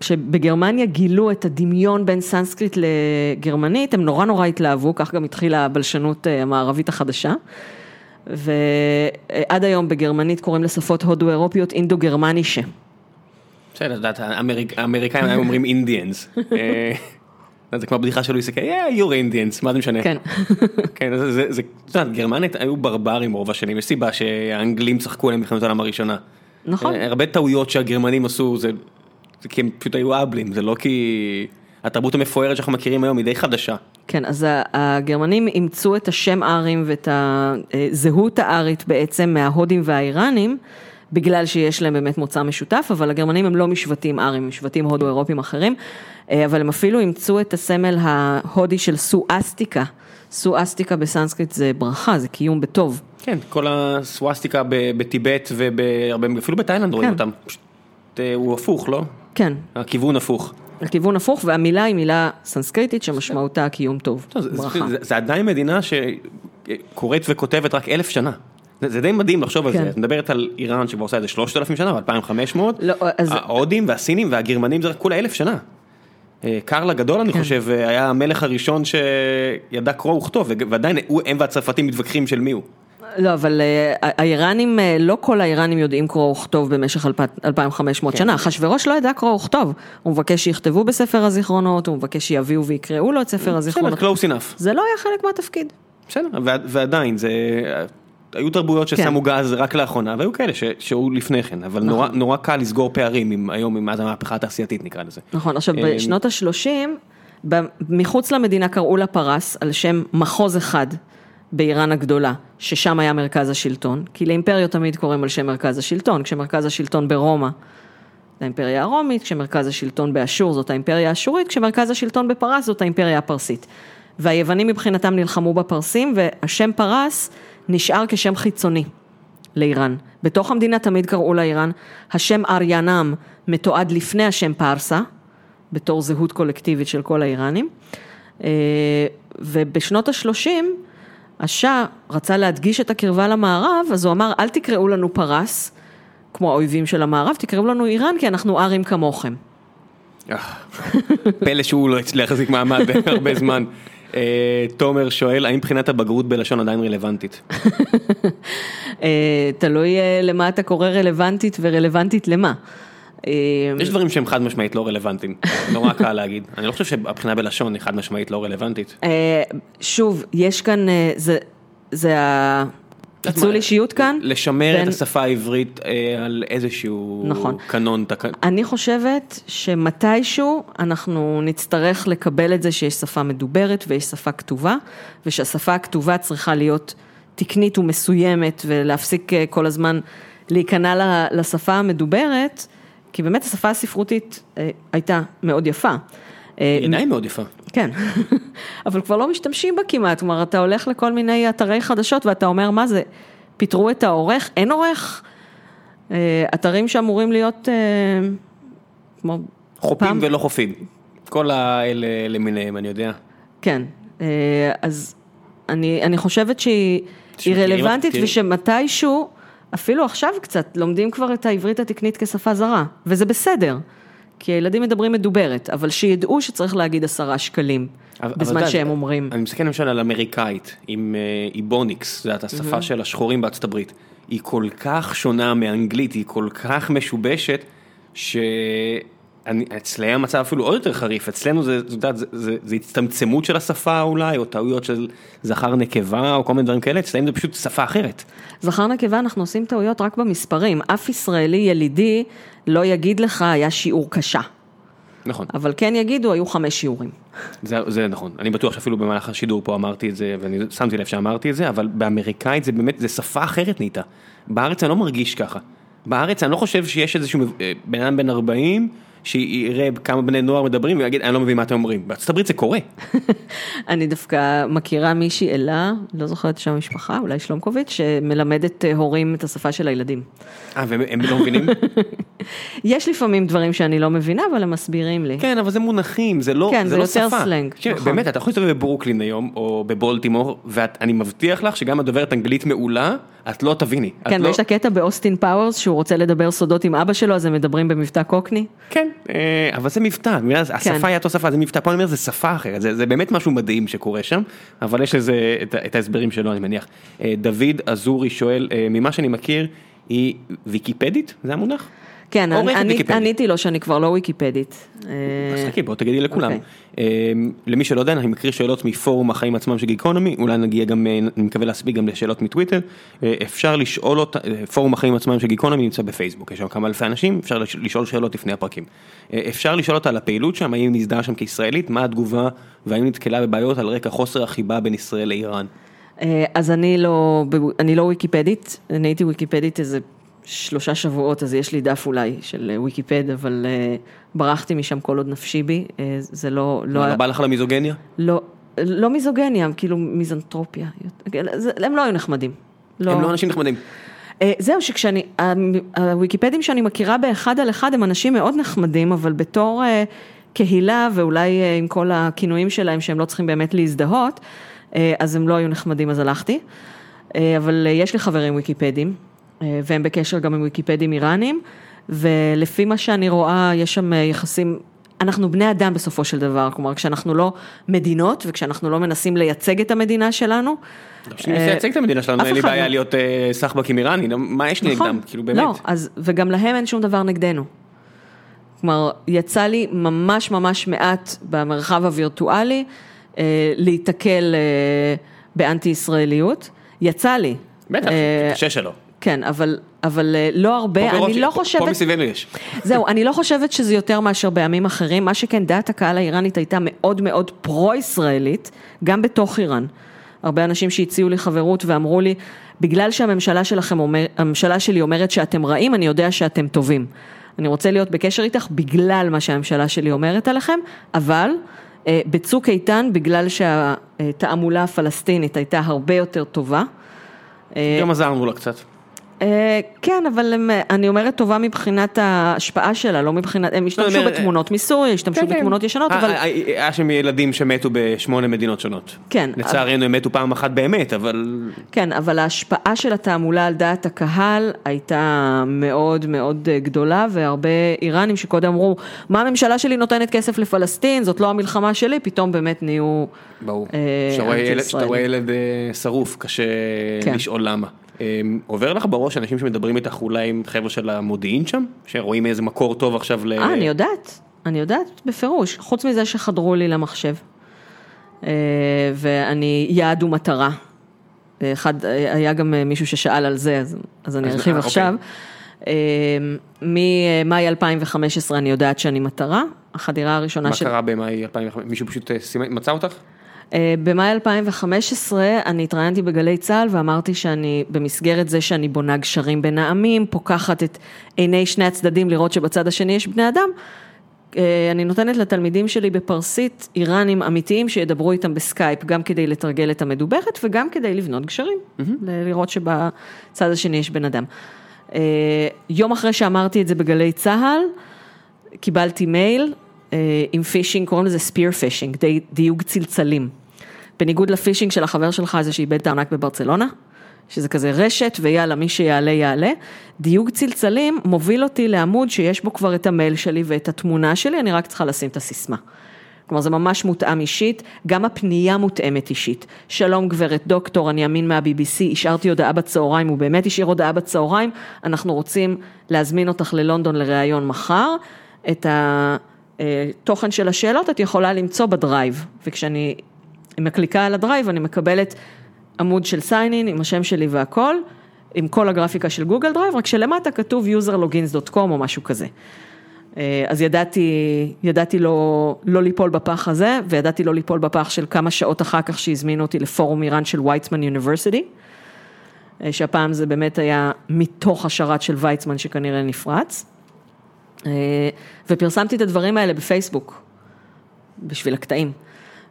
כשבגרמניה גילו את הדמיון בין סנסקריט לגרמנית, הם נורא נורא התלהבו, כך גם התחילה הבלשנות המערבית החדשה. ועד היום בגרמנית קוראים לשפות הודו-אירופיות indogermanische. בסדר, את יודעת, האמריקאים היו אומרים אינדיאנס. אה, זה כמו בדיחה של לואיס קיי, you're Indians, מה זה משנה? כן. כן, זה, זה, את יודעת, גרמנית היו ברברים רוב השנים, יש סיבה שהאנגלים צחקו עליהם במלחמת העולם הראשונה. נכון. אה, הרבה טעויות שהגרמנים עשו, זה כי הם פשוט היו אבלים, זה לא כי... התרבות המפוארת שאנחנו מכירים היום היא די חדשה. כן, אז הגרמנים אימצו את השם ארים ואת הזהות הארית בעצם מההודים והאיראנים, בגלל שיש להם באמת מוצא משותף, אבל הגרמנים הם לא משבטים ארים, הם משבטים הודו-אירופים אחרים, אה, אבל הם אפילו אימצו את הסמל ההודי של סואסטיקה. סואסטיקה בסנסקריט זה ברכה, זה קיום בטוב. כן, כל הסואסטיקה בטיבט ואפילו בתאילנד רואים כן. אותם, פשוט אה, הוא הפוך, לא? כן. הכיוון הפוך. לכיוון הפוך, והמילה היא מילה סנסקריטית שמשמעותה קיום טוב, ברכה. זה עדיין מדינה שקוראת וכותבת רק אלף שנה. זה די מדהים לחשוב על זה, כן. את מדברת על איראן שכבר עושה את זה 3,000 שנה, 2,500, לא, ההודים והסינים והגרמנים זה רק כולה אלף שנה. אה, קרל הגדול אני כן. חושב היה המלך הראשון שידע קרוא וכתוב, ועדיין הם והצרפתים מתווכחים של מי הוא. לא, אבל אה, האיראנים, אה, לא כל האיראנים יודעים קרוא וכתוב במשך 2,500 כן. שנה. אחשוורוש לא ידע קרוא וכתוב. הוא מבקש שיכתבו בספר הזיכרונות, הוא מבקש שיביאו ויקראו לו את ספר הזיכרונות. בסדר, close enough. זה לא היה חלק מהתפקיד. בסדר, ועדיין, זה... היו תרבויות ששמו כן. גז רק לאחרונה, והיו כאלה שהיו לפני כן, אבל נכון. נורא, נורא קל לסגור פערים עם, היום עם מאז המהפכה התעשייתית נקרא לזה. נכון, עכשיו אה, בשנות ה-30, מחוץ למדינה קראו לה פרס על שם מחוז אחד באיראן הגדולה, ששם היה מרכז השלטון, כי לאימפריות תמיד קוראים על שם מרכז השלטון, כשמרכז השלטון ברומא, זה האימפריה הרומית, כשמרכז השלטון באשור זאת האימפריה האשורית, כשמרכז השלטון בפרס זאת האימפריה הפרסית. והיוונים מבחינתם נלחמו בפרסים, והשם פרס נשאר כשם חיצוני לאיראן. בתוך המדינה תמיד קראו לאיראן, השם אריאנם מתועד לפני השם פרסה, בתור זהות קולקטיבית של כל האיראנים. אה, ובשנות ה-30, השאה רצה להדגיש את הקרבה למערב, אז הוא אמר, אל תקראו לנו פרס, כמו האויבים של המערב, תקראו לנו איראן, כי אנחנו ארים כמוכם. אה, פלא שהוא לא הצליח להחזיק מעמד הרבה זמן. אה, תומר שואל, האם בחינת הבגרות בלשון עדיין רלוונטית? אה, תלוי למה אתה קורא רלוונטית ורלוונטית למה. יש דברים שהם חד משמעית לא רלוונטיים, נורא קל להגיד. אני לא חושב שהבחינה בלשון היא חד משמעית לא רלוונטית. שוב, יש כאן, זה פיצול אישיות כאן. לשמר בין... את השפה העברית אה, על איזשהו נכון. קנון. תק... אני חושבת שמתישהו אנחנו נצטרך לקבל את זה שיש שפה מדוברת ויש שפה כתובה, ושהשפה הכתובה צריכה להיות תקנית ומסוימת ולהפסיק אה, כל הזמן להיכנע לשפה המדוברת, כי באמת השפה הספרותית אה, הייתה מאוד יפה. אה, היא עדיין מאוד יפה. כן, אבל כבר לא משתמשים בה כמעט, כלומר אתה הולך לכל מיני אתרי חדשות ואתה אומר מה זה, פיטרו את העורך, אין עורך, אה, אתרים שאמורים להיות אה, כמו חופים פעם... ולא חופים, כל האלה למיניהם אני יודע. כן, אז אני, אני חושבת שהיא רלוונטית ושמתישהו, אפילו עכשיו קצת, לומדים כבר את העברית התקנית כשפה זרה, וזה בסדר. כי הילדים מדברים מדוברת, אבל שידעו שצריך להגיד עשרה שקלים, בזמן שהם אומרים. אני מסתכל למשל על אמריקאית, עם איבוניקס, זאת השפה של השחורים בארצות הברית, היא כל כך שונה מאנגלית, היא כל כך משובשת, ש... אצלם המצב אפילו עוד יותר חריף, אצלנו זה, זה, זה, זה, זה הצטמצמות של השפה אולי, או טעויות של זכר נקבה, או כל מיני דברים כאלה, אצלם זה פשוט שפה אחרת. זכר נקבה, אנחנו עושים טעויות רק במספרים, אף ישראלי ילידי לא יגיד לך, היה שיעור קשה. נכון. אבל כן יגידו, היו חמש שיעורים. זה, זה נכון, אני בטוח שאפילו במהלך השידור פה אמרתי את זה, ואני שמתי לב שאמרתי את זה, אבל באמריקאית זה באמת, זה שפה אחרת נהייתה. בארץ אני לא מרגיש ככה. בארץ אני לא חושב שיש איזשהו אה, בן אדם בן 40, שיראה כמה בני נוער מדברים ויגיד, אני לא מבין מה אתם אומרים. בארצות הברית זה קורה. אני דווקא מכירה מישהי, אלה, לא זוכרת את שם המשפחה, אולי שלומקוביץ', שמלמדת אה, הורים את השפה של הילדים. אה, והם לא מבינים? יש לפעמים דברים שאני לא מבינה, אבל הם מסבירים לי. כן, אבל זה מונחים, זה לא, כן, זה זה לא יותר שפה. סלנג, נכון. באמת, אתה יכול להסתובב בברוקלין היום, או בבולטימור, ואני מבטיח לך שגם את דוברת אנגלית מעולה, את לא תביני. כן, לא... ויש את הקטע באוסטין פאוורס, שהוא רוצה לדבר סודות עם אבא שלו, אז הם מדברים במבטא קוקני. כן, אבל זה מבטא, השפה היא אותו שפה, זה מבטא, פה אני אומר, זה שפה אחרת, זה, זה באמת משהו מדהים שקורה שם, אבל יש לזה את ההסברים שלו, אני מניח. אה, דוד אזורי שואל, אה, ממה שאני מכיר, היא ויקיפדית? זה המונח? כן, אני-. עניתי לו שאני כבר לא ויקיפדית. אה, אז חכי, בוא תגידי לכולם. אוקיי. אה, למי שלא יודע, אני מקריא שאלות מפורום החיים עצמם של גיקונומי, אולי נגיע גם, אה, אני מקווה להספיק גם לשאלות מטוויטר. אה, אפשר לשאול אותה, אה, פורום החיים עצמם של גיקונומי נמצא בפייסבוק, יש שם כמה אלפי אנשים, אפשר לש- לשאול שאלות לפני הפרקים. אה, אפשר לשאול אותה על הפעילות שם, האם היא נזדהה שם כישראלית, מה התגובה, והאם נתקלה בבעיות על רקע חוסר החיבה בין ישראל לאיראן. אה, אז אני לא, אני לא ויקיפדית, אני הייתי ויקיפדית איזה שלושה שבועות, אז יש לי דף אולי של אה, ויקיפד, אבל אה, ברחתי משם כל עוד נפשי בי, אה, זה לא, לא, לא בא לך למיזוגניה? לא, לא מיזוגניה, כאילו מיזנטרופיה, הם לא היו נחמדים. הם לא אנשים נחמדים. אה, זהו, שכשאני, הוויקיפדים שאני מכירה באחד על אחד הם אנשים מאוד נחמדים, אבל בתור אה, קהילה, ואולי אה, עם כל הכינויים שלהם שהם לא צריכים באמת להזדהות, אה, אז הם לא היו נחמדים, אז הלכתי. אה, אבל אה, יש לי חברים ויקיפדים, אה, והם בקשר גם עם ויקיפדים איראנים, ולפי מה שאני רואה, יש שם אה, יחסים... אנחנו בני אדם בסופו של דבר, כלומר כשאנחנו לא מדינות וכשאנחנו לא מנסים לייצג את המדינה שלנו. שאני מנסה לייצג את המדינה שלנו, אין לי בעיה לא. להיות אה, סחבקים איראני, מה יש לי נגדם, כאילו באמת. לא, וגם להם אין שום דבר נגדנו. כלומר, יצא לי ממש ממש מעט במרחב הווירטואלי אה, להיתקל אה, באנטי ישראליות. יצא לי. בטח, אה, קשה שלא. כן, אבל, אבל אה, לא הרבה, פה ברוב- אני לא פה- פה חושבת... מסביבנו יש. זהו, אני לא חושבת שזה יותר מאשר בימים אחרים, מה שכן דעת הקהל האיראנית הייתה מאוד מאוד פרו-ישראלית, גם בתוך איראן. הרבה אנשים שהציעו לי חברות ואמרו לי, בגלל שהממשלה שלכם אומר, הממשלה שלי אומרת שאתם רעים, אני יודע שאתם טובים. אני רוצה להיות בקשר איתך בגלל מה שהממשלה שלי אומרת עליכם, אבל אה, בצוק איתן, בגלל שהתעמולה הפלסטינית הייתה הרבה יותר טובה, גם עזרנו לה קצת. אה, כן, אבל אה, אני אומרת טובה מבחינת ההשפעה שלה, לא מבחינת, הם השתמשו אומר, בתמונות מיסוי, השתמשו בתמונות ישנות, אה, אבל אה, אה, היה שם ילדים שמתו בשמונה מדינות שונות. כן, לצערנו הם מתו פעם אחת באמת, אבל... כן, אבל ההשפעה של התעמולה על דעת הקהל הייתה מאוד מאוד אה, גדולה, והרבה איראנים שקודם אמרו, מה הממשלה שלי נותנת כסף לפלסטין, זאת לא המלחמה שלי, פתאום באמת נהיו... ברור. אה, כשאתה רואה ילד- אה, שרוף, קשה כן. לשאול למה. אה, עובר לך בראש אנשים שמדברים איתך אולי עם חבר'ה של המודיעין שם? שרואים איזה מקור טוב עכשיו ל... אה, אני יודעת, אני יודעת בפירוש, חוץ מזה שחדרו לי למחשב. אה, ואני יעד ומטרה. אחד, היה גם מישהו ששאל על זה, אז, אז אני ארחיב אה, עכשיו. אה, ממאי 2015 אני יודעת שאני מטרה, החדירה הראשונה מה של... קרה במאי 2005? מישהו פשוט אה, מצא אותך? אה, במאי 2015 אני התראיינתי בגלי צה"ל ואמרתי שאני, במסגרת זה שאני בונה גשרים בין העמים, פוקחת את עיני שני הצדדים לראות שבצד השני יש בני אדם, אה, אני נותנת לתלמידים שלי בפרסית איראנים אמיתיים שידברו איתם בסקייפ, גם כדי לתרגל את המדוברת וגם כדי לבנות גשרים, ל- לראות שבצד השני יש בן אדם. אה, יום אחרי שאמרתי את זה בגלי צה"ל, קיבלתי מייל עם phishing, קוראים לזה spear phishing, די, דיוג צלצלים. בניגוד ל phishing של החבר שלך הזה שאיבד את הארנק בברצלונה, שזה כזה רשת ויאללה, מי שיעלה יעלה. דיוג צלצלים מוביל אותי לעמוד שיש בו כבר את המייל שלי ואת התמונה שלי, אני רק צריכה לשים את הסיסמה. כלומר זה ממש מותאם אישית, גם הפנייה מותאמת אישית. שלום גברת דוקטור, אני אמין מה-BBC, השארתי הודעה בצהריים, הוא באמת השאיר הודעה בצהריים, אנחנו רוצים להזמין אותך ללונדון לראיון מחר, את התוכן של השאלות את יכולה למצוא ב Drive, וכשאני מקליקה על ה Drive אני מקבלת עמוד של sign-in עם השם שלי והכל, עם כל הגרפיקה של Google Drive, רק שלמטה כתוב userlogins.com או משהו כזה. אה, אז ידעתי, ידעתי לא, לא ליפול בפח הזה, וידעתי לא ליפול בפח של כמה שעות אחר כך שהזמינו אותי לפורום איראן של ויצמן University, אה, שהפעם זה באמת היה מתוך השרת של ויצמן שכנראה נפרץ. אה, ופרסמתי את הדברים האלה בפייסבוק, בשביל הקטעים.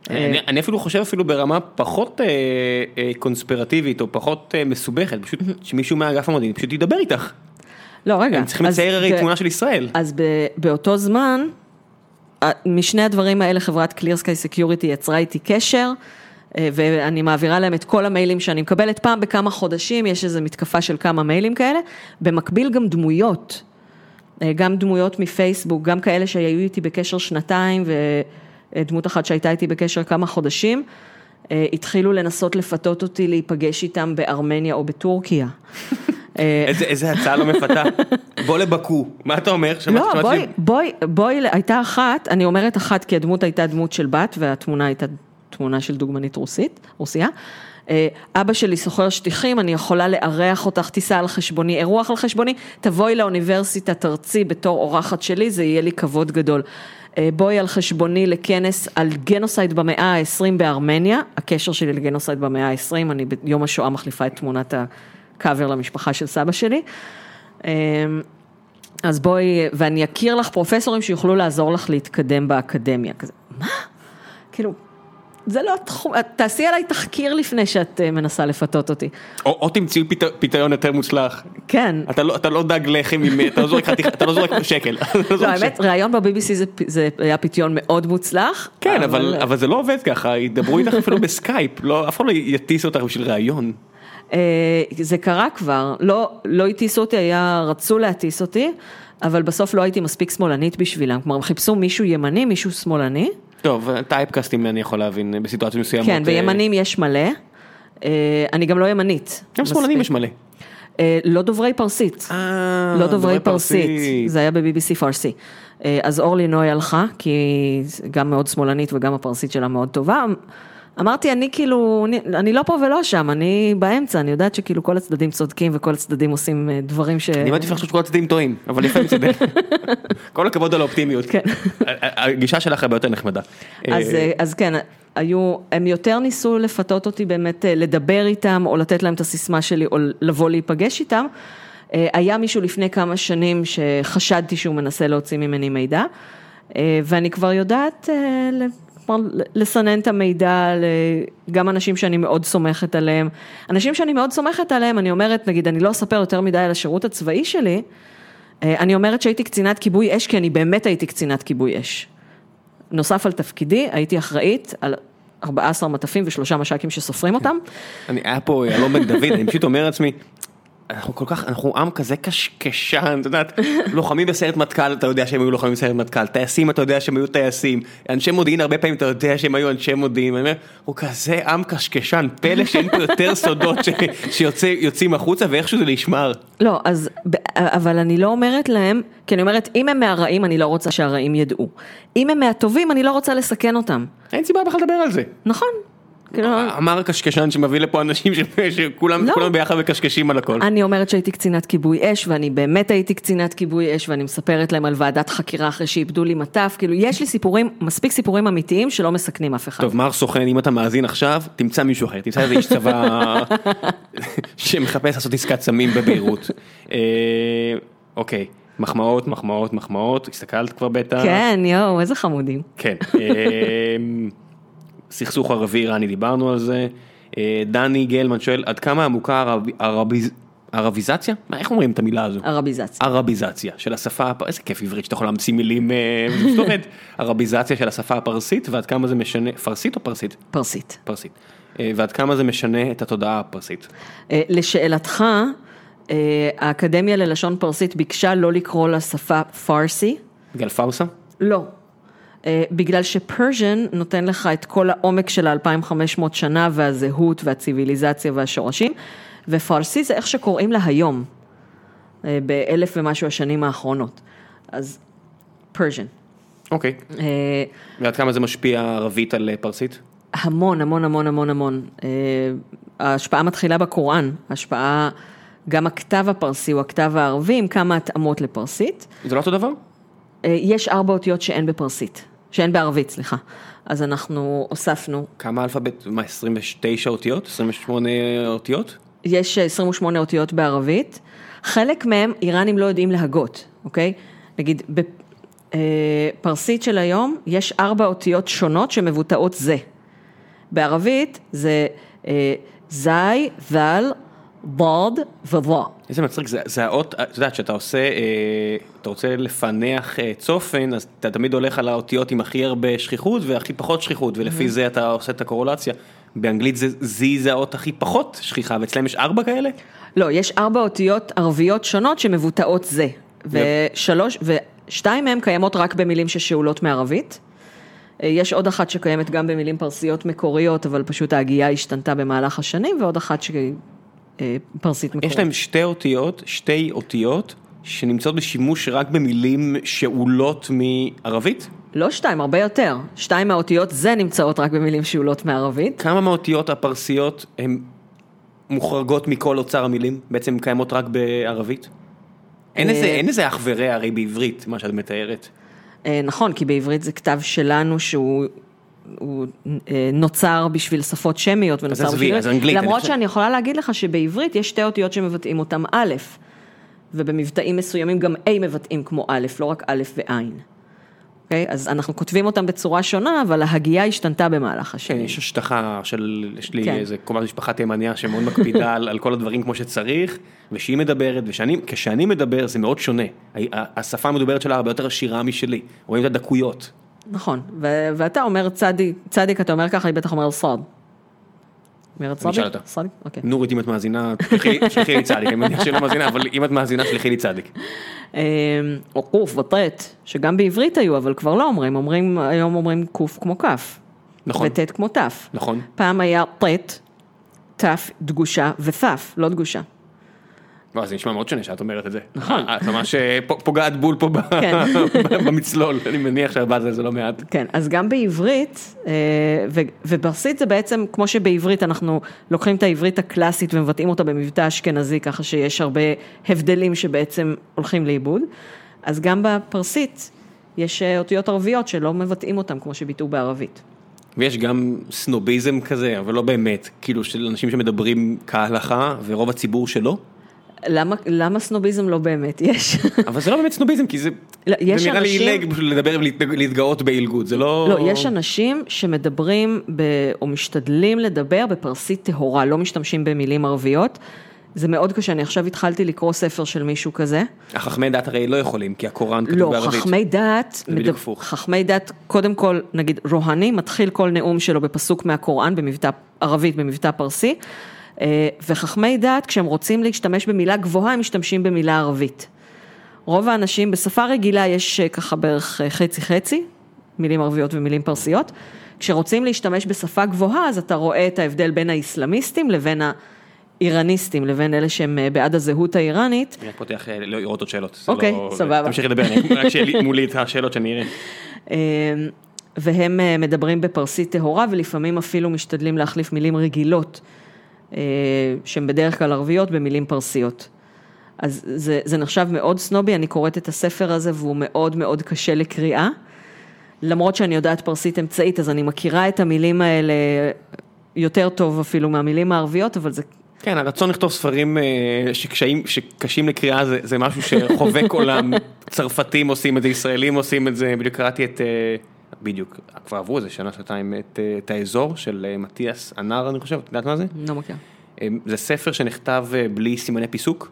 אני, אני אפילו חושב אפילו ברמה פחות אה, אה, קונספירטיבית או פחות אה, מסובכת, פשוט שמישהו מהאגף המודיעין פשוט ידבר איתך. לא, רגע. הם צריכים לצייר הרי תמונה של ישראל. אז ב, באותו זמן, ה- משני הדברים האלה חברת Clear Sky Security יצרה איתי קשר, אה, ואני מעבירה להם את כל המיילים שאני מקבלת פעם בכמה חודשים, יש איזו מתקפה של כמה מיילים כאלה, במקביל גם דמויות, אה, גם דמויות מפייסבוק, גם כאלה שהיו איתי בקשר שנתיים, ודמות אחת שהייתה איתי בקשר כמה חודשים, אה, התחילו לנסות לפתות אותי להיפגש איתם בארמניה או בטורקיה. אה, איזה, איזה הצעה לא מפתה. בוא לבקו, מה אתה אומר? לא, בואי, בואי, בואי, הייתה אחת, אני אומרת אחת כי הדמות הייתה דמות של בת והתמונה הייתה תמונה של דוגמנית רוסית, רוסיה. אה, אבא שלי סוחר שטיחים, אני יכולה לארח אותך, טיסה על חשבוני, אירוח על חשבוני, תבואי לאוניברסיטה, תרצי בתור אורחת שלי, זה יהיה לי כבוד גדול. אה, בואי על חשבוני לכנס על גנוסייד במאה ה-20 בארמניה, הקשר שלי לגנוסייד במאה ה-20, אני ביום השואה מחליפה את תמונת הקאבר למשפחה של סבא שלי. אה, אז בואי, ואני אכיר לך פרופסורים שיוכלו לעזור לך להתקדם באקדמיה. כזה, מה? כאילו, זה לא התחום, תעשי עליי תחקיר לפני שאת אה, מנסה לפתות אותי. או, או תמצאי פת, פתרון יותר מוצלח. כן. אתה לא, אתה לא דג לחם עם, אתה לא זורק, חתיך- אתה לא זורק שקל. לא לא, האמת, ראיון ב-BBC זה, זה היה פיתיון מאוד מוצלח. כן, אבל, אבל זה לא עובד ככה, ידברו איתך אפילו בסקייפ, לא, אף אחד לא יטיס אותך בשביל ראיון. אה, זה קרה כבר, לא, לא הטיסו אותי, היה, רצו להטיס אותי, אבל בסוף לא הייתי מספיק שמאלנית בשבילם. כלומר, הם חיפשו מישהו ימני, מישהו שמאלני. טוב, typecast ים אני יכול להבין בסיטואציות מסוימות. כן, אה, וימנים יש מלא. אה, אני גם לא ימנית. גם שמאלנים יש. מלא. אה, לא דוברי פרסית. לא דוברי פרסית, זה היה ב-BBC פרסי. אז אורלי נוי הלכה, כי היא גם מאוד שמאלנית וגם הפרסית שלה מאוד טובה. אמרתי, אני כאילו, אני, אני לא פה ולא שם, אני באמצע, אני יודעת שכאילו כל הצדדים צודקים וכל הצדדים עושים אה, דברים ש... אני מעדיף לחשוב שכל הצדדים טועים, אבל לפעמים מצדק. כל הכבוד על האופטימיות. כן. הגישה שלך הרבה יותר נחמדה. אז, אה, אה, אז כן, היו, הם יותר ניסו לפתות אותי באמת לדבר איתם, או לתת להם את הסיסמה שלי, או לבוא להיפגש איתם. היה מישהו לפני כמה שנים שחשדתי שהוא מנסה להוציא ממני מידע, ואני כבר יודעת כלומר, לסנן את המידע גם אנשים שאני מאוד סומכת עליהם. אנשים שאני מאוד סומכת עליהם, אני אומרת, נגיד, אני לא אספר יותר מדי על השירות הצבאי שלי, אה, אני אומרת שהייתי קצינת כיבוי אש, כי אני באמת הייתי קצינת כיבוי אש. נוסף על תפקידי, הייתי אחראית על 14 מטפים ושלושה מש"קים שסופרים אותם. אני, היה פה אלון בן דוד, אני פשוט אומר לעצמי, אנחנו כל כך, אנחנו עם כזה קשקשן, את יודעת, לוחמים בסיירת מטכ"ל, אתה יודע שהם היו לוחמים בסיירת מטכ"ל, טייסים, אתה יודע שהם היו טייסים, אנשי מודיעין, הרבה פעמים אתה יודע שהם היו אנשי מודיעין, אני אומר, הוא כזה עם קשקשן, פלא שאין פה יותר סודות שיוצאים החוצה ואיכשהו זה נשמר. לא, אז, אבל אני לא אומרת להם, כי אני אומרת, אם הם מהרעים, אני לא רוצה שהרעים ידעו. אם הם מהטובים, אני לא רוצה לסכן אותם. אין סיבה בכלל לדבר על זה. נכון. כאילו, אמר הקשקשן שמביא לפה אנשים שכולם לא. ביחד מקשקשים על הכל. אני אומרת שהייתי קצינת כיבוי אש, ואני באמת הייתי קצינת כיבוי אש, ואני מספרת להם על ועדת חקירה אחרי שאיבדו לי מטף, כאילו, יש לי סיפורים, מספיק סיפורים אמיתיים שלא מסכנים אף אחד. טוב, מר סוכן, אם אתה מאזין עכשיו, תמצא מישהו אחר, תמצא איזה איש צבא שמחפש לעשות עסקת סמים בביירות. אה, אוקיי, מחמאות, מחמאות, מחמאות, הסתכלת כבר בטח? כן, יואו, איזה חמודים. כן. אה, סכסוך ערבי איראני, דיברנו על זה. אה, דני גלמן שואל, עד כמה עמוקה ערב- ערביז- ערביזציה? מה, איך אומרים את המילה הזו? ערביזציה. ערביזציה של השפה, הפ- איזה כיף עברית שאתה יכול להמציא מילים, אה, זה פשוט עובד. ערביזציה של השפה הפרסית ועד כמה זה משנה, פרסית או פרסית? פרסית. פרסית. אה, ועד כמה זה משנה את התודעה הפרסית. אה, לשאלתך, אה, האקדמיה ללשון פרסית ביקשה לא לקרוא לשפה פרסי. בגלל פאוסה? לא. אה, בגלל שפרז'ן נותן לך את כל העומק של ה-2500 שנה והזהות והציוויליזציה והשורשים, ופרסי זה איך שקוראים לה היום, אה, באלף ומשהו השנים האחרונות. אז פרז'ן. אוקיי. אה, ועד כמה זה משפיע ערבית על פרסית? המון, המון, המון, המון, המון. ההשפעה מתחילה בקוראן, ההשפעה, גם הכתב הפרסי הוא הכתב הערבי עם כמה התאמות לפרסית. זה לא אותו דבר? יש ארבע אותיות שאין בפרסית, שאין בערבית, סליחה. אז אנחנו הוספנו, כמה אלפאבית? מה, 29 אותיות? 28 אותיות? יש 28 אותיות בערבית, חלק מהם איראנים לא יודעים להגות, אוקיי? נגיד, בפרסית של היום יש ארבע אותיות שונות שמבוטאות זה. בערבית זה אה, זי, זל, בוד ובוא. איזה מצחיק, זה, זה האות, את יודעת, כשאתה עושה, אה, אתה רוצה לפענח אה, צופן, אז אתה תמיד הולך על האותיות עם הכי הרבה שכיחות והכי פחות שכיחות, ולפי זה אתה עושה את הקורולציה. באנגלית זה זי זה האות הכי פחות שכיחה, ואצלם יש ארבע כאלה? לא, יש ארבע אותיות ערביות שונות שמבוטאות זה. ושלוש, ושתיים מהן קיימות רק במילים ששאולות מערבית. אה, יש עוד אחת שקיימת גם במילים פרסיות מקוריות, אבל פשוט ההגייה השתנתה במהלך השנים, ועוד אחת אה, פרסית מקורית. יש להם שתי אותיות, שתי אותיות, שנמצאות בשימוש רק במילים שאולות מערבית? לא שתיים, הרבה יותר. שתיים מהאותיות זה נמצאות רק במילים שאולות מערבית. כמה מהאותיות הפרסיות הן מוחרגות מכל אוצר המילים? בעצם הן קיימות רק בערבית? אין איזה, אה, אין איזה אח ורע הרי בעברית, מה שאת מתארת. אה, נכון, כי בעברית זה כתב שלנו שהוא... הוא אה, נוצר בשביל שפות שמיות ונוצר בשביל... אז אנגלית, למרות. שאני יכולה להגיד לך שבעברית יש שתי אותיות שמבטאים אותם א', ובמבטאים מסוימים גם A מבטאים כמו א', לא רק א' וע'. אוקיי? אז אנחנו כותבים אותם בצורה שונה, אבל ההגייה השתנתה במהלך כן, השנים. יש השטחה של, יש לי כן. איזה קרובת משפחה תימניה שמאוד מקפידה על, על כל הדברים כמו שצריך, וכשהיא מדברת, וכשאני מדבר זה מאוד שונה. השפה המדוברת שלה הרבה יותר עשירה משלי, רואים את הדקויות. נכון, ו- ואתה אומר צדיק, צדיק אתה אומר ככה, היא בטח אומרת סוד. אומרת אני צדיק? אשאל אותה. צדיק? אוקיי. נורית, אם את מאזינה, שלחי לי- צדיק, אני מניח שהיא לא מאזינה, אבל אם את מאזינה, שלחי לי צדיק. אמ, או קוף וטט, שגם בעברית היו, אבל כבר לא אומרים, אומרים, היום אומרים קוף כמו כף. נכון. וטט כמו תף. נכון. פעם היה טט, תף דגושה ותף, לא דגושה. לא, זה נשמע מאוד שונה שאת אומרת את זה. נכון. את ממש אה, פוגעת בול פה כן. במצלול, אני מניח שעבדת על זה לא מעט. כן, אז גם בעברית, אה, וברסית זה בעצם, כמו שבעברית אנחנו לוקחים את העברית הקלאסית ומבטאים אותה במבטא אשכנזי, ככה שיש הרבה הבדלים שבעצם הולכים לאיבוד, אז גם בפרסית יש אה, אותיות ערביות שלא מבטאים אותם כמו שביטאו בערבית. ויש גם סנוביזם כזה, אבל לא באמת, כאילו של אנשים שמדברים כהלכה ורוב הציבור שלא, למה, למה סנוביזם לא באמת יש? אבל זה לא באמת סנוביזם, כי זה, לא, זה נראה לי אנשים- עילג בשביל לדבר ולהתגאות בעילגות, זה לא... לא, יש אנשים שמדברים ב, או משתדלים לדבר בפרסית טהורה, לא משתמשים במילים ערביות. זה מאוד קשה, אני עכשיו התחלתי לקרוא ספר של מישהו כזה. החכמי דת הרי לא יכולים, כי הקוראן כתוב לא, בערבית. חכמי דת, הפוך. חכמי דת, קודם כל, נגיד רוהני, מתחיל כל נאום שלו בפסוק מהקוראן, במבטא ערבית, במבטא פרסי, וחכמי דת, כשהם רוצים להשתמש במילה גבוהה, הם משתמשים במילה ערבית. רוב האנשים, בשפה רגילה יש אה, ככה בערך אה, חצי חצי, מילים ערביות ומילים פרסיות. כשרוצים להשתמש בשפה גבוהה, אז אתה רואה את ההבדל בין האסלאמיסטים לבין האיראניסטים, לבין אלה שהם אה, בעד הזהות האיראנית. אני רק פותח אה, לא לראות עוד שאלות. אוקיי, לא- סבבה. תמשיכי לדבר, אני- רק שיהיה לי מולי את השאלות שאני אראה. אה, והם אה, מדברים בפרסית טהורה ולפעמים אפילו משתדלים להחליף מילים רגילות, אה, שהן בדרך כלל ערביות, במילים פרסיות. אז זה, זה נחשב מאוד סנובי, אני קוראת את הספר הזה והוא מאוד מאוד קשה לקריאה. למרות שאני יודעת פרסית אמצעית, אז אני מכירה את המילים האלה יותר טוב אפילו מהמילים הערביות, אבל זה כן, הרצון לכתוב ספרים אה, שקשיים, שקשים לקריאה זה, זה משהו שחובק עולם, צרפתים עושים את זה, ישראלים עושים את זה, בדיוק קראתי את, אה, בדיוק, כבר עברו איזה שנה, שנתיים, את, אה, את האזור של אה, מתיאס אנר, אני חושב, את יודעת מה זה? לא מכירה. אה, זה ספר שנכתב אה, בלי סימני פיסוק,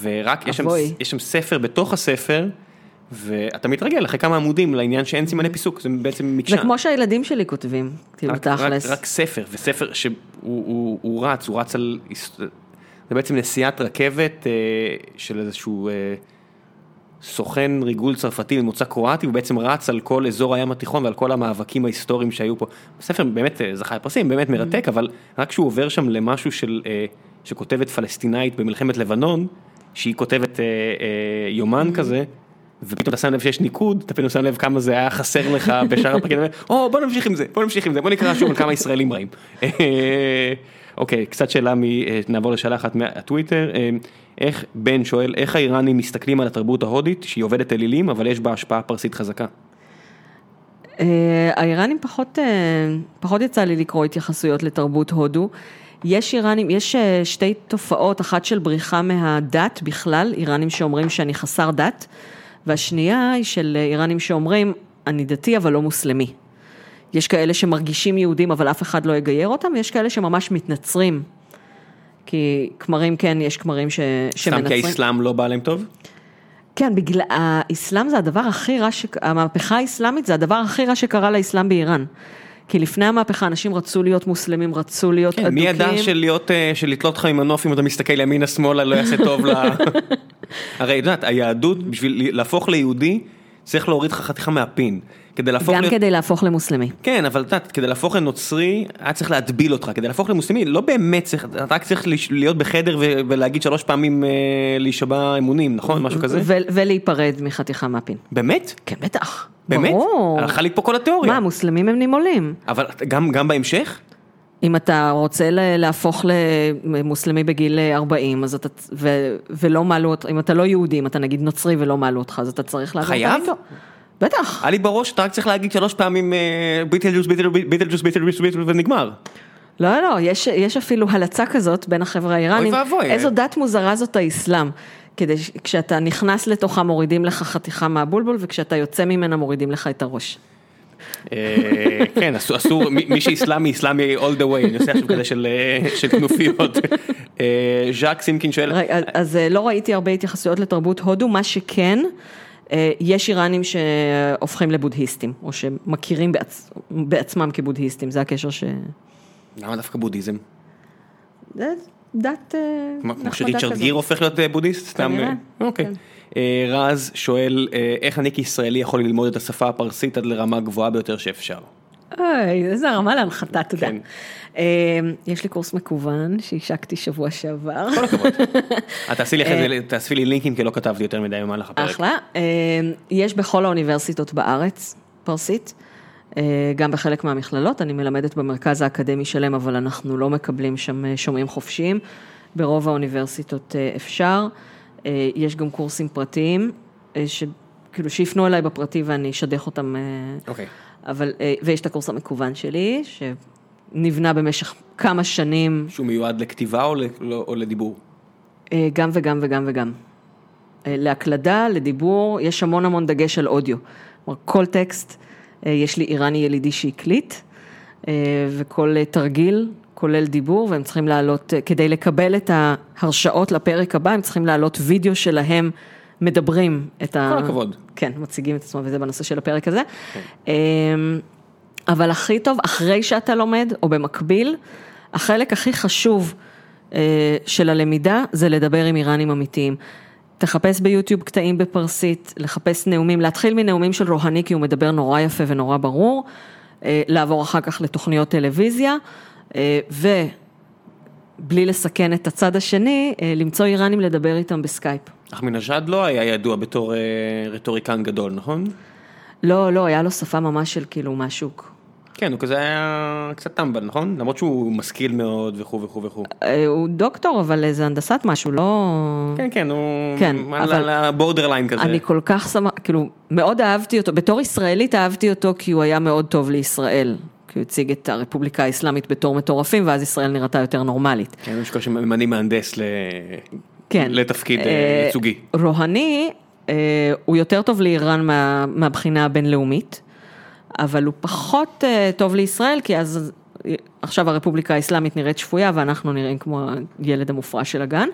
ורק יש שם. יש שם ספר בתוך הספר, ואתה מתרגל אחרי כמה עמודים לעניין שאין סימני פיסוק, זה בעצם מקשה. זה כמו שהילדים שלי כותבים, כאילו רק, רק, תכלס. רק ספר, וספר שהוא הוא, הוא רץ, הוא רץ על, זה בעצם נסיעת רכבת אה, של איזשהו אה, סוכן ריגול צרפתי ממוצא קרואטי, הוא בעצם רץ על כל אזור הים התיכון ועל כל המאבקים ההיסטוריים שהיו פה. הספר באמת אה, זכה לפרסים, באמת מרתק, אבל רק כשהוא עובר שם למשהו של, אה, שכותבת פלסטינאית במלחמת לבנון, שהיא כותבת אה, יומן כזה, ופתאום אתה שם לב שיש ניקוד, אתה פתאום שם לב כמה זה היה חסר לך בשאר הפרקים, או בוא נמשיך עם זה, בוא נמשיך עם זה, בוא נקרא שוב על כמה ישראלים רעים. אוקיי, קצת שאלה, מ- אה, נעבור לשאלה אחת מהטוויטר, אה, איך, בן שואל, איך האיראנים מסתכלים על התרבות ההודית, שהיא עובדת אלילים, אבל יש בה השפעה פרסית חזקה? אה, האיראנים פחות, פחות יצא לי לקרוא התייחסויות לתרבות הודו. יש איראנים, יש שתי תופעות, אחת של בריחה מהדת בכלל, איראנים שאומרים שאני חסר דת, והשנייה היא של איראנים שאומרים, אני דתי אבל לא מוסלמי. יש כאלה שמרגישים יהודים אבל אף אחד לא יגייר אותם, ויש כאלה שממש מתנצרים. כי כמרים כן, יש כמרים ש... סתם שמנצרים. כי האסלאם לא בא להם טוב? כן, בגלל, האסלאם זה הדבר הכי רע, ש... המהפכה האסלאמית זה הדבר הכי רע שקרה לאסלאם באיראן. כי לפני המהפכה אנשים רצו להיות מוסלמים, רצו להיות כן, אדוקים. מי ידע שלהיות, אה, שלתלות לך עם מנוף אם אתה מסתכל ימינה שמאלה לא יעשה טוב ל... הרי את יודעת, היהדות, בשביל להפוך ליהודי, צריך להוריד לך חתיכה מהפין. כדי להפוך גם להיות... כדי להפוך למוסלמי. כן, אבל את יודעת, כדי להפוך לנוצרי, היה צריך להטביל אותך, כדי להפוך למוסלמי, לא באמת צריך, אתה רק צריך להיות בחדר ו- ולהגיד שלוש פעמים אה, להישבע אמונים, נכון? משהו כזה? ו- ולהיפרד מחתיכה מהפין. באמת? כן, בטח. באמת? ברור. הלכה לי פה כל התיאוריה. מה, מוסלמים הם נימולים. אבל גם, גם בהמשך? אם אתה רוצה ל- להפוך למוסלמי בגיל 40, אז אתה, ו, ולא מעלו אותך, אם אתה לא יהודי, אם אתה נגיד נוצרי ולא מעלו אותך, אז אתה צריך לעבור את חייב? בטח. היה לי בראש, אתה רק צריך להגיד שלוש פעמים אה, ביטלג'וס, ביטלג'וס, ביטלג'וס, ביטלג'וס, ביטלג'וס, ונגמר. לא, לא, יש, יש אפילו הלצה כזאת בין החבר'ה האיראנים. אוי ואבוי. איזו דת מוזרה זאת האסלאם. כדי כשאתה נכנס לתוכה מורידים לך חתיכה מהבולבול, וכשאתה יוצא ממנה מורידים לך את הראש. אה, כן, אסור, מי מי שאיסלאמי, איסלאמי all the way, אני עושה עכשיו כזה של אה, כנופיות. ז'אק סימקין שואל, אז- לא ראיתי הרבה התייחסויות לתרבות הודו, מה שכן, יש איראנים שהופכים לבודהיסטים, או שמכירים בעצ... בעצמם כבודהיסטים, זה הקשר ש... למה דווקא בודהיזם? זה דת אה, כמו שריצ'רד. גיר הופך להיות אה, בודהיסט? סתם, כנראה, אה, אוקיי. כן. אה, רז שואל, אה, איך אני כישראלי יכול ללמוד את השפה הפרסית עד לרמה גבוהה ביותר שאפשר? אוי, איזה הרמה להנחתה, תודה. כן. אה, יש לי קורס מקוון שהשקתי שבוע שעבר. כל הכבוד. את תעשי לי אחרי זה, תאספי לי לינקים כי לא כתבתי יותר מדי במהלך הפרק. אחלה. אה, יש בכל האוניברסיטות בארץ פרסית, אה, גם בחלק מהמכללות, אני מלמדת במרכז האקדמי שלם, אבל אנחנו לא מקבלים שם אה, שומעים חופשיים. ברוב האוניברסיטות אה, אפשר. אה, יש גם קורסים פרטיים, אה, שכאילו שיפנו אליי בפרטי ואני אשדך אותם. אה, אוקיי. אבל, אה, ויש את הקורס המקוון שלי, שנבנה במשך כמה שנים, שהוא מיועד לכתיבה או לא- או לדיבור? אה, גם וגם וגם וגם. אה, להקלדה, לדיבור, יש המון המון דגש על אודיו. כלומר, כל טקסט, יש לי איראני ילידי שהקליט, וכל תרגיל, כולל דיבור, והם צריכים לעלות, כדי לקבל את ההרשאות לפרק הבא, הם צריכים לעלות וידאו שלהם מדברים את ה... כל הכבוד. כן, מציגים את עצמם, וזה בנושא של הפרק הזה. אמ, אבל הכי טוב, אחרי שאתה לומד, או במקביל, החלק הכי חשוב אה, של הלמידה זה לדבר עם איראנים אמיתיים. תחפש ביוטיוב קטעים בפרסית, לחפש נאומים, להתחיל מנאומים של רוהני, כי הוא מדבר נורא יפה ונורא ברור, אה, לעבור אחר כך לתוכניות טלוויזיה, אה, ובלי לסכן את הצד השני, אה, למצוא איראנים לדבר איתם בסקייפ. אחמדינג'אד לא היה ידוע בתור אה, רטוריקן גדול, נכון? לא, לא, היה לו שפה ממש של כאילו מהשוק. כן, הוא כזה היה קצת טמבל, נכון? למרות שהוא משכיל מאוד וכו' וכו' וכו'. אה, הוא דוקטור, אבל זה הנדסת משהו, לא... כן, כן, הוא... כן, אבל- על ה borderline כזה. אני כל כך שמח, כאילו, מאוד אהבתי אותו, בתור ישראלית אהבתי אותו כי הוא היה מאוד טוב לישראל. כי הוא הציג את הרפובליקה האסלאמית בתור מטורפים, ואז ישראל נראתה יותר נורמלית. כן, יש כאלה שממנים מהנדס ל... כן. לתפקיד אה, אה, ייצוגי. רוהני, אה, הוא יותר טוב לאיראן מה, מהבחינה הבינלאומית, אבל הוא פחות אה, טוב לישראל, כי אז אה, עכשיו הרפובליקה האסלאמית נראית שפויה, ואנחנו נראים כמו הילד המופרע של הגן.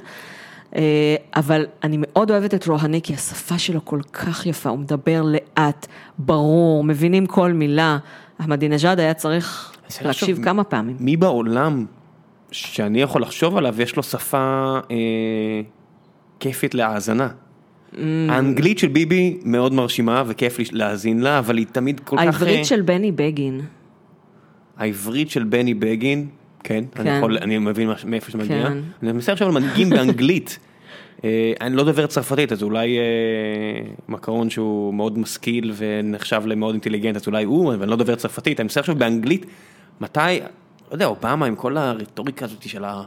אה, אבל אני מאוד אוהבת את רוהני, כי השפה שלו כל כך יפה, הוא מדבר לאט, ברור, מבינים כל מילה. אחמדינג'אד היה צריך להקשיב כמה פעמים. מי בעולם שאני יכול לחשוב עליו, יש לו שפה אה, כיפית להאזנה. Mm. האנגלית של ביבי מאוד מרשימה וכיף להאזין לה, אבל היא תמיד כל כך... אה, העברית של בני בגין. העברית של בני בגין, כן, אני כן. יכול, אני מבין מאיפה זה מגיע. כן. אני מנסה עכשיו על מנהיגים באנגלית. אה, אני לא דובר צרפתית, אז אולי אה, מקרון שהוא מאוד משכיל ונחשב למאוד אינטליגנט, אז אולי הוא, אבל אני לא דובר צרפתית. אני מנסה עכשיו באנגלית, מתי, לא יודע, אובמה עם כל הרטוריקה הזאת של ה...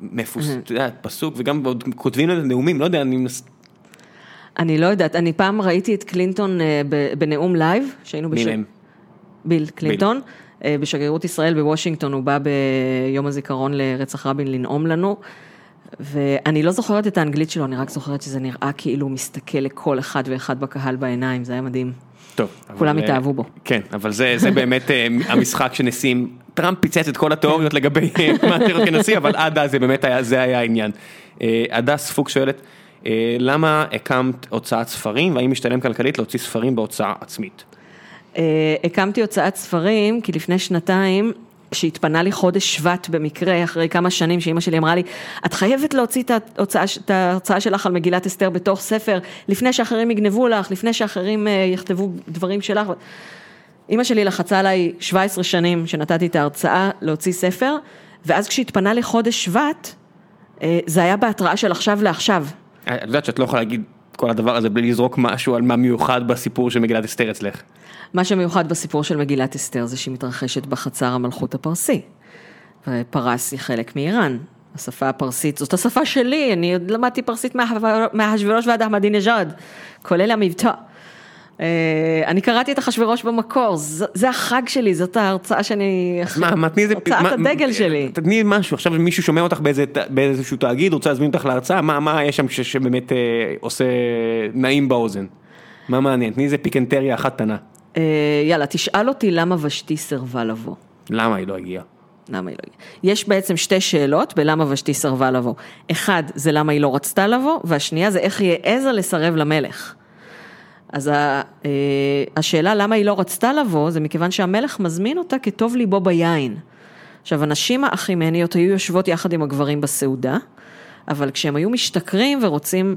מפוס, אתה יודע, פסוק, וגם עוד כותבים לזה נאומים, לא יודע, אני מנס... אני לא יודעת, אני פעם ראיתי את קלינטון אה, בנאום לייב, שהיינו מי מהם? ביל קלינטון, בשגרירות ישראל בוושינגטון, הוא בא ביום הזיכרון לרצח רבין לנאום לנו, ואני לא זוכרת את האנגלית שלו, אני רק זוכרת שזה נראה כאילו הוא מסתכל לכל אחד ואחד בקהל בעיניים, זה היה מדהים. טוב. כולם אבל, התאהבו אה, בו. כן, אבל זה, זה באמת אה, המשחק שנשים, טראמפ פיצץ את כל התיאוריות לגבי אה, מה רוצה כנשיא, אבל עד אז זה באמת היה, זה היה העניין. אה, הדס פוק שואלת, אה, למה הקמת הוצאת ספרים, והאם משתלם כלכלית להוציא ספרים בהוצאה עצמית? אה, הקמתי הוצאת ספרים, כי לפני שנתיים, כשהתפנה לי חודש שבט במקרה, אחרי כמה שנים שאימא שלי אמרה לי, את חייבת להוציא את ההוצאה, את ההוצאה שלך על מגילת אסתר בתוך ספר, לפני שאחרים יגנבו לך, לפני שאחרים אה, יכתבו דברים שלך. אימא שלי לחצה עליי 17 שנים שנתתי את ההרצאה להוציא ספר, ואז כשהתפנה לי חודש שבט, אה, זה היה בהתראה של עכשיו לעכשיו. אה, את יודעת שאת לא יכולה להגיד כל הדבר הזה בלי לזרוק משהו על מה מיוחד בסיפור של מגילת אסתר אצלך. מה שמיוחד בסיפור של מגילת אסתר זה שהיא מתרחשת בחצר המלכות הפרסי. ופרס היא חלק מאיראן. השפה הפרסית, זאת השפה שלי, אני למדתי פרסית מאחשוורוש ועד אחמדינג'אד, כולל המבטא. אה, אני קראתי את אחשוורוש במקור, זה, זה החג שלי, זאת ההרצאה שאני... מה, מה, תני איזה... הרצאת מה- הדגל שלי. תתני משהו, עכשיו מישהו שומע אותך באיזה, באיזשהו תאגיד, רוצה להזמין אותך להרצאה, מה, מה יש שם ש, שבאמת אה, עושה נעים באוזן? מה מעניין? תני איזה פיקנטריה אחת קטנה. אה, יאללה, תשאל אותי למה ושתי סירבה לבוא. למה היא לא הגיעה? למה היא לא הגיעה? יש בעצם שתי שאלות בלמה ושתי סירבה לבוא. אחד, זה למה היא לא רצתה לבוא, והשנייה זה איך היא העזה לסרב למלך. אז אה, השאלה למה היא לא רצתה לבוא, זה מכיוון שהמלך מזמין אותה כטוב ליבו ביין. עכשיו, הנשים האחימניות היו יושבות יחד עם הגברים בסעודה, אבל כשהם היו משתכרים ורוצים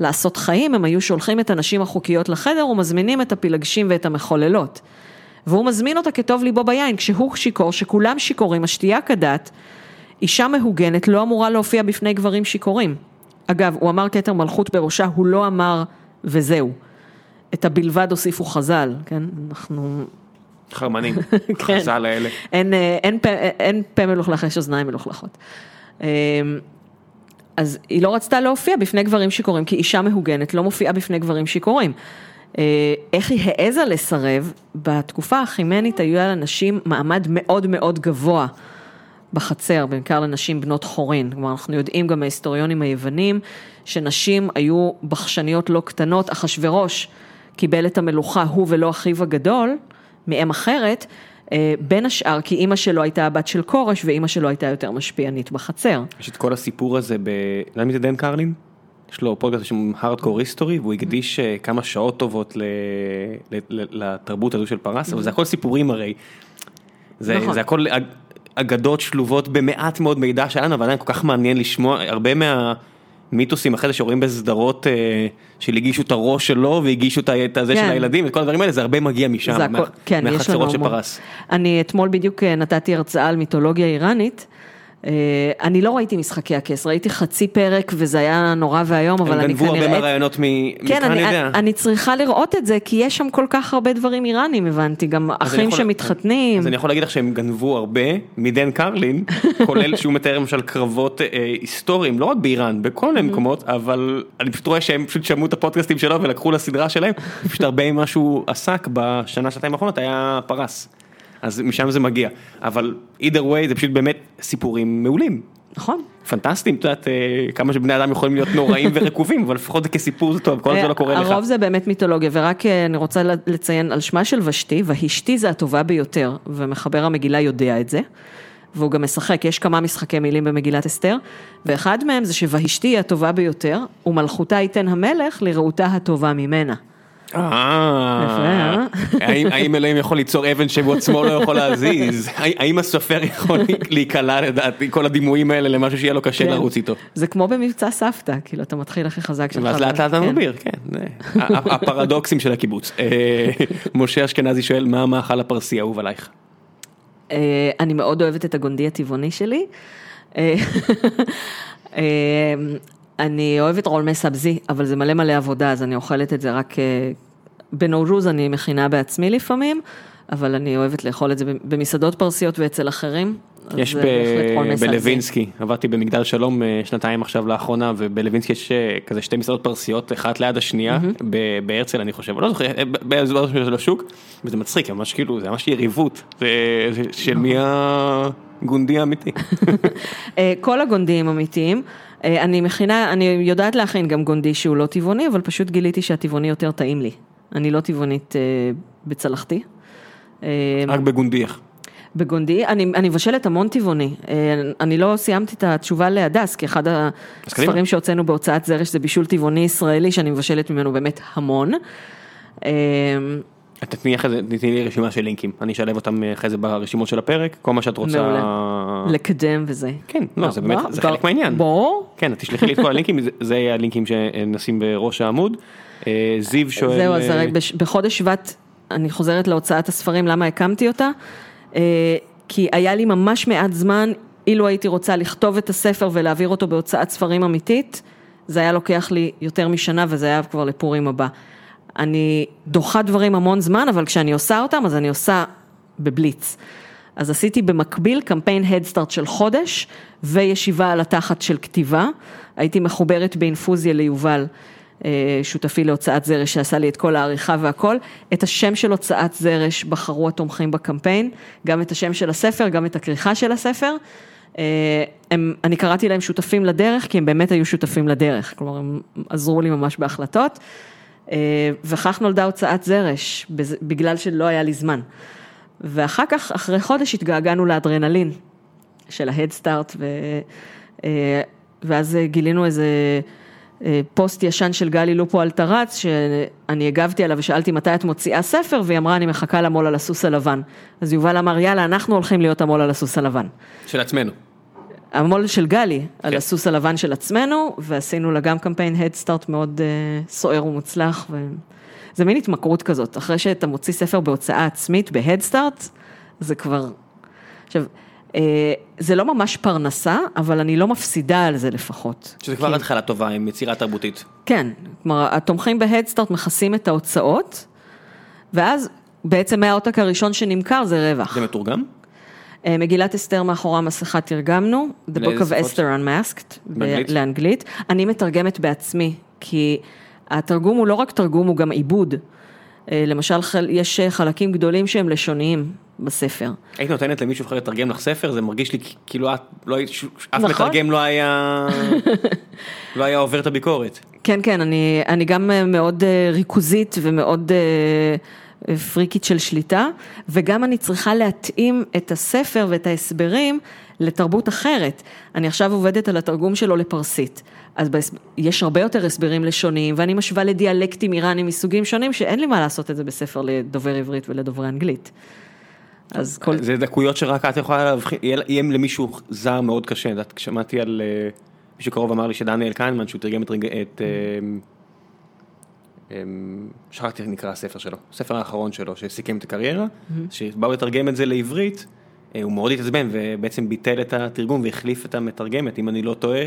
לעשות חיים, הם היו שולחים את הנשים החוקיות לחדר ומזמינים את הפילגשים ואת המחוללות. והוא מזמין אותה כטוב ליבו ביין, כשהוא שיכור, שכולם שיכורים, השתייה כדת, אישה מהוגנת לא אמורה להופיע בפני גברים שיכורים. אגב, הוא אמר כתר מלכות בראשה, הוא לא אמר וזהו. את הבלבד הוסיפו חז"ל, כן? אנחנו... חרמנים, כן. חז"ל האלה. אין, אה, אין, פה, אין פה מלוכלך, יש אוזניים מלוכלכות. אה, אז היא לא רצתה להופיע בפני גברים שיכורים, כי אישה מהוגנת לא מופיעה בפני גברים שיכורים. אה, איך היא העזה לסרב? בתקופה החימנית היו לנשים מעמד מאוד מאוד גבוה בחצר, בעיקר לנשים בנות חורין. כלומר, אנחנו יודעים גם מההיסטוריונים היוונים, שנשים היו בחשניות לא קטנות, אחשורוש קיבל את המלוכה, הוא ולא אחיו הגדול, מאם אחרת, אה, בין השאר כי אימא שלו הייתה הבת של כורש ואימא שלו הייתה יותר משפיענית בחצר. יש את כל הסיפור הזה ב... יודע מי זה דן קרלין? יש לו פודקאסט בשם הארדקור היסטורי והוא הקדיש אה, כמה שעות טובות ל... ל... ל... לתרבות הזו של פרס, אבל זה הכל סיפורים הרי. זה, נכון. זה הכל אג- אגדות שלובות במעט מאוד מידע שלנו, אבל עדיין כל כך מעניין לשמוע, הרבה מהמיתוסים אחרי זה שרואים בסדרות אה, של הגישו את הראש שלו והגישו את ה- את הזה כן. של הילדים, את כל הדברים האלה, זה הרבה מגיע משם, זה כן, מהחצרות של. פרס. אני אתמול בדיוק אה, נתתי הרצאה על מיתולוגיה איראנית. אה, אני לא ראיתי משחקי הכס, ראיתי חצי פרק וזה היה נורא ואיום, אבל הם אני גנבו הרבה כנראה... מהרעיונות. כן, מכאן אני, יודע. אני צריכה לראות את זה, כי יש שם כל כך הרבה דברים איראנים, הבנתי, גם אחים יכול- שמתחתנים. אז אני יכול להגיד לך שהם גנבו הרבה מדן קרלין, כולל שהוא מתאר למשל קרבות אה, היסטוריים, לא רק באיראן, בכל מיני מקומות, אבל אני פשוט רואה שהם פשוט שמעו את הפודקאסטים שלו ולקחו לסדרה שלהם, פשוט הרבה ממה שהוא עסק בשנה, שנתיים האחרונות היה פרס. אז משם זה מגיע, אבל either way זה פשוט באמת סיפורים מעולים. נכון. פנטסטיים, את יודעת, אה, כמה שבני אדם יכולים להיות נוראים ורקובים, אבל לפחות זה כסיפור זה טוב, כל זה לא קורה לך. הרוב זה באמת מיתולוגיה, ורק אה, אני רוצה לציין על שמה של ושתי, והשתי זה הטובה ביותר, ומחבר המגילה יודע את זה, והוא גם משחק, יש כמה משחקי מילים במגילת אסתר, ואחד מהם זה שוהשתי היא הטובה ביותר, ומלכותה ייתן המלך לרעותה הטובה ממנה. אה, האם- האם אלוהים יכול ליצור אבן שהוא עצמו לא יכול להזיז? האם- הסופר יכול להיקלע לדעתי כל הדימויים האלה למשהו שיהיה לו קשה כן. לרוץ איתו? זה כמו במבצע סבתא, כאילו אתה מתחיל הכי חזק שלך. ואז לאט לאט אתה כן. מגביר, כן. ה- הפרדוקסים של הקיבוץ. אה, משה אשכנזי שואל מה המאכל הפרסי האהוב עלייך? אה, אני מאוד אוהבת את הגונדי הטבעוני שלי. אני אוהבת רולמי סבזי, אבל זה מלא מלא עבודה, אז אני אוכלת את זה רק... אה, בנורוז אני מכינה בעצמי לפעמים, אבל אני אוהבת לאכול את זה במסעדות פרסיות ואצל אחרים. יש ב-. בלווינסקי, עבדתי במגדל שלום אה, שנתיים עכשיו לאחרונה, ובלווינסקי יש אה, כזה שתי מסעדות פרסיות, אחת ליד השנייה, ב- בהרצל אני חושב, לא זוכר, באזור של השוק, וזה מצחיק, ממש כאילו, זה ממש יריבות, זה- של מי הגונדי האמיתי. כל הגונדים אמיתיים. אה, אני מכינה, אני יודעת להכין גם גונדי שהוא לא טבעוני, אבל פשוט גיליתי שהטבעוני יותר טעים לי. אני לא טבעונית אה, בצלחתי. אה, רק בגונדיח. בגונדי, אני, אני מבשלת המון טבעוני. אני לא סיימתי את התשובה להדס, כי אחד. הספרים שהוצאנו בהוצאת זרש זה בישול טבעוני ישראלי, שאני מבשלת ממנו באמת המון. תתני אחרי זה, תתני לי רשימה של לינקים, אני אשלב אותם אחרי זה ברשימות של הפרק, כל מה שאת רוצה. מעולה. לקדם וזה. כן, לא, זה באמת, בר- זה חלק מהעניין. ברור. כן, תשלחי לי את כל הלינקים, זה- יהיה הלינקים שנשים בראש העמוד. אה, זיו שואל... זהו, אז אה, הרי בחודש שבט, אני חוזרת להוצאת הספרים, למה הקמתי אותה? אה, כי היה לי ממש מעט זמן, אילו הייתי רוצה לכתוב את הספר ולהעביר אותו בהוצאת ספרים אמיתית, זה היה לוקח לי יותר משנה וזה היה כבר לפורים הבא. אני דוחה דברים המון זמן, אבל כשאני עושה אותם, אז אני עושה בבליץ. אז עשיתי במקביל קמפיין הדסטארט של חודש וישיבה על התחת של כתיבה. הייתי מחוברת באינפוזיה ליובל, אה, שותפי להוצאת זרש, שעשה לי את כל העריכה והכל. את השם של הוצאת זרש בחרו התומכים בקמפיין, גם את השם של הספר, גם את הכריכה של הספר. אה, הם, אני קראתי להם שותפים לדרך, כי הם באמת היו שותפים לדרך, כלומר הם עזרו לי ממש בהחלטות. אה, וכך נולדה הוצאת זרש, בגלל שלא היה לי זמן. ואחר כך, אחרי חודש התגעגענו לאדרנלין של ההדסטארט, ו... אה, ואז גילינו איזה אה, פוסט ישן של גלי לופו אלטרץ, שאני הגבתי עליו ושאלתי מתי את מוציאה ספר, והיא אמרה, אני מחכה למו"ל על הסוס הלבן. אז יובל אמר, יאללה, אנחנו הולכים להיות המו"ל על הסוס הלבן. של עצמנו. המו"ל של גלי, על כן. הסוס הלבן של עצמנו, ועשינו לה גם קמפיין הדסטארט מאוד uh, סוער ומוצלח, וזה מין התמכרות כזאת, אחרי שאתה מוציא ספר בהוצאה עצמית, בהדסטארט, זה כבר... עכשיו, uh, זה לא ממש פרנסה, אבל אני לא מפסידה על זה לפחות. שזה כבר התחלה טובה עם יצירה תרבותית. כן, כלומר, התומכים בהדסטארט מכסים את ההוצאות, ואז בעצם מהעותק הראשון שנמכר זה רווח. זה מתורגם? אה, מגילת אסתר מאחורי המסכה תרגמנו, The Book of? Esther Unmasked, באנגלית? לאנגלית. אני מתרגמת בעצמי, כי התרגום הוא לא רק תרגום, הוא גם עיבוד. אה, למשל, יש אה, חלקים גדולים שהם לשוניים בספר. היית נותנת למישהו אחר לתרגם לך ספר, זה מרגיש לי כאילו את, לא אף נכון. מתרגם לא היה, לא היה עובר את הביקורת. כן, כן, אני, אני גם מאוד ריכוזית ומאוד פריקית של שליטה, וגם אני צריכה להתאים את הספר ואת ההסברים לתרבות אחרת. אני עכשיו עובדת על התרגום שלו לפרסית. אז. יש הרבה יותר הסברים לשוניים, ואני משווה לדיאלקטים איראנים מסוגים שונים, שאין לי מה לעשות את זה בספר לדובר עברית ולדוברי אנגלית. אז כל... זה דקויות שרק את יכולה להבחין, יהיה למישהו זר מאוד קשה, את יודעת, שמעתי על, אה, מישהו קרוב אמר לי שדניאל קיינמן, שהוא תרגם את, את אה, שכחתי איך נקרא הספר שלו, הספר האחרון שלו שסיכם את הקריירה, שבאו לתרגם את זה לעברית, אה, הוא מאוד התעצבן ובעצם ביטל את התרגום והחליף את המתרגמת, אם אני לא טועה,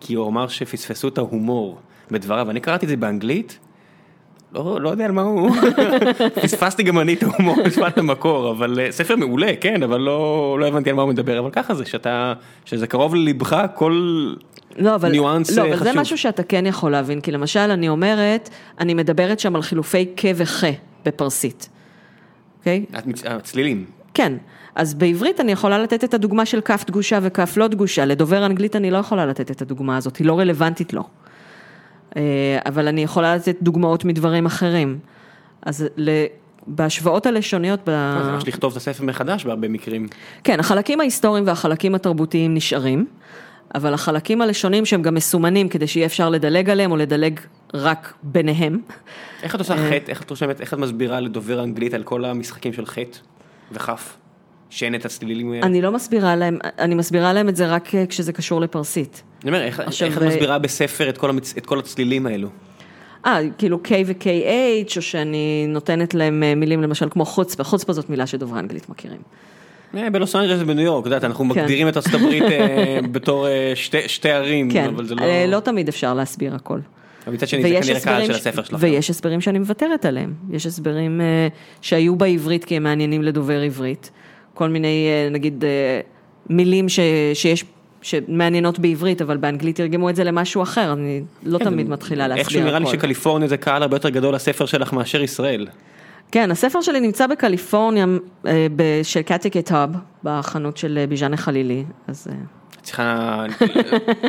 כי הוא אמר שפספסו את ההומור בדבריו, אני קראתי את זה באנגלית, לא, לא יודע על מה הוא, פספסתי גם אני את ההומור בשפת המקור, אבל אה, ספר מעולה, כן, אבל לא, לא הבנתי על מה הוא מדבר, אבל ככה זה, שאתה, שזה קרוב ללבך, כל לא, אבל, ניואנס לא, אה, אבל זה חשוב. משהו שאתה כן יכול להבין, כי למשל אני אומרת, אני מדברת שם על חילופי כה וחה בפרסית, אוקיי? מצ- הצלילים. כן, אז בעברית אני יכולה לתת את הדוגמה של כף דגושה וכף לא דגושה, לדובר אנגלית אני לא יכולה לתת את הדוגמה הזאת, היא לא רלוונטית לו. אה, אבל אני יכולה לתת דוגמאות מדברים אחרים. אז ל- בהשוואות הלשוניות, ב... אה, זה ממש לכתוב את הספר מחדש בהרבה מקרים. כן, החלקים ההיסטוריים והחלקים התרבותיים נשארים, אבל החלקים הלשוניים שהם גם מסומנים כדי שיהיה אפשר לדלג עליהם או לדלג רק ביניהם. איך את עושה חטא, איך את רושמת, איך את מסבירה לדובר אנגלית על כל המשחקים של חטא וכף, שאין את הצלילים האלה? אני לא מסבירה להם, אני מסבירה להם את זה רק אה, כשזה קשור לפרסית. אני אומר, איך עכשיו, איך את אה, מסבירה בספר את כל המצ- את כל הצלילים האלו? אה, כאילו K ו-KH, או שאני נותנת להם אה, מילים למשל כמו חוצפה, חוצפה זאת מילה שדוברי אנגלית מכירים. בלוס אנג'לס ובניו יורק, את יודעת, אנחנו כן. מגדירים את ארצות הברית בתור שתי- שתי ערים, כן, אבל זה לא... לא תמיד אפשר להסביר הכל. מצד שני זה כנראה קהל של הספר שלכם. ויש הסברים שאני מוותרת עליהם. יש הסברים שהיו בעברית כי הם מעניינים לדובר עברית. כל מיני, אה, נגיד, אה, מילים ש, שיש, שמעניינות בעברית, אבל באנגלית תרגמו את זה למשהו אחר, אני לא כן, תמיד מתחילה להסביר איכשהו נראה לי. שקליפורניה זה קהל הרבה יותר גדול לספר שלך מאשר ישראל. כן, הספר שלי נמצא בקליפורניה, אה, של קטי קטאב, בחנות של ביז'אנה חלילי, אז צריכה,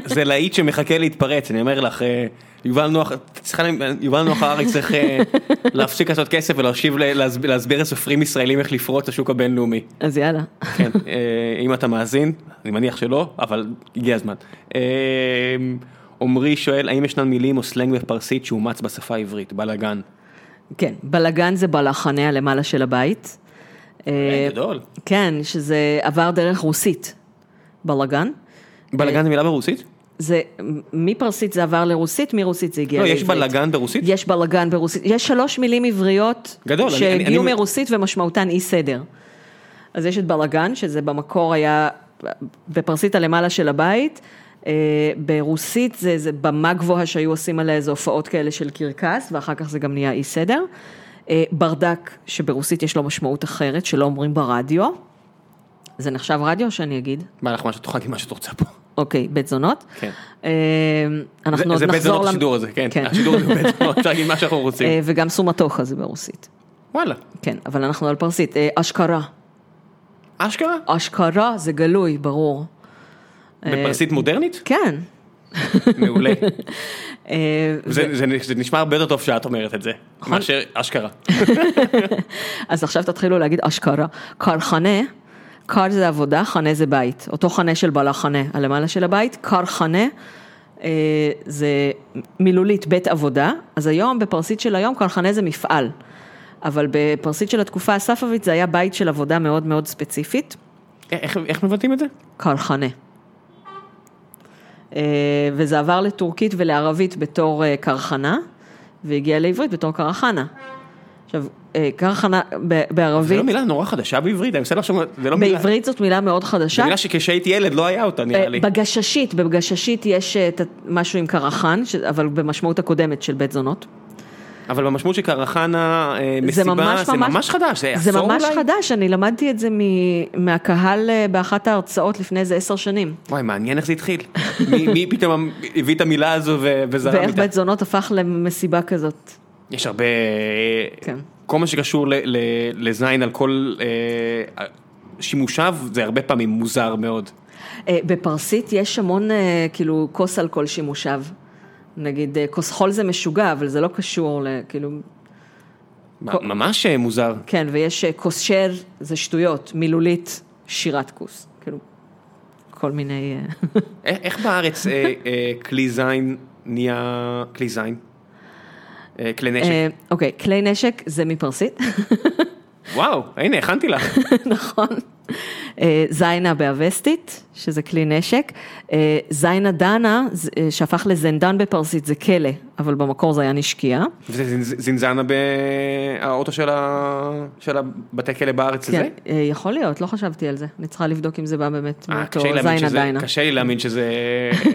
זה להיט שמחכה להתפרץ, אני אומר לך, אה, יובל נוח, צריכה, יובל נוח הארץ צריך אה, להפסיק לעשות כסף ולהשיב, להסביר- לסופרים ישראלים איך לפרוץ לשוק הבינלאומי. אז יאללה. כן, אה, אם אתה מאזין, אני מניח שלא, אבל הגיע הזמן. עמרי שואל, האם ישנן מילים או סלנג בפרסית שאומץ בשפה העברית? בלאגן. כן, בלגן זה בלחנה הלמעלה של הבית. גדול. כן, שזה עבר דרך רוסית, בלגן. בלאגן זה מילה ברוסית? זה, מפרסית זה עבר לרוסית, מרוסית זה הגיע לא, לעברית. יש בלאגן ברוסית? יש בלגן ברוסית, יש שלוש מילים עבריות גדול, אני- אני- שהגיעו אני- מרוסית ומשמעותן אי סדר. אז יש את בלגן, שזה במקור היה בפרסית הלמעלה של הבית, אה, ברוסית זה, זה במה גבוהה שהיו עושים עליה איזה הופעות כאלה של קרקס, ואחר כך זה גם נהיה אי סדר. אה, ברדק, שברוסית יש לו משמעות אחרת, שלא אומרים ברדיו. זה נחשב רדיו שאני אגיד? מה שאת תאכלי מה שאת רוצה פה. אוקיי, בית זונות. כן. אה, אנחנו עוד זה בית נחזור... זונות השידור הזה, כן. השידור הזה בית זונות, אפשר להגיד מה שאנחנו רוצים. אה, וגם סומטוחה זה ברוסית. וואלה. כן, אבל אנחנו על פרסית. אה, אשכרה. אשכרה? אשכרה זה גלוי, ברור. בפרסית מודרנית? כן. מעולה. זה נשמע הרבה יותר טוב שאת אומרת את זה, נכון. מאשר אשכרה. אז עכשיו תתחילו להגיד אשכרה. קרחנה, קר זה עבודה, חנה זה בית. אותו חנה של בעל החנה, הלמעלה של הבית, קרחנה. אה, זה מילולית בית עבודה, אז היום בפרסית של היום קרחנה זה מפעל, אבל בפרסית של התקופה הספאבית זה היה בית של עבודה מאוד מאוד ספציפית, איך איך מבטאים את זה? קרחנה. אה, וזה עבר לטורקית ולערבית בתור אה, קרחנה, והגיע לעברית בתור קרחנה. עכשיו, אה, קרחנה זה בערבית, לא מילה נורא חדשה בעברית, אני מנסה לחשוב, זה לא מילה, בעברית זאת מילה מאוד זה חדשה. מילה שכשהייתי ילד לא היה אותה נראה אה, לי. בגששית, בגששית יש אה, משהו עם קרחן, אבל במשמעות הקודמת של בית זונות. אבל במשמעות של קרחנה, מסיבה, ממש זה ממש- ממש חדש, זה זה עשור ממש אולי? חדש, אני למדתי את זה מ- מהקהל באחת ההרצאות לפני איזה עשר שנים. וואי, מעניין איך זה התחיל. מי מי פתאום הביא את המילה הזו ו- וזרם ואיך איתה. בית זונות הפך למסיבה כזאת. יש הרבה, כן. כל מה שקשור ל- ל- לזין על כל אה, שימושיו, זה הרבה פעמים מוזר מאוד. אה, בפרסית יש המון, אה, כאילו, כוס על כל שימושיו. נגיד, אה, כוס חול זה משוגע, אבל זה לא קשור ל... כאילו... ממש אה, מוזר. כן, ויש אה, כוס שר, זה שטויות, מילולית, שירת כוס. כאילו, כל מיני... אה, איך בארץ כלי זין נהיה כלי זין? אה, כלי נשק. אה, אוקיי, כלי נשק זה מפרסית, וואו, הנה, הכנתי לך. נכון. אה, זיינה באווסטית, שזה כלי נשק. זיינה דנה, זה- שהפך לזנדן בפרסית, זה כלא, אבל במקור זה היה נשקייה. וזה זינז- זינזנה באוטו של ה- של הבתי כלא בארץ? כן, אה, יכול להיות, לא חשבתי על זה. אני צריכה לבדוק אם זה בא באמת מאותו זיינה שזה- דיינה. קשה לי להאמין שזה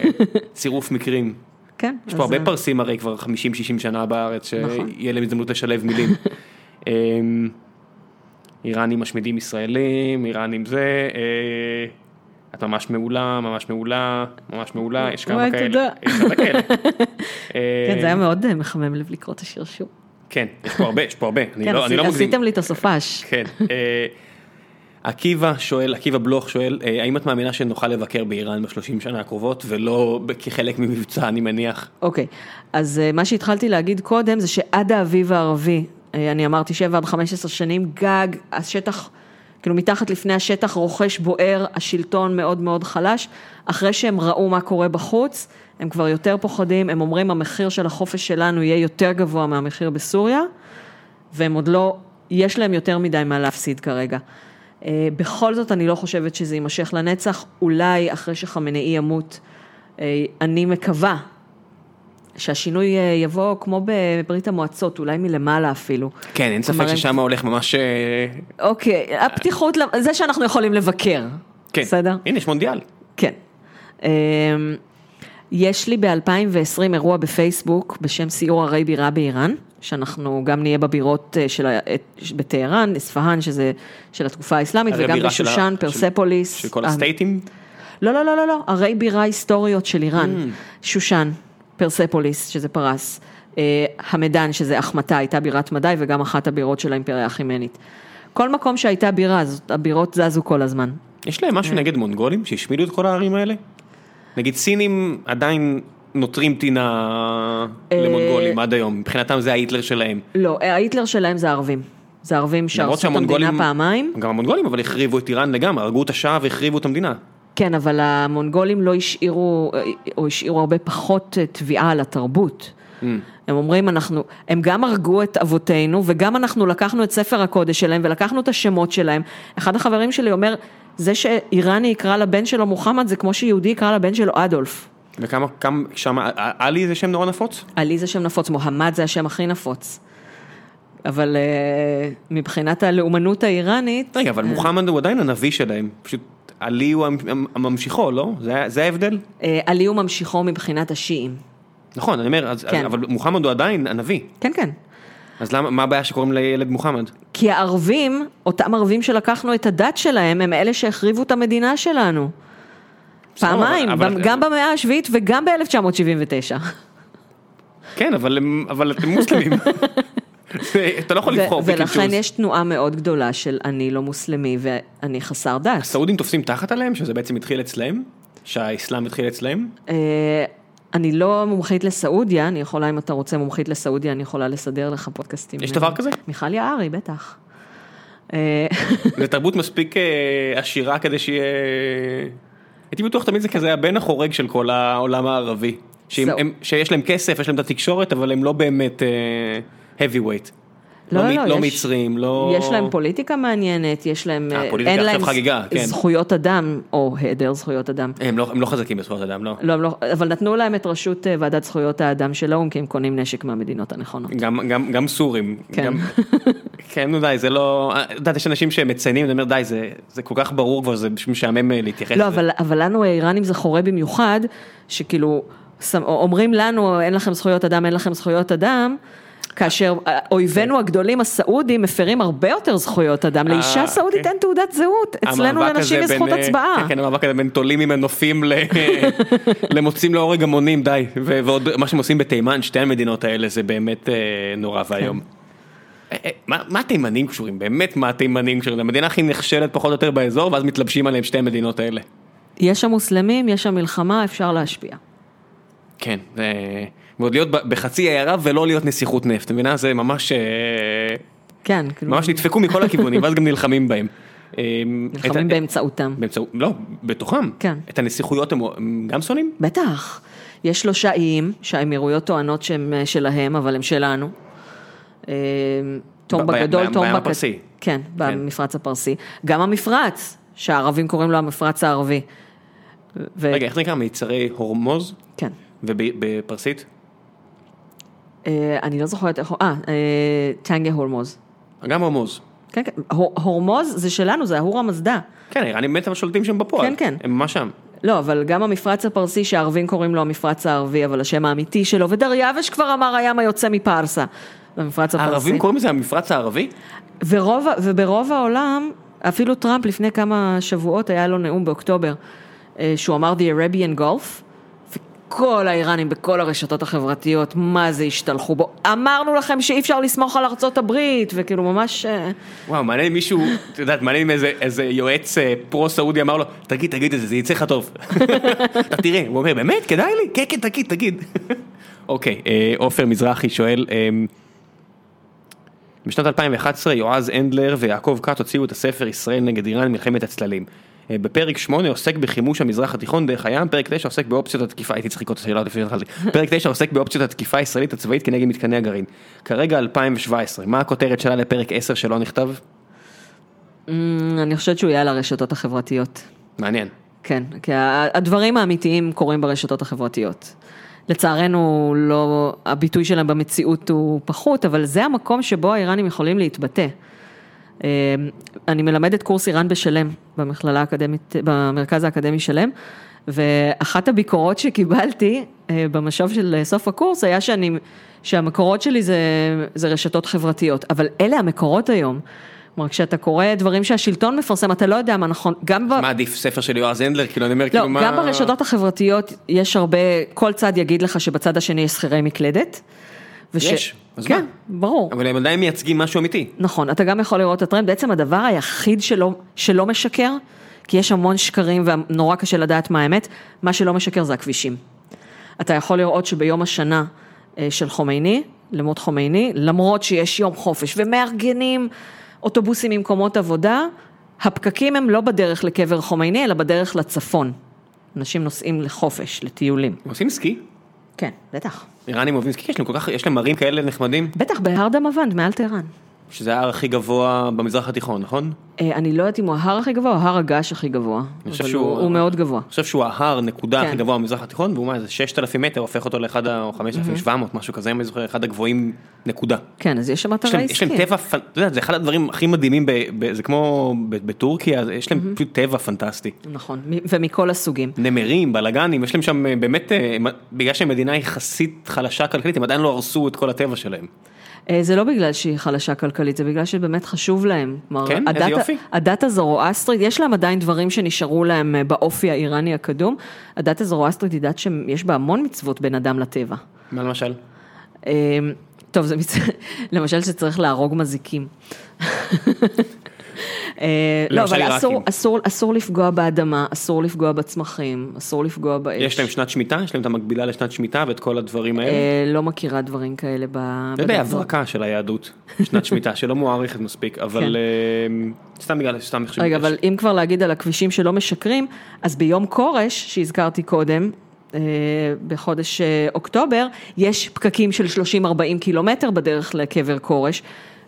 צירוף מקרים. כן. יש פה הרבה אה, פרסים הרי כבר 50-60 שנה בארץ, נכון. שיהיה להם הזדמנות לשלב מילים. אמ, איראנים משמידים ישראלים, איראנים זה, אה, את ממש מעולה, ממש מעולה, ממש מעולה, יש כמה כאלה. תודה. כן, זה היה מאוד אה, מחמם לב לקרוא את השיר שוב. כן, יש פה הרבה, יש פה הרבה, אני כן, לא לא. עשיתם לי את הסופש. כן. עקיבא שואל, עקיבא בלוך שואל, אה, האם את מאמינה שנוכל לבקר באיראן בשלושים שנה הקרובות ולא כחלק ממבצע, אני מניח. אוקיי, אז אה, מה שהתחלתי להגיד קודם זה שעד האביב הערבי, אה, אני אמרתי 7 עד 15 שנים, גג, השטח, כאילו מתחת לפני השטח רוכש בוער, השלטון מאוד מאוד חלש, אחרי שהם ראו מה קורה בחוץ, הם כבר יותר פוחדים, הם אומרים המחיר של החופש שלנו יהיה יותר גבוה מהמחיר בסוריה, והם עוד לא, יש להם יותר מדי מה להפסיד כרגע. אה, בכל זאת, אני לא חושבת שזה יימשך לנצח, אולי אחרי שחמינאי ימות, אה, אני מקווה שהשינוי אה, יבוא כמו בברית המועצות, אולי מלמעלה אפילו. כן, אין ספק כלומר, ששם הולך ממש... אוקיי, הפתיחות, זה שאנחנו יכולים לבקר, כן. בסדר? הנה, יש מונדיאל. כן. יש לי ב-2020 אירוע בפייסבוק בשם סיור ערי בירה באיראן, שאנחנו גם נהיה בבירות אה, של, ה- אה, בטהרן, אספהאן, שזה של התקופה האסלאמית, וגם בשושן, של- פרספוליס. של כל אה, הסטייטים? לא, לא, לא, לא, לא, ערי בירה היסטוריות של איראן, Mm. שושן, פרספוליס, שזה פרס, אה, המדן, שזה אחמתה, הייתה בירת מדי, וגם אחת הבירות של האימפריה החימנית. כל מקום שהייתה בירה, הבירות זזו כל הזמן. יש להם. משהו נגד מונגולים שהשמידו את כל הערים האלה? נגיד סינים עדיין נוטרים טינה אה, למונגולים עד היום, מבחינתם זה ההיטלר שלהם. לא, ההיטלר שלהם זה ערבים. זה ערבים שהרסו את המדינה פעמיים. גם המונגולים אבל החריבו את איראן לגמרי, הרגו את השאה והחריבו את המדינה. כן, אבל המונגולים לא השאירו, או השאירו הרבה פחות אה, תביעה על התרבות. Mm. הם אומרים, אנחנו, הם גם הרגו את אבותינו, וגם אנחנו לקחנו את ספר הקודש שלהם, ולקחנו את השמות שלהם. אחד החברים שלי אומר, זה שאיראני יקרא לבן שלו מוחמד, זה כמו שיהודי יקרא לבן שלו אדולף. וכמה, כמה, שם, עלי זה שם נורא נפוץ? עלי זה שם נפוץ, מוחמד זה השם הכי נפוץ. אבל אה, מבחינת הלאומנות האיראנית... רגע, אבל אה, מוחמד הוא עדיין הנביא שלהם, פשוט עלי הוא המ- הממשיכו, לא? זה, זה ההבדל? אה, עלי הוא ממשיכו מבחינת השיעים. נכון, אני אומר, אז, כן. אבל מוחמד הוא עדיין הנביא, כן, כן. אז למה, מה הבעיה שקוראים לילד מוחמד? כי הערבים, אותם ערבים שלקחנו את הדת שלהם, הם אלה שהחריבו את המדינה שלנו. פעמיים, אבל- אבל- גם במאה השביעית וגם ב-1979. כן, אבל, אבל אתם מוסלמים. אתה לא יכול לבחור ולכן. יש תנועה מאוד גדולה של אני לא מוסלמי ואני חסר דת. הסעודים תופסים תחת עליהם, שזה בעצם התחיל אצלם? שהאסלאם התחיל אצלם? אני לא מומחית לסעודיה, אני יכולה, אם אתה רוצה מומחית לסעודיה, אני יכולה לסדר לך פודקאסטים. יש דבר כזה? מיכל יערי, בטח. אה, זו תרבות מספיק אה, עשירה כדי שיהיה... הייתי בטוח תמיד זה כזה הבן החורג של כל העולם הערבי. הם- שיש להם כסף, יש להם את התקשורת, אבל הם לא באמת אה, heavy weight. לא, מ- לא, לא יש- מצרים, לא... יש להם פוליטיקה מעניינת, יש להם, אה, אה, פוליטיקה אין להם חגיגה, כן. זכויות אדם, או היעדר זכויות אדם. הם לא, הם לא חזקים בזכויות אדם, לא. לא, לא, אבל נתנו להם את ראשות אה, ועדת זכויות האדם של האו"ם, כי הם קונים נשק מהמדינות הנכונות. גם, גם, גם סורים. כן. גם, כן, נו די, זה לא... את יודעת, יש אנשים שמציינים, אני אומר, די, זה, זה כל כך ברור כבר, זה משעמם אה, להתייחס לא, לזה. אבל, אבל לנו האיראנים זה חורה במיוחד, שכאילו, אומרים לנו, אין לכם זכויות אדם, אין לכם זכויות אדם. כאשר אויבינו הגדולים הסעודים מפרים הרבה יותר זכויות אדם, אה, לאישה סעודית כן. אין תעודת זהות, אצלנו לנשים יש זכות אה, הצבעה. כן, כן, המאבק הזה בין תולים ממנופים למוצאים להורג המונים, די. ועוד מה שהם עושים בתימן, שתי המדינות האלה, זה באמת אה, נורא ואיום. אה, מה התימנים קשורים? באמת מה התימנים קשורים? המדינה הכי נחשלת פחות או יותר באזור, ואז מתלבשים עליהם שתי המדינות האלה. יש שם מוסלמים, יש שם מלחמה, אפשר להשפיע. כן, ועוד להיות בחצי עיירה ולא להיות נסיכות נפט, אתה מבינה? זה ממש... אה, כן, כאילו, ממש נדפקו מכל הכיוונים, ואז גם נלחמים בהם. אה, את נלחמים באמצעותם. באמצעות, לא, בתוכם. כן. את הנסיכויות הם הם גם שונאים? בטח. יש שלושה איים שהאמירויות טוענות שהם אה, שלהם, אבל הם שלנו. אה, תום בים- בגדול, בים- תום בים בקט... הפרסי. כן, במפרץ הפרסי. גם המפרץ, שהערבים קוראים לו המפרץ הערבי. ו... רגע, איך זה נקרא? מיצרי הורמוז? כן. ובפרסית? אה, אני לא זוכרת איך... אה, אה, טנגה הורמוז. גם הורמוז. כן, כן. הור- הורמוז זה שלנו, זה ההור המזדה. כן, האיראנים באמת שולטים שם בפועל. כן, כן. הם ממש שם. לא, אבל גם המפרץ הפרסי שהערבים קוראים לו המפרץ הערבי, אבל השם האמיתי שלו, ודריווש כבר אמר הים היוצא מפרסה. במפרץ הפרסי. הערבים קוראים לזה המפרץ הערבי? ורוב, וברוב העולם, אפילו טראמפ לפני כמה שבועות היה לו נאום באוקטובר, אה, שהוא אמר The Arabian Gulf, וכל האיראנים בכל הרשתות החברתיות, מה זה השתלחו בו. אמרנו לכם שאי אפשר לסמוך על ארצות הברית, וכאילו ממש... אה, וואו, מעניין אם מישהו, את יודעת, מעניין אם איזה- איזה יועץ אה, פרו-סעודי אמר לו, תגיד, תגיד את זה, זה יצא לך טוב. אתה תראה, הוא אומר, באמת, כדאי לי? כן, כן, תגיד, תגיד. אוקיי, אה, עופר מזרחי שואל, בשנת 2011 יועז הנדלר ויעקב כת הוציאו את הספר ישראל נגד איראן מלחמת הצללים. אה, בפרק 8 עוסק בחימוש המזרח התיכון דרך הים, פרק 9 עוסק באופציות התקיפה, הייתי צריך לקרוא את השאלה לפני שהתחלתי, פרק 9 עוסק באופציות התקיפה הישראלית הצבאית כנגד מתקני הגרעין. כרגע 2017, מה הכותרת שלה לפרק 10 שלא נכתב? אמ, אני חושבת שהוא יהיה על הרשתות החברתיות. מעניין. כן, כי הדברים האמיתיים קורים ברשתות החברתיות. לצערנו, לא, הביטוי שלהם במציאות הוא פחות, אבל זה המקום שבו האיראנים יכולים להתבטא. אה, אני מלמדת קורס איראן בשלם, במכללה האקדמית, במרכז האקדמי שלם, ואחת הביקורות שקיבלתי אה, במשוב של סוף הקורס היה שאני, שהמקורות שלי זה, זה רשתות חברתיות, אבל אלה המקורות היום. כלומר, כשאתה קורא דברים שהשלטון מפרסם, אתה לא יודע מה נכון, גם ב... מה עדיף, ספר של יועז הנדלר? כאילו, אני אומר, לא, כאילו, מה... גם ברשתות החברתיות יש הרבה, כל צד יגיד לך שבצד השני יש שכירי מקלדת. וש... יש, אז כן, מה? ברור. אבל הם עדיין מייצגים משהו אמיתי. נכון, אתה גם יכול לראות את הטרנד, בעצם הדבר היחיד שלא, שלא משקר, כי יש המון שקרים ונורא קשה לדעת מה האמת, מה שלא משקר זה הכבישים. אתה יכול לראות שביום השנה אה, של חומייני, למות חומייני, למרות שיש יום חופש ומארגנים אוטובוסים ממקומות עבודה, הפקקים הם לא בדרך לקבר חומייני, אלא בדרך לצפון. אנשים נוסעים לחופש, לטיולים. עושים סקי? כן, בטח. איראנים אוהבים יש להם הרים כאלה נחמדים, בטח בהר דמאוונד, מעל טהרן. שזה ההר הכי גבוה במזרח התיכון, נכון? אה, אני לא יודעת אם הוא ההר הכי גבוה או הר הגעש הכי גבוה, חושב אבל שהוא- הוא, מאוד גבוה. אני חושב שהוא ההר, נקודה, כן. הכי גבוה במזרח התיכון, והוא מה, איזה 6,000 מטר, הופך אותו לאחד, ה- או 5,700, משהו כזה, אם אני זוכר, אחד הגבוהים, נקודה. כן, אז יש שם אתרי להם, יש להם עסקי. טבע, אתה יודע, זה אחד הדברים הכי מדהימים, זה כמו בטורקיה, יש להם פשוט טבע פנטסטי. נכון, ומכל הסוגים. נמרים, בלאגנים, יש להם שם אה, באמת, אה, בגלל שהם מדינה יחסית חלשה כלכלית, הם עדיין לא הרסו את כל הטבע שלהם. אה, זה לא בגלל שהיא חלשה כלכלית, זה בגלל שבאמת חשוב להם. כלומר, כן? איזה הדת- יופי. הדת הזרואסטרית, יש להם עדיין דברים שנשארו להם אה, באופי האיראני הקדום. הדת הזרואסטרית היא דת שיש בה המון מצוות בין אדם לטבע. מה למשל? אה, טוב, זה מצ... למשל שצריך להרוג מזיקים. אה, לא, אבל אסור. אסור, אסור לפגוע באדמה, אסור לפגוע בצמחים, אסור לפגוע באש. יש להם שנת שמיטה? יש להם את המקבילה לשנת שמיטה ואת כל הדברים האלה? אה, לא מכירה דברים כאלה ב... זה די בדת. הברקה של היהדות, שנת שמיטה, שלא מוערכת מספיק, אבל אה, סתם בגלל, סתם. כן. רגע, אבל אם כבר להגיד על הכבישים שלא משקרים, אז ביום כורש, שהזכרתי קודם, בחודש אוקטובר, יש פקקים של 30-40 קילומטר בדרך לקבר כורש,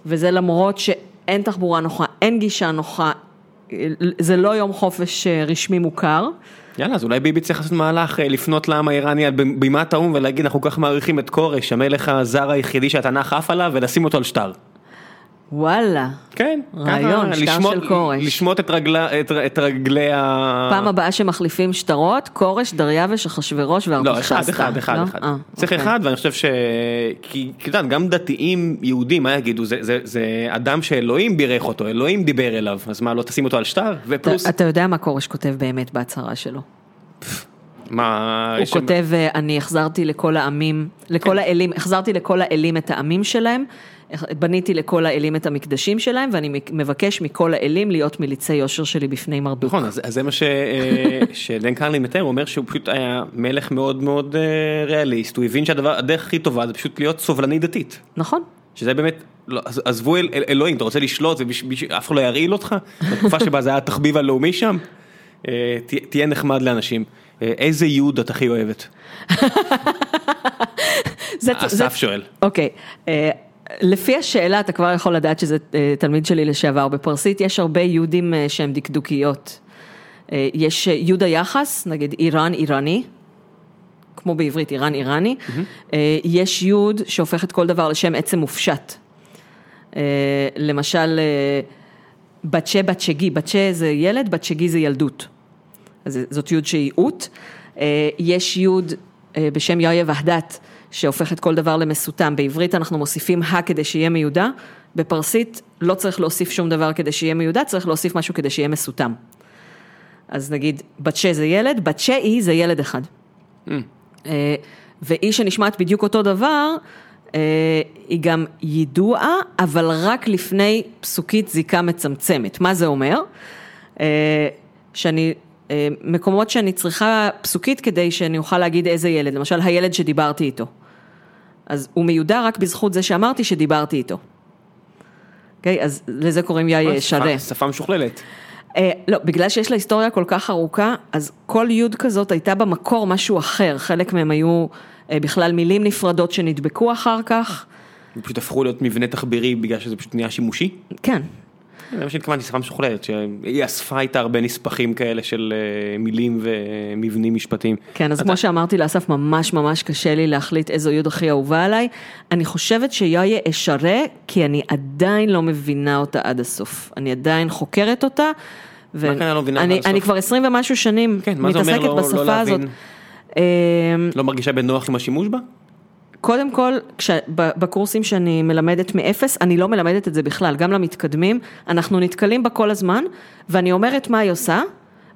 וזה למרות שאין תחבורה נוחה, אין גישה נוחה, זה לא יום חופש אה, רשמי מוכר. יאללה, אז אולי ביבי צריך לעשות מהלך, אה, לפנות לעם האיראני על בימת האו"ם ולהגיד, אנחנו כל כך מעריכים את כורש, המלך הזר היחידי שהתנ"ך עף עליו, ולשים אותו על שטר. וואלה, כן, רעיון, שטר לשמוט- של כורש. לשמוט את רגלה- את- את רגלי ה... פעם הבאה שמחליפים שטרות, כורש, דריווש, אחשוורוש לא, וארתחשסתא. אחד, אחד, אחד, לא? אחד. אה, צריך אוקיי. אחד, ואני חושב ש... כי, את יודעת, גם דתיים יהודים, מה יגידו? זה, זה, זה אדם שאלוהים בירך אותו, אלוהים דיבר אליו, אז מה, לא תשים אותו על שטר? ופלוס, אתה- אתה יודע מה כורש כותב באמת בהצהרה שלו. מה... הוא כותב, אה, אני החזרתי לכל העמים, לכל כן. האלים, החזרתי לכל האלים את העמים שלהם, בניתי לכל האלים את המקדשים שלהם, ואני מבקש מכל האלים להיות מליצי יושר שלי בפני מרדוק. נכון, אז, אז זה מה ש, אה, שדן קרלין מתאר, הוא אומר שהוא פשוט היה מלך מאוד מאוד אה, ריאליסט, הוא הבין שהדרך הכי טובה זה פשוט להיות סובלני דתית. נכון? שזה באמת, לא, עז- עזבו אל, אל, אלוהים, אתה רוצה לשלוט ואף אחד לא ירעיל אותך? בתקופה שבה זה היה התחביב הלאומי שם, אה, תה, תהיה נחמד לאנשים. איזה יוד את הכי אוהבת? אסף שואל. אוקיי, לפי השאלה אתה כבר יכול לדעת שזה אה, תלמיד שלי לשעבר בפרסית, יש הרבה יהודים אה, שהם דקדוקיות. אה, יש אה, יהוד היחס, נגיד איראן איראני, כמו בעברית איראן איראני, אה, יש יוד שהופך את כל דבר לשם עצם מופשט. למשל, בצ'ה בצ'גי, בצ'ה זה ילד, בצ'גי זה ילדות. אז זאת יוד שהיא אות. יש יוד בשם יאיה והדת, שהופך את כל דבר למסותם. בעברית אנחנו מוסיפים ה כדי שיהיה מיודע, בפרסית לא צריך להוסיף שום דבר כדי שיהיה מיודע, צריך להוסיף משהו כדי שיהיה מסותם. אז נגיד, בצ'ה זה ילד, בצ'ה היא זה ילד אחד. אה, והיא שנשמעת בדיוק אותו דבר, אה, היא גם ידועה, אבל רק לפני פסוקית זיקה מצמצמת. מה זה אומר? אה, שאני, מקומות שאני צריכה פסוקית כדי שאני אוכל להגיד איזה ילד, למשל הילד שדיברתי איתו. אז הוא מיודע רק בזכות זה שאמרתי שדיברתי איתו. אוקיי? אז לזה קוראים יאי. שפה- שפה משוכללת. אה, לא, בגלל שיש לה היסטוריה כל כך ארוכה, אז כל יוד כזאת הייתה במקור משהו אחר, חלק מהם היו אה, בכלל מילים נפרדות שנדבקו אחר כך, הם פשוט הפכו להיות מבנה תחבירי בגלל שזה פשוט נהיה שימושי. כן, זה מה שהתכוונתי, שפה משוכללת, שהיא אספה איתה הרבה נספחים כאלה של אה, מילים ומבנים משפטיים. כן, אז אתה- כמו שאמרתי לאסף, ממש ממש קשה לי להחליט איזו יוד הכי אהובה עליי. אני חושבת שיויה אשרה, כי אני עדיין לא מבינה אותה עד הסוף. אני עדיין חוקרת אותה, ו- מה כאן אני לא מבינה עד הסוף? אני כבר 20 ומשהו שנים כן, מתעסקת לא- לא בשפה להבין? הזאת. אמ, לא מרגישה בנוח עם השימוש בה? קודם כל, כש, בקורסים שאני מלמדת מאפס, אני לא מלמדת את זה בכלל, גם למתקדמים, אנחנו נתקלים בה כל הזמן, ואני אומרת מה היא עושה,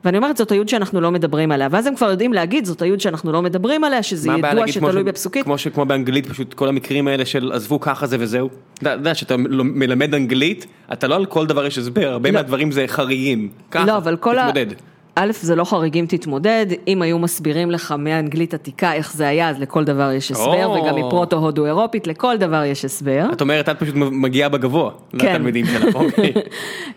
ואני אומרת זאת היוד שאנחנו לא מדברים עליה, ואז הם כבר יודעים להגיד זאת היוד שאנחנו לא מדברים עליה, שזה ידוע כמו שתלוי ש- בפסוקית. כמו שכמו באנגלית, פשוט כל המקרים האלה של עזבו ככה זה וזהו. אתה יודע שאתה לא- מלמד אנגלית, אתה לא על כל דבר יש הסבר, הרבה לא. מהדברים זה חריגים. ככה, לא, אבל כל ה... א', זה לא חריגים תתמודד, אם היו מסבירים לך מאנגלית עתיקה איך זה היה, אז לכל דבר יש הסבר, או. וגם מפרוטו הודו אירופית, לכל דבר יש הסבר. את אומרת, את פשוט מגיעה בגבוה כן. לתלמידים שלך, אוקיי.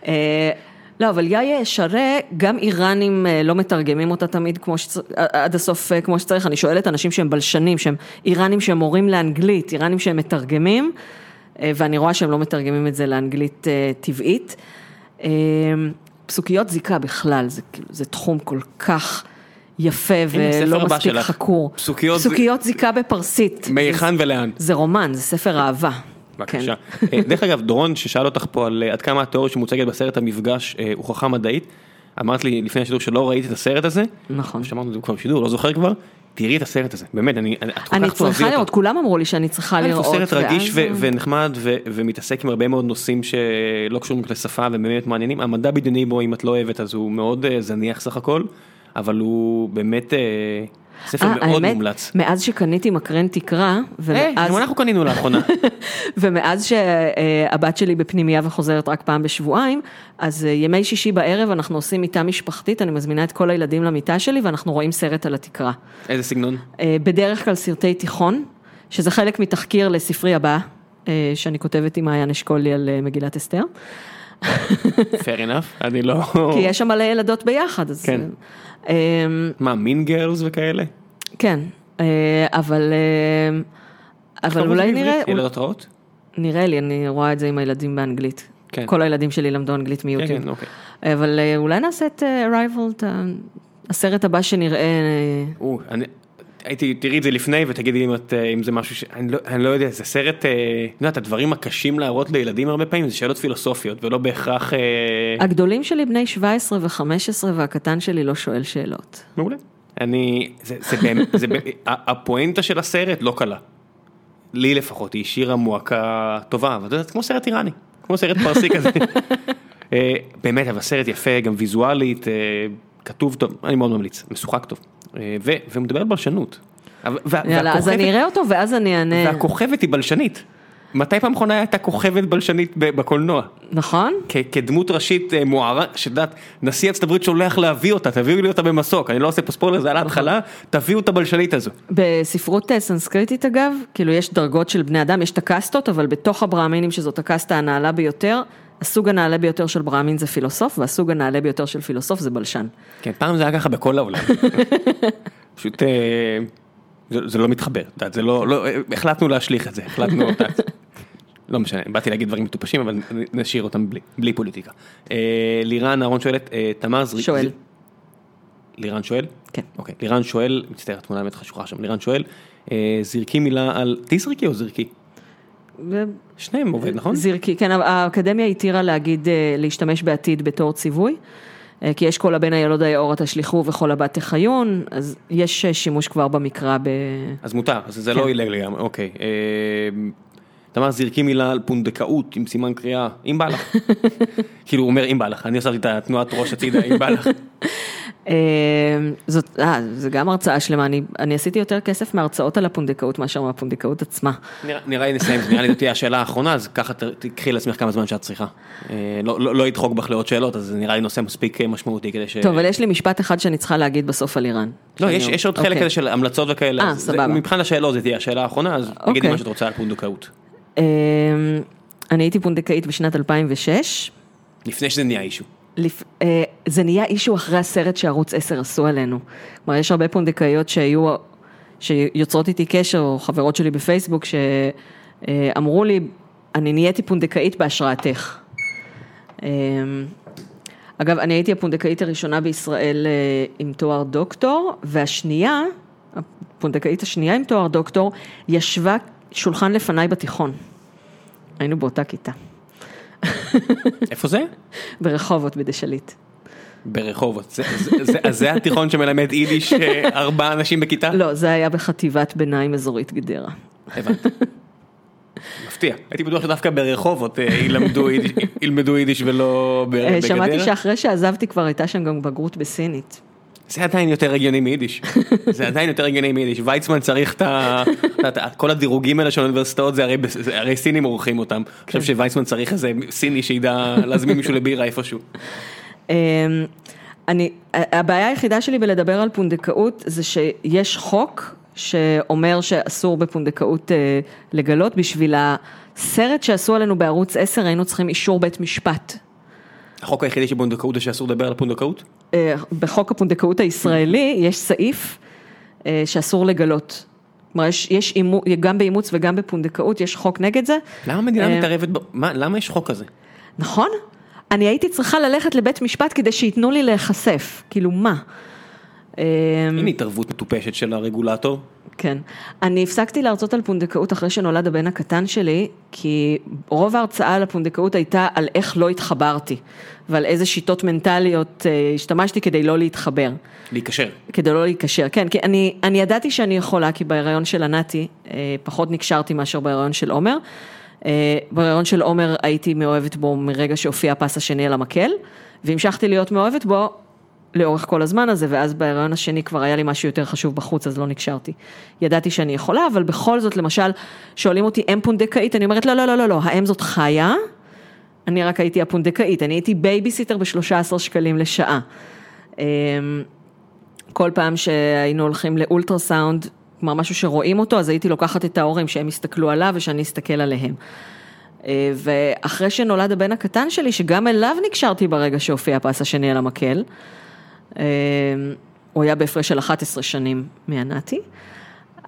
אה, לא, אבל יאיה שרה, גם איראנים אה, לא מתרגמים אותה תמיד כמו שצ... עד הסוף אה, כמו שצריך, אני שואלת אנשים שהם בלשנים, שהם איראנים שהם מורים לאנגלית, איראנים שהם מתרגמים, אה, ואני רואה שהם לא מתרגמים את זה לאנגלית אה, טבעית. פסוקיות זיקה בכלל, זה, כאילו, זה תחום כל כך יפה ולא מספיק שלך. חקור. פסוקיות ז- פסוקיות זיקה בפרסית. מהיכן ולאן? זה רומן, זה ספר אהבה. בבקשה. כן. אה, דרך אגב, דורון ששאל אותך פה על אה, עד כמה התיאוריה שמוצגת בסרט המפגש אה, הוכחה מדעית, אמרת לי לפני השידור שלא ראית את הסרט הזה, נכון. שמענו את זה כבר בשידור, לא זוכר כבר, תראי את הסרט הזה, באמת, אני, אני- את כל אני כך תאהבי צריכה אותו. לראות, כולם אמרו לי שאני צריכה הוא לראות. סרט רגיש ונחמד ו- ומתעסק עם הרבה מאוד נושאים שלא קשורים לשפה ובאמת מעניינים. המדע בדיוני בו, אם את לא אוהבת, אז הוא מאוד אה, זניח סך הכל, אבל הוא באמת אה, ספר אה, מאוד מומלץ. מאז שקניתי מקרן תקרה, אה, ומאז, גם אנחנו קנינו לאחרונה. ומאז שהבת שלי בפנימייה וחוזרת רק פעם בשבועיים, אז אה, ימי שישי בערב אנחנו עושים מיטה משפחתית, אני מזמינה את כל הילדים למיטה שלי ואנחנו רואים סרט על התקרה. איזה סגנון? בדרך כלל סרטי תיכון, שזה חלק מתחקיר לספרי הבא, שאני כותבת עם מעיין אשכולי על מגילת אסתר, fair enough, אני לא... כי יש שם מלא ילדות ביחד, אז... כן. אה, מה, מין גרלס וכאלה? כן, אה, אבל, אה, אבל אולי? נראה, ילדות רעות? נראה לי, אני רואה את זה עם הילדים באנגלית. כן. כל הילדים שלי למדו אנגלית כן, מיוטיוב. כן, אוקיי. אבל אה, אולי נעשה את Arrival, הסרט הבא שנראה, אה, או, אני... הייתי, תראי את זה לפני ותגידי אם, את, אה, אם זה משהו ש... אני לא, אני לא יודע, זה סרט, אה, את יודעת, הדברים הקשים להראות לילדים הרבה פעמים זה שאלות פילוסופיות ולא בהכרח... אה, הגדולים שלי בני 17 ו-15 והקטן שלי לא שואל שאלות. מעולה. אני, זה, זה באמת, זה, הפואנטה של הסרט לא קלה. לי לפחות, היא השאירה מועקה טובה, אבל יודעת, כמו סרט איראני, כמו סרט פרסי כזה. אה, באמת, אבל סרט יפה, גם ויזואלית, אה, כתוב טוב, אני מאוד ממליץ, משוחק טוב. אה, ו- ומדבר על בלשנות. יאללה, אז אני אראה אותו ואז אני אענה. והכוכבת היא בלשנית. מתי פעם אחרונה הייתה כוכבת בלשנית בקולנוע? נכון? כ- כדמות ראשית אה, מוערך, שאת יודעת, נשיא ארצות הברית שולח להביא אותה, תביאו לי אותה במסוק, אני לא עושה פה ספוילר, זה על ההתחלה, תביאו את הבלשנית הזו. בספרות אה, סנסקריטית אגב, כאילו יש דרגות של בני אדם, יש את הקסטות, אבל בתוך הברהמינים שזאת הקסטה הנעלה ביותר, הסוג הנעלה ביותר של ברהמין זה פילוסוף, והסוג הנעלה ביותר של פילוסוף זה בלשן. כן, פעם זה היה ככה בכל העולם. פשוט, אה, זה זה לא מתחבר, זה לא, לא, החלטנו להשליך את זה, החלטנו, יודעת, לא משנה, באתי להגיד דברים מטופשים, אבל נשאיר אותם בלי, בלי פוליטיקה. אה, לירן אהרון שואלת, אה, תמר זריק... שואל. לירן שואל? כן. אוקיי, לירן שואל, מצטער, התמונה באמת חשוכה שם, לירן שואל, אה, זרקי מילה על, תזרקי או זרקי? שניהם עובד, נכון? זרקי, כן, האקדמיה התירה להגיד, אה, להשתמש בעתיד בתור ציווי, אה, כי יש כל הבן הילוד היאורה תשליכו וכל הבת תחיון, אז יש אה, שימוש כבר במקרא ב... אז מותר, אז זה כן. לא הילג לגמרי, אוקיי. תמר זרקי מילה על פונדקאות עם סימן קריאה, אם בא לך. כאילו הוא אומר אם בא לך, אני עושה את התנועת ראש הצידה, אם בא לך. אה, זאת, אה, זה גם הרצאה שלמה, אני, אני עשיתי יותר כסף מהרצאות על הפונדקאות מאשר מהפונדקאות עצמה. נראה- לי נסיים, נראה לי זאת תהיה השאלה האחרונה, אז ככה תקחי לעצמך כמה זמן שאת צריכה. אה, לא- לא לא ידחוק בך לעוד שאלות, אז זה נראה לי נושא מספיק משמעותי כדי ש... טוב, אבל יש לי משפט אחד שאני צריכה להגיד בסוף על איראן. לא, יש יש עוד חלק אוקיי. כזה של המלצות וכאלה. אה, סבבה. מבחינת השאלות זה תהיה השאלה האחרונה, אז תגידי אוקיי. מה שאת רוצה על פונדקאות. אה, אני הייתי פונדקאית בשנת 2006. לפני שזה נהיה אישו. לפ... אה, זה נהיה אישו אחרי הסרט שערוץ 10 עשו עלינו. כלומר, יש הרבה פונדקאיות שהיו, שיוצרות איתי קשר, או חברות שלי בפייסבוק, שאמרו לי, אני נהייתי פונדקאית בהשראתך. אה, אגב, אני הייתי הפונדקאית הראשונה בישראל אה, עם תואר דוקטור, והשנייה, הפונדקאית השנייה עם תואר דוקטור, ישבה שולחן לפניי בתיכון. היינו באותה כיתה, איפה זה? ברחובות, בדשליט. ברחובות, זה- זה- זה- זה התיכון שמלמד יידיש אה, ארבעה אנשים בכיתה? לא, זה היה בחטיבת ביניים אזורית גדרה. הבנתי. מפתיע, הייתי בטוח שדווקא ברחובות אה, ילמדו יידיש- ילמדו יידיש ולא אה, שמעתי בגדרה. שאחרי שעזבתי כבר הייתה שם גם בגרות בסינית. זה עדיין יותר הגיוני מיידיש, זה עדיין יותר הגיוני מיידיש, ויצמן צריך את ה... כל הדירוגים האלה של האוניברסיטאות, זה הרי זה- הרי סינים עורכים אותם, אני חושב שוויצמן צריך איזה סיני שידע להזמין מישהו לבירה איפשהו. אמ, אני, הבעיה היחידה שלי בלדבר על פונדקאות זה שיש חוק שאומר שאסור בפונדקאות אה, לגלות, בשביל הסרט שעשו עלינו בערוץ 10 היינו צריכים אישור בית משפט. החוק היחידי של פונדקאות זה שאסור לדבר על פונדקאות? אה, בחוק הפונדקאות הישראלי יש סעיף אה, שאסור לגלות. כלומר, יש, יש אימו, גם באימוץ וגם בפונדקאות יש חוק נגד זה. למה המדינה אה, מתערבת, מה- למה יש חוק כזה? נכון? אני הייתי צריכה ללכת לבית משפט כדי שייתנו לי להיחשף, כאילו מה? אמ, הנה התערבות מטופשת של הרגולטור. כן. אני הפסקתי להרצות על פונדקאות אחרי שנולד הבן הקטן שלי, כי רוב ההרצאה על הפונדקאות הייתה על איך לא התחברתי, ועל איזה שיטות מנטליות אה, השתמשתי כדי לא להתחבר, להיקשר. כדי לא להיקשר. כן, כי אני, אני ידעתי שאני יכולה, כי בהיריון של ענתי אה, פחות נקשרתי מאשר בהיריון של עומר. אה, בהיריון של עומר הייתי מאוהבת בו מרגע שהופיע הפס השני על המקל, והמשכתי להיות מאוהבת בו לאורך כל הזמן הזה, ואז בהיריון השני כבר היה לי משהו יותר חשוב בחוץ, אז לא נקשרתי. ידעתי שאני יכולה, אבל בכל זאת, למשל, שואלים אותי, אם פונדקאית? אני אומרת, לא, לא, לא, לא, לא, האם זאת חיה? אני רק הייתי הפונדקאית, אני הייתי בייביסיטר ב-13 שקלים לשעה. אמ, כל פעם שהיינו הולכים לאולטרסאונד, כלומר משהו שרואים אותו, אז הייתי לוקחת את ההורים שהם יסתכלו עליו ושאני אסתכל עליהם. אה, ואחרי שנולד הבן הקטן שלי, שגם אליו נקשרתי ברגע שהופיע הפס השני על המקל, הוא היה בהפרש של 11 שנים מענתי,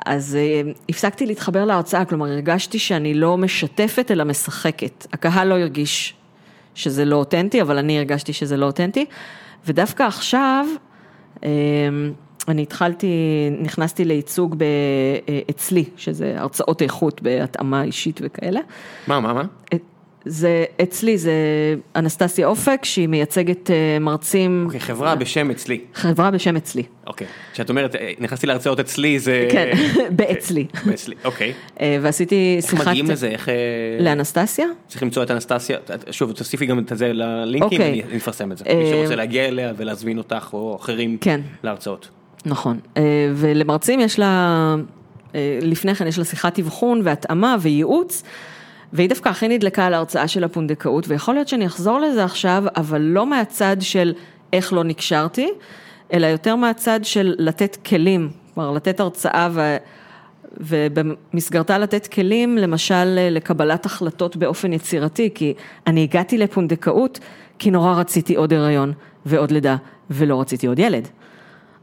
אז אה, הפסקתי להתחבר להרצאה, כלומר הרגשתי שאני לא משתפת אלא משחקת. הקהל לא הרגיש שזה לא אותנטי, אבל אני הרגשתי שזה לא אותנטי, ודווקא עכשיו, אה, אני התחלתי, נכנסתי לייצוג ב- אה, אצלי, שזה הרצאות איכות בהתאמה אישית וכאלה. מה, מה, מה? זה, אצלי זה אנסטסיה אופק, שהיא מייצגת אה, מרצים, אוקיי, חברה בשם אצלי. חברה בשם אצלי, אוקיי. כשאת אומרת, אה, נכנסתי להרצאות אצלי, זה... כן, באצלי. אצלי, אוקיי. אה, ועשיתי איך שיחת... מגיעים לזה? איך... אה, לאנסטסיה? צריך למצוא את אנסטסיה, שוב תוסיפי גם את זה ללינקים, אוקיי. אני אפרסם את זה. אה, מי שרוצה להגיע אליה ולהזמין אותך או אחרים כן. להרצאות. נכון, אה, ולמרצים יש לה, אה, לפני כן יש לה שיחת אבחון והתאמה וייעוץ, והיא דווקא הכי נדלקה על ההרצאה של הפונדקאות, ויכול להיות שאני אחזור לזה עכשיו, אבל לא מהצד של איך לא נקשרתי, אלא יותר מהצד של לתת כלים, כלומר לתת הרצאה ו... ובמסגרתה לתת כלים, למשל לקבלת החלטות באופן יצירתי, כי אני הגעתי לפונדקאות כי נורא רציתי עוד הריון ועוד לידה, ולא רציתי עוד ילד.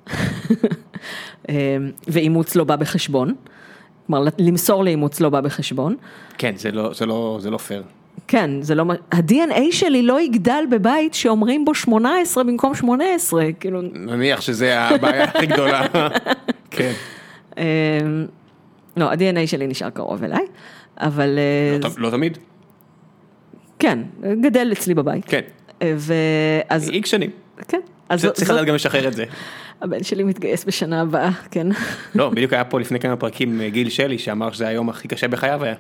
ואימוץ לא בא בחשבון, כלומר למסור לאימוץ לא בא בחשבון. כן, זה לא, זה לא, זה לא פייר. כן, זה לא, ה-DNA שלי לא יגדל בבית שאומרים בו 18 במקום 18, כאילו, נניח שזה הבעיה הכי גדולה. כן. אה, לא, ה-DNA שלי נשאר קרוב אליי, אבל אה, לא לא תמיד? כן, גדל אצלי בבית. כן. אה, ואז, איקס שנים. כן, אז צריך לדעת גם לשחרר את זה. הבן שלי מתגייס בשנה הבאה, כן. לא, בדיוק היה פה לפני כמה פרקים אה, גיל שלי שאמר שזה היום הכי קשה בחייו היה.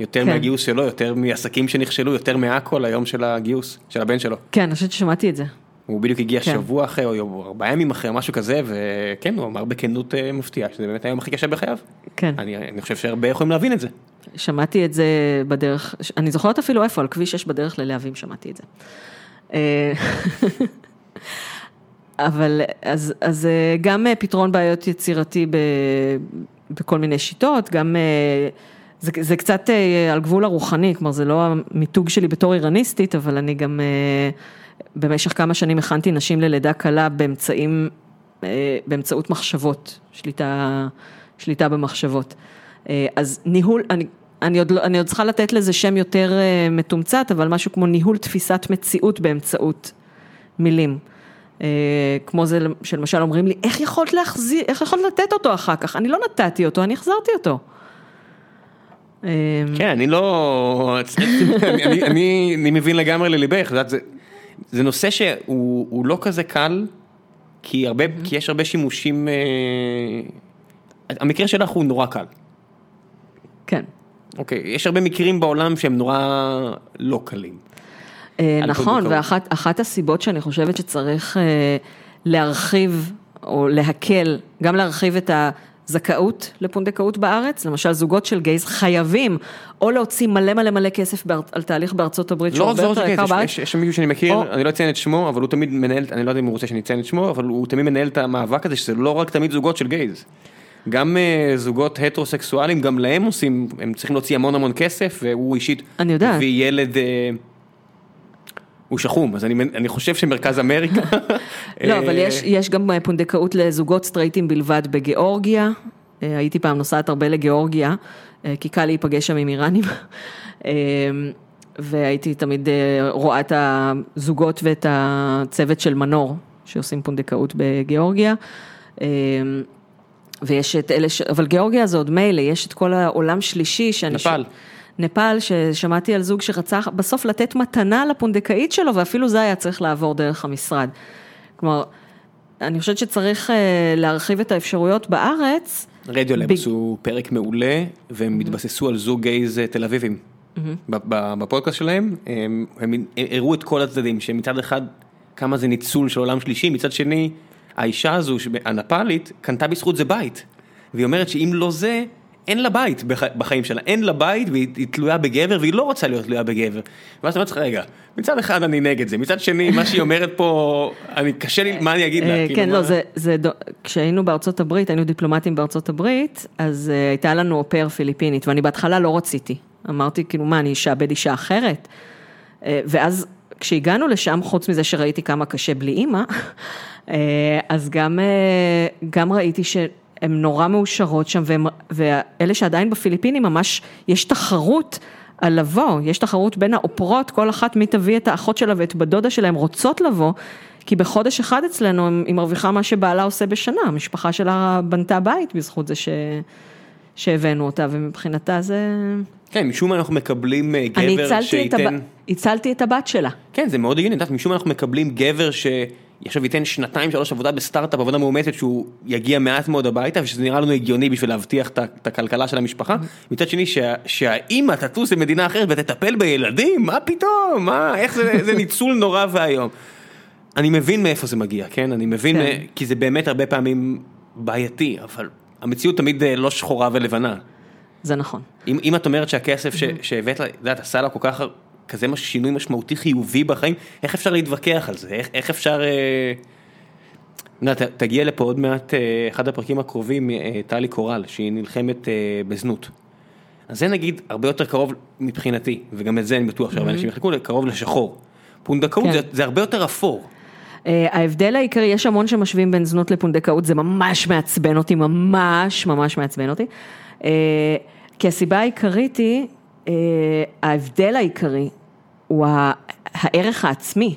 יותר כן. מהגיוס שלו, יותר מעסקים שנכשלו, יותר מהכל היום של הגיוס, של הבן שלו. כן, אני חושבת ששמעתי את זה. הוא בדיוק הגיע כן. שבוע אחרי או ארבעה ימים אחרי, משהו כזה, וכן, הוא אמר בכנות אה, מפתיעה, שזה באמת היום הכי קשה בחייו. כן. אני אני חושב שהרבה יכולים להבין את זה. שמעתי את זה בדרך, אני זוכרת אפילו איפה, על כביש 6 בדרך ללהבים שמעתי את זה. אבל אז, אז אה, גם אה, פתרון בעיות יצירתי ב, בכל מיני שיטות, גם אה, זה, זה קצת על גבול הרוחני, כלומר זה לא המיתוג שלי בתור איראניסטית, אבל אני גם במשך כמה שנים הכנתי נשים ללידה קלה באמצעים, באמצעות מחשבות, שליטה, שליטה במחשבות. אז ניהול, אני, אני, עוד, לא- אני עוד צריכה לתת לזה שם יותר מתומצת, אבל משהו כמו ניהול תפיסת מציאות באמצעות מילים. אה, כמו זה שלמשל אומרים לי, איך יכולת להחזיר, איך יכולת לתת אותו אחר כך? אני לא נתתי אותו, אני החזרתי אותו. אה, כן, אני לא... אני, מבין לגמרי לליבך, זה... זה נושא שהוא הוא לא כזה קל, כי, הרבה, כי יש הרבה שימושים, אה, המקרה שלך הוא נורא קל. כן. אוקיי, יש הרבה מקרים בעולם שהם נורא לא קלים. אה, נכון. ואחת אחת הסיבות שאני חושבת שצריך אה, להרחיב או להקל, גם להרחיב את הזכאות לפונדקאות בארץ, למשל זוגות של גייז חייבים או להוציא מלא מלא מלא כסף באר, על תהליך בארצות הברית, לא רק זוהר יותר יקר בארץ. יש, יש שם מישהו שאני מכיר, או- אני לא אציין את שמו, אבל הוא תמיד מנהל, אני לא יודע אם הוא רוצה שאני אציין את שמו, אבל הוא תמיד מנהל את המאבק הזה, שזה לא רק תמיד זוגות של גייז. גם uh, זוגות הטרוסקסואלים, גם להם עושים, הם צריכים להוציא המון המון כסף, והוא אישית, אני יודעת. הביא ילד, uh, הוא שחום, אז אני, אני חושב שמרכז אמריקה, לא, אבל אה, יש, יש גם אה, פונדקאות לזוגות סטרייטים בלבד בגיאורגיה. אה, הייתי פעם נוסעת הרבה לגיאורגיה, כי קל להיפגש שם עם איראנים. אה, והייתי תמיד אה, רואה את הזוגות ואת הצוות של מנור, שעושים פונדקאות בגיאורגיה. אה, ויש את אלה ש... אבל גיאורגיה זה עוד מילא, יש את כל העולם שלישי שאני... נפאל. נפאל, ששמעתי על זוג שרצה בסוף לתת מתנה לפונדקאית שלו, ואפילו זה היה צריך לעבור דרך המשרד. כלומר, אני חושבת שצריך אה, להרחיב את האפשרויות בארץ. רדיולב ב- עשו פרק מעולה, והם התבססו על זוג גייז אה, תל אביבים. ב- בפודקאסט שלהם, הם הם הראו את כל הצדדים, שמצד אחד כמה זה ניצול של עולם שלישי, מצד שני, האישה הזו, הנפאלית, קנתה בזכות זה בית. והיא אומרת שאם לא זה, אין לה בית בח- בחיים שלה, אין לה בית והיא היא תלויה בגבר והיא לא רוצה להיות תלויה בגבר. ואז אתה אומר לך, רגע, מצד אחד אני נגד זה, מצד שני, מה שהיא אומרת פה, אני, קשה לי, מה אני אגיד לה? אה, כאילו, כן, לא, זה, כשהיינו בארצות הברית, היינו דיפלומטים בארצות הברית, אז אה, הייתה לנו אופר פיליפינית, ואני בהתחלה לא רציתי. אמרתי, כאילו, מה, אני אשעבד אישה אחרת? אה, ואז כשהגענו לשם, חוץ מזה שראיתי כמה קשה בלי אימא, אז גם, גם ראיתי שהן נורא מאושרות שם, והם- ואלה שעדיין בפיליפינים, ממש יש תחרות. על לבוא, יש תחרות בין האופרות, כל אחת מי תביא את האחות שלה ואת בת דודה שלה, הן רוצות לבוא, כי בחודש אחד אצלנו היא מרוויחה מה שבעלה עושה בשנה, המשפחה שלה בנתה בית בזכות זה ש... שהבאנו אותה, ומבחינתה זה... כן, משום מה אנחנו מקבלים אה, גבר אני הצלתי את, הב... שייתן... הצלתי את הבת שלה. כן, זה מאוד הגיוני, משום מה אנחנו מקבלים גבר שעכשיו ייתן שנתיים שלוש עבודה בסטארט-אפ, עבודה מאומצת, שהוא יגיע מעט מאוד הביתה, ושזה נראה לנו הגיוני בשביל להבטיח את הכלכלה של המשפחה. מצד שני, שה- שהאימא תטוס למדינה אחרת ותטפל בילדים, מה פתאום, מה, איך זה, זה ניצול נורא ואיום. אני מבין מאיפה זה מגיע, כן? אני מבין, כן. אה, כי זה באמת הרבה פעמים בעייתי, אבל המציאות תמיד אה, לא שחורה ולבנה. זה נכון. אם, אם את אומרת שהכסף ש, שהבאת, לה, את יודעת, עשה לה כל כך, כזה מש- שינוי משמעותי חיובי בחיים, איך אפשר להתווכח על זה? איך, איך אפשר... אה... את יודעת, ת- תגיע לפה עוד מעט, אה, אחד הפרקים הקרובים, אה, טלי קורל, שהיא נלחמת אה, בזנות. אז זה נגיד הרבה יותר קרוב מבחינתי, וגם את זה אני בטוח שהרבה אנשים יחלקו, קרוב לשחור. פונדקאות כן. זה, זה הרבה יותר אפור. אה, ההבדל העיקרי, יש המון שמשווים בין זנות לפונדקאות, זה ממש מעצבן אותי, ממש ממש מעצבן אותי. אה, כי הסיבה העיקרית היא, אה, ההבדל העיקרי הוא הערך העצמי.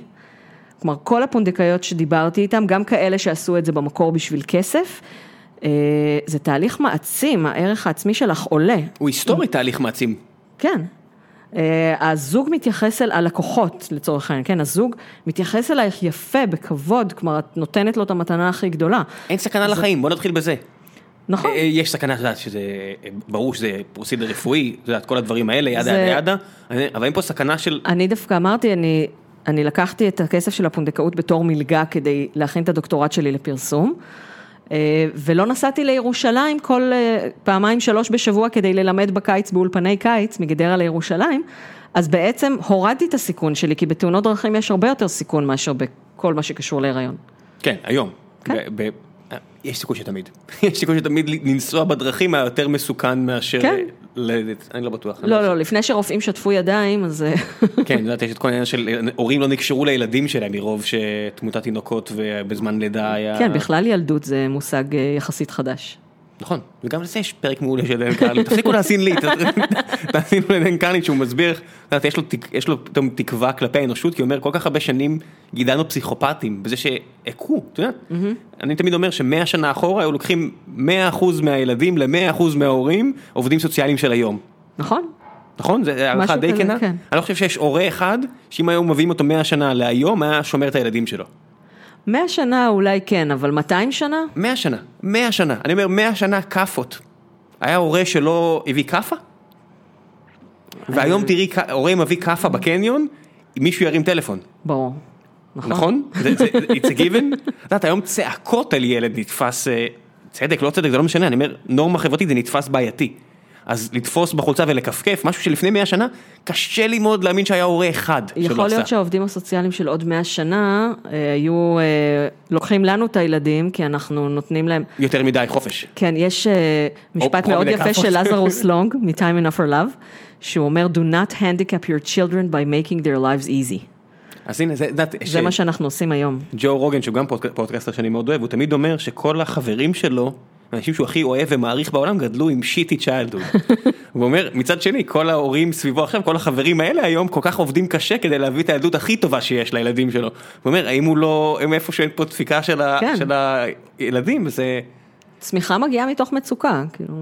כלומר, כל הפונדקאיות שדיברתי איתן, גם כאלה שעשו את זה במקור בשביל כסף, אה, זה תהליך מעצים, הערך העצמי שלך עולה. הוא היסטורית תהליך מעצים. כן. אה, הזוג מתייחס אל הלקוחות לצורך העניין, כן, הזוג מתייחס אלייך יפה, בכבוד, כלומר את נותנת לו את המתנה הכי גדולה. אין סכנה לחיים, בוא נתחיל בזה. נכון, אה, יש סכנה, את יודעת, שזה, אה, ברור שזה פרוסידר רפואי, את יודעת, כל הדברים האלה, ידה זה- ידה אבל אין פה סכנה של, אני דווקא אמרתי, אני, אני לקחתי את הכסף של הפונדקאות בתור מלגה כדי להכין את הדוקטורט שלי לפרסום, אה, ולא נסעתי לירושלים כל פעמיים שלוש בשבוע כדי ללמד בקיץ באולפני קיץ, מגדרה לירושלים, אז בעצם הורדתי את הסיכון שלי, כי בתאונות דרכים יש הרבה יותר סיכון מאשר בכל מה שקשור להיריון. כן, היום. כן. ב- ב- יש סיכוי שתמיד. יש סיכוי שתמיד לנסוע בדרכים היותר מסוכן מאשר... כן. ללדת. אני לא בטוח. לא, חושב. לא, לפני שרופאים שטפו ידיים, אז... אה, כן, את יודעת, יש את כל העניין של אה, הורים לא נקשרו לילדים שלהם מרוב שתמותת תינוקות ובזמן לידה היה... כן, בכלל ילדות זה מושג אה, יחסית חדש. נכון, וגם לזה יש פרק מעולה של דן קרלין, תפסיקו להאזין לי, תאזינו לדן קרלין שהוא מסביר, יש לו תק- יש לו פתאום תקווה כלפי האנושות, כי הוא אומר כל כך הרבה שנים גידלנו פסיכופטים, בזה שהכו, את יודעת, אני תמיד אומר שמאה שנה אחורה היו לוקחים 100% מהילדים ל-100% מההורים, עובדים סוציאליים של היום. נכון? נכון? זה הערכה די כנה? כן. אני לא חושב שיש הורה אחד, שאם היו מביאים אותו 100 שנה להיום, היה שומר את הילדים שלו. 100 שנה אולי כן, אבל 200 שנה? 100 שנה, 100 שנה, אני אומר 100 שנה כאפות. היה הורה שלא הביא כאפה? והיום תראי כ- הורה מביא כאפה בקניון, מישהו ירים טלפון, ברור. נכון? נכון? It's a given? את יודעת, היום צעקות על ילד נתפס, אה, צדק, לא צדק, זה לא משנה, אני אומר, נורמה חברתית זה נתפס בעייתי. אז לתפוס בחולצה ולכפכף, משהו שלפני 100 שנה, קשה לי מאוד להאמין שהיה הורה אחד שלא עשה. יכול להיות שהעובדים הסוציאליים של עוד 100 שנה אה, היו אה, לוקחים לנו את הילדים, כי אנחנו נותנים להם, יותר מדי חופש. כן, יש אה, משפט מאוד יפה. של לזרוס לונג, מ-Time Enough for Love, שהוא אומר, do not handicap your children by making their lives easy. אז הנה, זה, יודעת, זה מה שאנחנו עושים היום. ג'ו רוגן, שהוא גם פודק- פודקאסטר שאני מאוד אוהב, הוא תמיד אומר שכל החברים שלו, האנשים שהוא הכי אוהב ומעריך בעולם, גדלו עם shitty childhood. הוא אומר, מצד שני, כל ההורים סביבו עכשיו, כל החברים האלה היום, כל כך עובדים קשה כדי להביא את הילדות הכי טובה שיש לילדים שלו. הוא אומר, האם הוא לא, אם איפה שאין פה דפיקה של, ה, כן. של הילדים, זה... צמיחה מגיעה מתוך מצוקה, כאילו,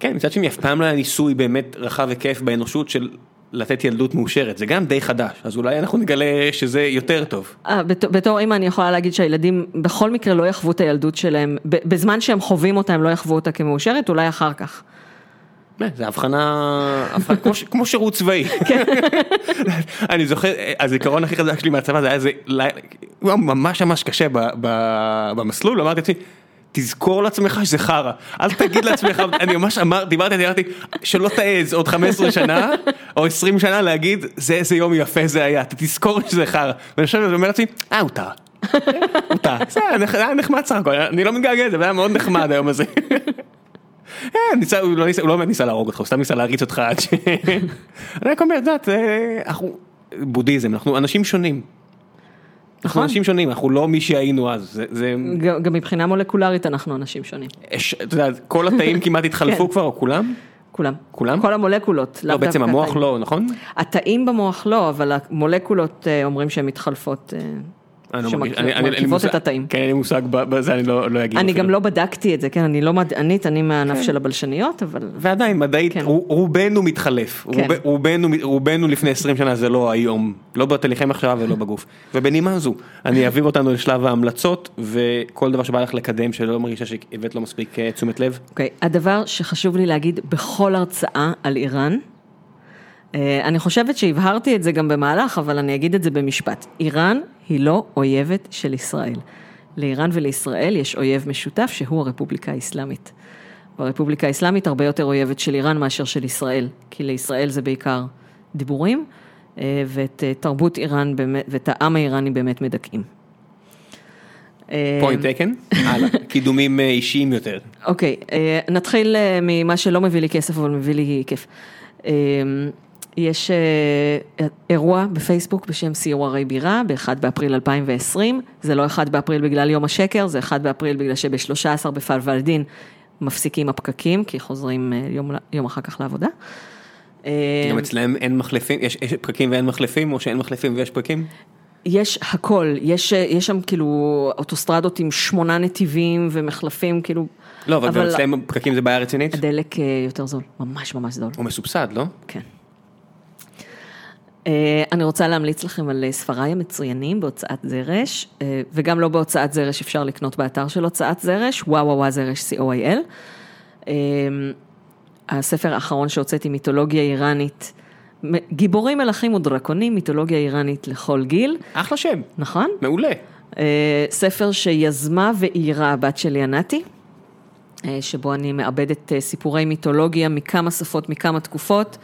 כן, מצד שני, אף פעם לא היה ניסוי באמת רחב היקף באנושות של לתת ילדות מאושרת, זה גם די חדש, אז אולי אנחנו נגלה שזה יותר טוב. אה, בת- בתור אימא אני יכולה להגיד שהילדים בכל מקרה לא יחוו את הילדות שלהם, בזמן שהם חווים אותה הם לא יחוו אותה כמאושרת, אולי אחר כך. אה, זה הבחנה, כמו ש- כמו שירות צבאי. אני זוכר, הזיכרון הכי חזק שלי מהצבא זה היה איזה לילה, ממש ממש קשה ב- ב- במסלול, אמרתי לעצמי, תזכור לעצמך שזה חרא, אל תגיד לעצמך, אני ממש אמר, דיברתי, אמרתי, שלא תעז עוד 15 שנה או 20 שנה להגיד, זה איזה יום יפה זה היה, תזכור שזה חרא. ואני חושב, ואומר לעצמי, אה, הוא טעה. הוא טעה, זה היה נח- היה נחמד סך הכל, אני לא מתגעגע לזה, זה היה מאוד נחמד היום הזה. אה, לא הוא לא באמת ניסה להרוג אותך, הוא סתם ניסה להריץ אותך עד ש... אני רק אומר, את יודעת, אה, אנחנו, בודהיזם, אנחנו אנשים שונים. אנחנו נכון. אנשים שונים, אנחנו לא מי שהיינו אז, זה, גם מבחינה מולקולרית אנחנו אנשים שונים, את יודעת, כל התאים כמעט התחלפו כן. כבר, או כולם? כולם. כולם? כל המולקולות. לא, בעצם המוח. לא, נכון? התאים במוח לא, אבל המולקולות אה, אומרים שהן מתחלפות, אני לא שמרכיבות את התאים. כן, אין לי מושג בזה, אני לא לא אגיד. אני אפילו. גם לא בדקתי את זה, כן, אני לא מדענית, אני מהענף של הבלשניות, אבל ועדיין, מדעית, כן. רוב- רובנו מתחלף, כן. רוב- רובנו, רובנו לפני 20 שנה זה לא היום, לא בתהליכי מחשבה ולא בגוף. ובנימה זו, אני אעביר אותנו לשלב ההמלצות, וכל דבר שבא לך לקדם שלא מרגישה שהבאת לו מספיק אה, תשומת לב. אוקיי, הדבר שחשוב לי להגיד בכל הרצאה על איראן, אה, אני חושבת שהבהרתי את זה גם במהלך, אבל אני אגיד את זה במשפט. איראן היא לא אויבת של ישראל. לאיראן ולישראל יש אויב משותף שהוא הרפובליקה האסלאמית. והרפובליקה האסלאמית הרבה יותר אויבת של איראן מאשר של ישראל, כי לישראל זה בעיקר דיבורים, אה, ואת אה, תרבות איראן באמת, ואת העם האיראני באמת מדכאים. אה, point taken, הלאה, קידומים אה, אישיים יותר. אוקיי, אה, נתחיל אה, ממה שלא מביא לי כסף, אבל מביא לי כיף. יש אה, אירוע בפייסבוק בשם סיור ערי בירה, ב-1 באפריל 2020. זה לא 1 באפריל בגלל יום השקר, זה 1 באפריל בגלל שב-13 בפרוורדין מפסיקים הפקקים, כי חוזרים אה, יום, יום אחר כך לעבודה. אה, גם אצלם אין מחלפים, יש יש פקקים ואין מחלפים, או שאין מחלפים ויש פקקים? יש הכל, יש, אה, יש שם כאילו אוטוסטרדות עם שמונה נתיבים ומחלפים, כאילו... לא, אבל גם אצלם פקקים זה בעיה רצינית? הדלק אה, יותר זול, ממש ממש זול. הוא מסובסד, לא? כן. אה, אני רוצה להמליץ לכם על אה, ספריי המצוינים בהוצאת זרש, אה, וגם לא בהוצאת זרש, אפשר לקנות באתר של הוצאת זרש, וואו וואו זרש co.il. הספר האחרון שהוצאתי, מיתולוגיה איראנית, גיבורים מלכים ודרקונים, מיתולוגיה איראנית לכל גיל, אחלה שם, נכון? מעולה. ספר שיזמה ואיירה הבת שלי ענתי, שבו אני מעבדת אה, סיפורי מיתולוגיה מכמה שפות, מכמה תקופות,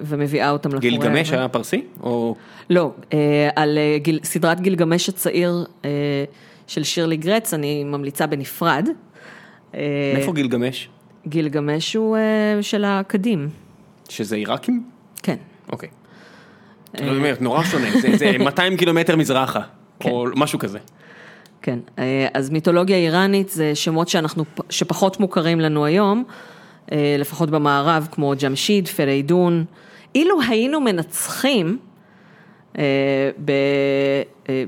ומביאה אותם לקורא. גילגמש היה פרסי? או... לא, אה, על אה, גיל, סדרת גילגמש הצעיר אה, של שירלי גרץ, אני ממליצה בנפרד. אה, מאיפה גילגמש? גילגמש הוא אה, של הקדים, שזה עיראקים? כן. אוקיי. נורא שונה, זה- זה 200 קילומטר מזרחה, או משהו כזה. כן, אה, אז מיתולוגיה איראנית זה שמות שאנחנו, שפחות מוכרים לנו היום, אה, לפחות במערב, כמו ג'משיד, פריידון. אילו היינו מנצחים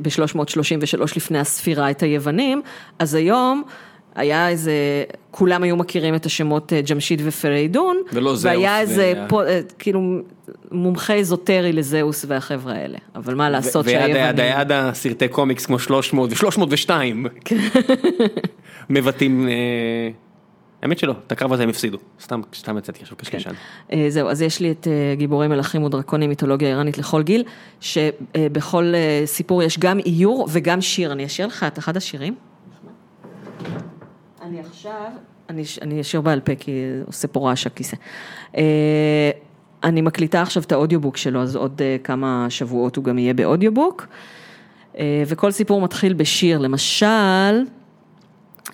ב-333 לפני הספירה את היוונים, אז היום היה איזה, כולם היו מכירים את השמות אה, ג'משיד ופריידון. ולא זהוס והיה איזה, פה, אה, כאילו, מומחה אזוטרי לזהוס והחבר'ה האלה. אבל מה לעשות שהיוונים... עד- עד הסרטי קומיקס כמו 300 ו-302 מבטאים, אה, האמת שלא, את הקרב הזה הם הפסידו, סתם סתם יצאתי עכשיו קשקשן. אה, זהו, אז יש לי את אה, גיבורי מלכים ודרקונים, מיתולוגיה איראנית לכל גיל, שבכל אה, סיפור יש גם איור וגם שיר. אני אשאיר לך את אחד השירים. אני עכשיו, אני, אני אשאיר בעל פה כי עושה פה רעש הכיסא. אה, אני מקליטה עכשיו את ה audiobook שלו, אז עוד אה, כמה שבועות הוא גם יהיה ב audiobook. אה, וכל סיפור מתחיל בשיר, למשל,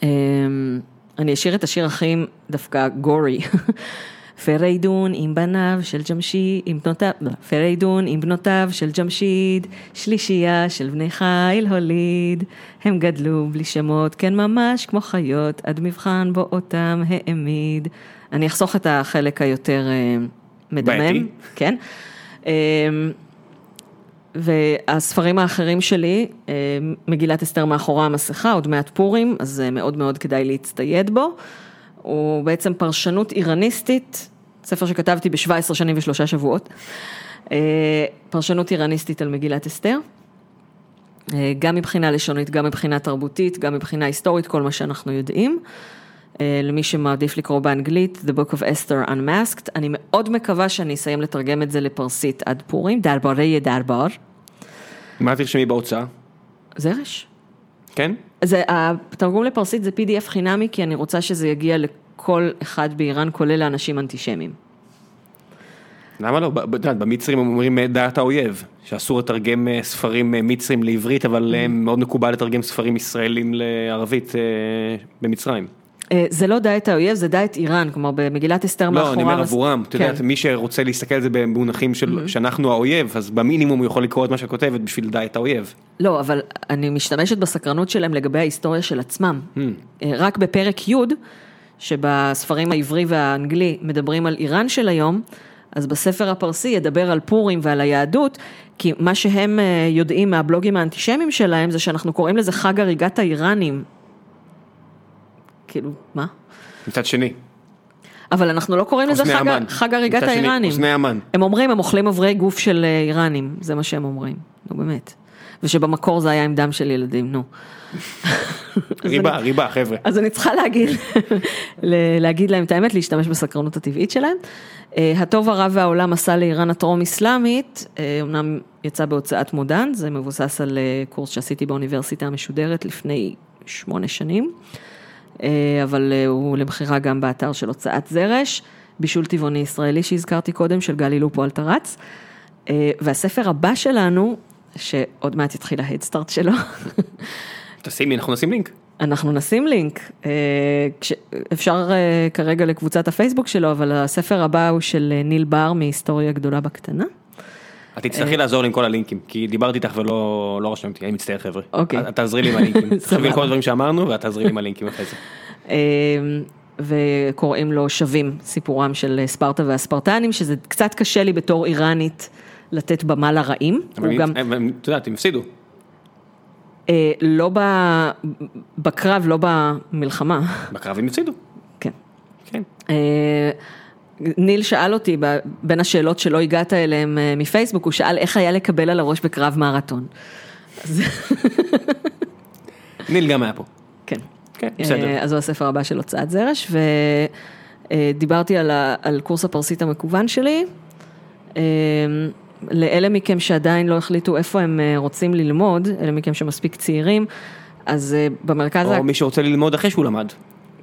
אמ, אני אשאיר את השיר הכי דווקא גורי. פריידון עם בניו של ג'משיד, עם בנותיו, לא, פריידון עם בנותיו של ג'משיד, שלישייה של בני חיל הוליד, הם גדלו בלי שמות, כן ממש כמו חיות, עד מבחן בו אותם העמיד. אני אחסוך את החלק היותר אה, מדמם, בעייתי. כן. והספרים האחרים שלי, אה, מגילת אסתר מאחורי המסכה, עוד מעט פורים, אז אה, מאוד מאוד כדאי להצטייד בו. הוא בעצם פרשנות איראניסטית, ספר שכתבתי ב-17 שנים ושלושה שבועות. אה, פרשנות איראניסטית על מגילת אסתר. גם מבחינה לשונית, גם מבחינה תרבותית, גם מבחינה היסטורית, כל מה שאנחנו יודעים. אה, למי שמעדיף לקרוא באנגלית, The Book of Esther Unmasked. אני מאוד מקווה שאני אסיים לתרגם את זה לפרסית עד פורים, דרברי דרבר. מה תרשמי בהוצאה? זרש. כן? זה, התרגום לפרסית זה PDF חינמי, כי אני רוצה שזה יגיע לכל אחד באיראן, כולל לאנשים אנטישמיים. למה לא? במצרים אומרים אה, דעת האויב, שאסור לתרגם אה, ספרים מצרים לעברית, אבל מאוד מקובל לתרגם ספרים ישראלים לערבית במצרים. אה, זה לא דע את האויב, זה דע את איראן, כלומר במגילת אסתר מאחורי... לא, אני אומר עבורם, את כן. יודעת, מי שרוצה להסתכל על זה במונחים של שאנחנו האויב, אז במינימום הוא יכול לקרוא את מה שאת כותבת בשביל את האויב. לא, אבל אני משתמשת בסקרנות שלהם לגבי ההיסטוריה של עצמם. אה, רק בפרק י', שבספרים העברי והאנגלי מדברים על איראן של היום, אז בספר הפרסי ידבר על פורים ועל היהדות, כי מה שהם אה, יודעים מהבלוגים האנטישמיים שלהם, זה שאנחנו קוראים לזה חג הריגת האיראנים. כאילו, מה? מצד שני, אבל אנחנו לא קוראים לזה חג. חג הריגת האיראנים. אוזני המן. הם אומרים, הם אוכלים אברי גוף של אה, איראנים, זה מה שהם אומרים, נו באמת. ושבמקור זה היה עם דם של ילדים, נו. ריבה, אני- ריבה, חבר'ה. אז אני צריכה להגיד, להגיד להם את האמת, להשתמש בסקרנות הטבעית שלהם. אה, הטוב הרע והעולם מסע לאיראן הטרום אסלאמית, אה, אמנם יצא בהוצאת מודן, זה מבוסס על אה, קורס שעשיתי באוניברסיטה המשודרת לפני שמונה שנים, אה, אבל אה, הוא למכירה גם באתר של הוצאת זרש, בישול טבעוני ישראלי שהזכרתי קודם, של גלי לופו אלטרץ. אה, והספר הבא שלנו, שעוד מעט יתחיל ההדסטארט שלו, תשימי, אנחנו נשים לינק. אנחנו נשים לינק, אה, אפשר אה, כרגע לקבוצת הפייסבוק שלו, אבל הספר הבא הוא של אה, ניל בר מהיסטוריה גדולה בקטנה. את תצטרכי לעזור לי עם כל הלינקים, כי דיברתי איתך ולא לא רשמתי, אני מצטער חבר'ה. אוקיי. את את תעזרי לי עם הלינקים. תחשבי על כל הדברים שאמרנו ואת תעזרי לי עם הלינקים אחרי זה. אה, וקוראים לו שווים, סיפורם של אה, ספרטה והספרטנים, שזה קצת קשה לי בתור איראנית לתת במה לרעים. אבל את יודעת, הם הפסידו. אה, לא בקרב, לא במלחמה, בקרב הם הפסידו. כן. כן. אה, ניל שאל אותי, בין השאלות שלא הגעת אליהן אה, מפייסבוק, הוא שאל איך היה לקבל על הראש בקרב מרתון. ניל גם היה פה. כן. כן, בסדר. אה, אז הוא הספר הבא של הוצאת זרש, ודיברתי על, ה- על קורס הפרסית המקוון שלי. אה, לאלה מכם שעדיין לא החליטו איפה הם אה, רוצים ללמוד, אלה מכם שמספיק צעירים, אז אה, במרכז, או האק- מי שרוצה ללמוד אחרי שהוא למד.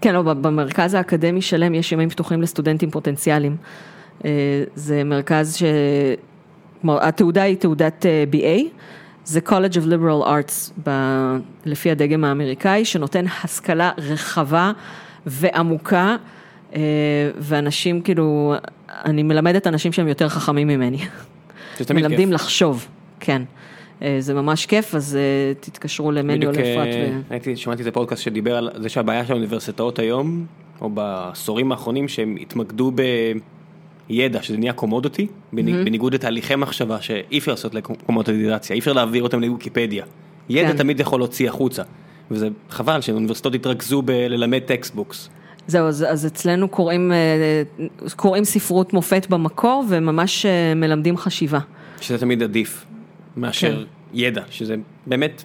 כן, לא, במרכז האקדמי שלם יש ימים פתוחים לסטודנטים פוטנציאליים. אה, זה מרכז ש... כלומר, התעודה היא תעודת אה, BA, זה College of Liberal Arts ב... לפי הדגם האמריקאי, שנותן השכלה רחבה ועמוקה, אה, ואנשים כאילו, אני מלמדת אנשים שהם יותר חכמים ממני. זה תמיד כיף. מלמדים לחשוב, כן. אה, זה ממש כיף, אז אה, תתקשרו למני או בדיוק, לאפרת. אה, ו... הייתי, שמעתי איזה פודקאסט שדיבר על זה שהבעיה של האוניברסיטאות היום, או בעשורים האחרונים, שהם התמקדו בידע, שזה נהיה קומודיטי, בניגוד לתהליכי מחשבה שאי אפשר לעשות לקומודיטיזציה, אי אפשר להעביר אותם לוויקיפדיה. ידע כן. תמיד יכול להוציא החוצה. וזה חבל שאוניברסיטאות התרכזו בללמד textbooks. זהו, אז, אז אצלנו קוראים, אה, קוראים ספרות מופת במקור וממש אה, מלמדים חשיבה. שזה תמיד עדיף מאשר כן. ידע, שזה באמת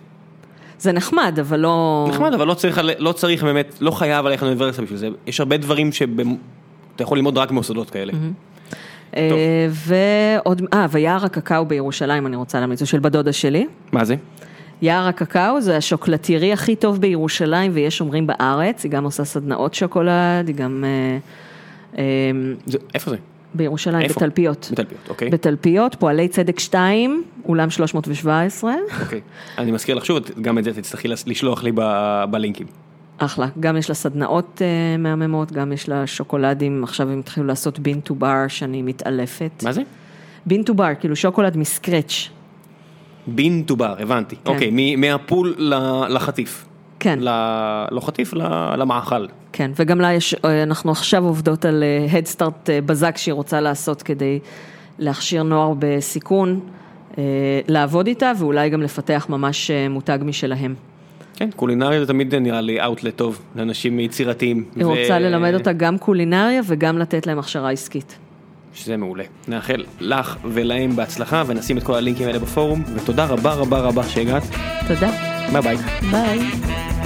זה נחמד, אבל לא... נחמד, אבל לא צריך, לא צריך באמת, לא חייב ללכת לאוניברסיטה בשביל זה. יש הרבה דברים שאתה יכול ללמוד רק במוסדות כאלה. אה, ועוד, אה, ויער הקקאו בירושלים, אני רוצה להמליץ, זה של בת דודה שלי. מה זה? יער הקקאו זה השוקולטירי הכי טוב בירושלים, ויש אומרים בארץ, היא גם עושה סדנאות שוקולד, היא גם... אה, אה, זה איפה זה? בירושלים, איפה? בתלפיות. בתלפיות, אוקיי. בתלפיות, פועלי צדק 2, אולם 317. אוקיי. אני מזכיר לך שוב, גם את זה תצטרכי לשלוח לי ב- בלינקים. אחלה, גם יש לה סדנאות אה, מהממות, גם יש לה שוקולדים, עכשיו הם התחילו לעשות בין טו בר שאני מתעלפת. מה זה? bean to bar, כאילו שוקולד מ scratch. bean to bar, הבנתי. אוקיי, מ- מהפול לחטיף. כן. ל- לא חטיף, ל- למאכל. כן, וגם לה יש, אה, אנחנו עכשיו עובדות על אה, Head Start אה, בזק שהיא רוצה לעשות כדי להכשיר נוער בסיכון, אה, לעבוד איתה ואולי גם לפתח ממש אה, מותג משלהם. כן, קולינריה זה תמיד נראה לי אאוטלט טוב לאנשים יצירתיים. היא רוצה ללמד אותה גם קולינריה וגם לתת להם הכשרה עסקית. שזה מעולה. נאחל לך ולהם בהצלחה ונשים את כל הלינקים האלה בפורום, ותודה רבה רבה רבה שהגעת. תודה. ביי ביי. ביי.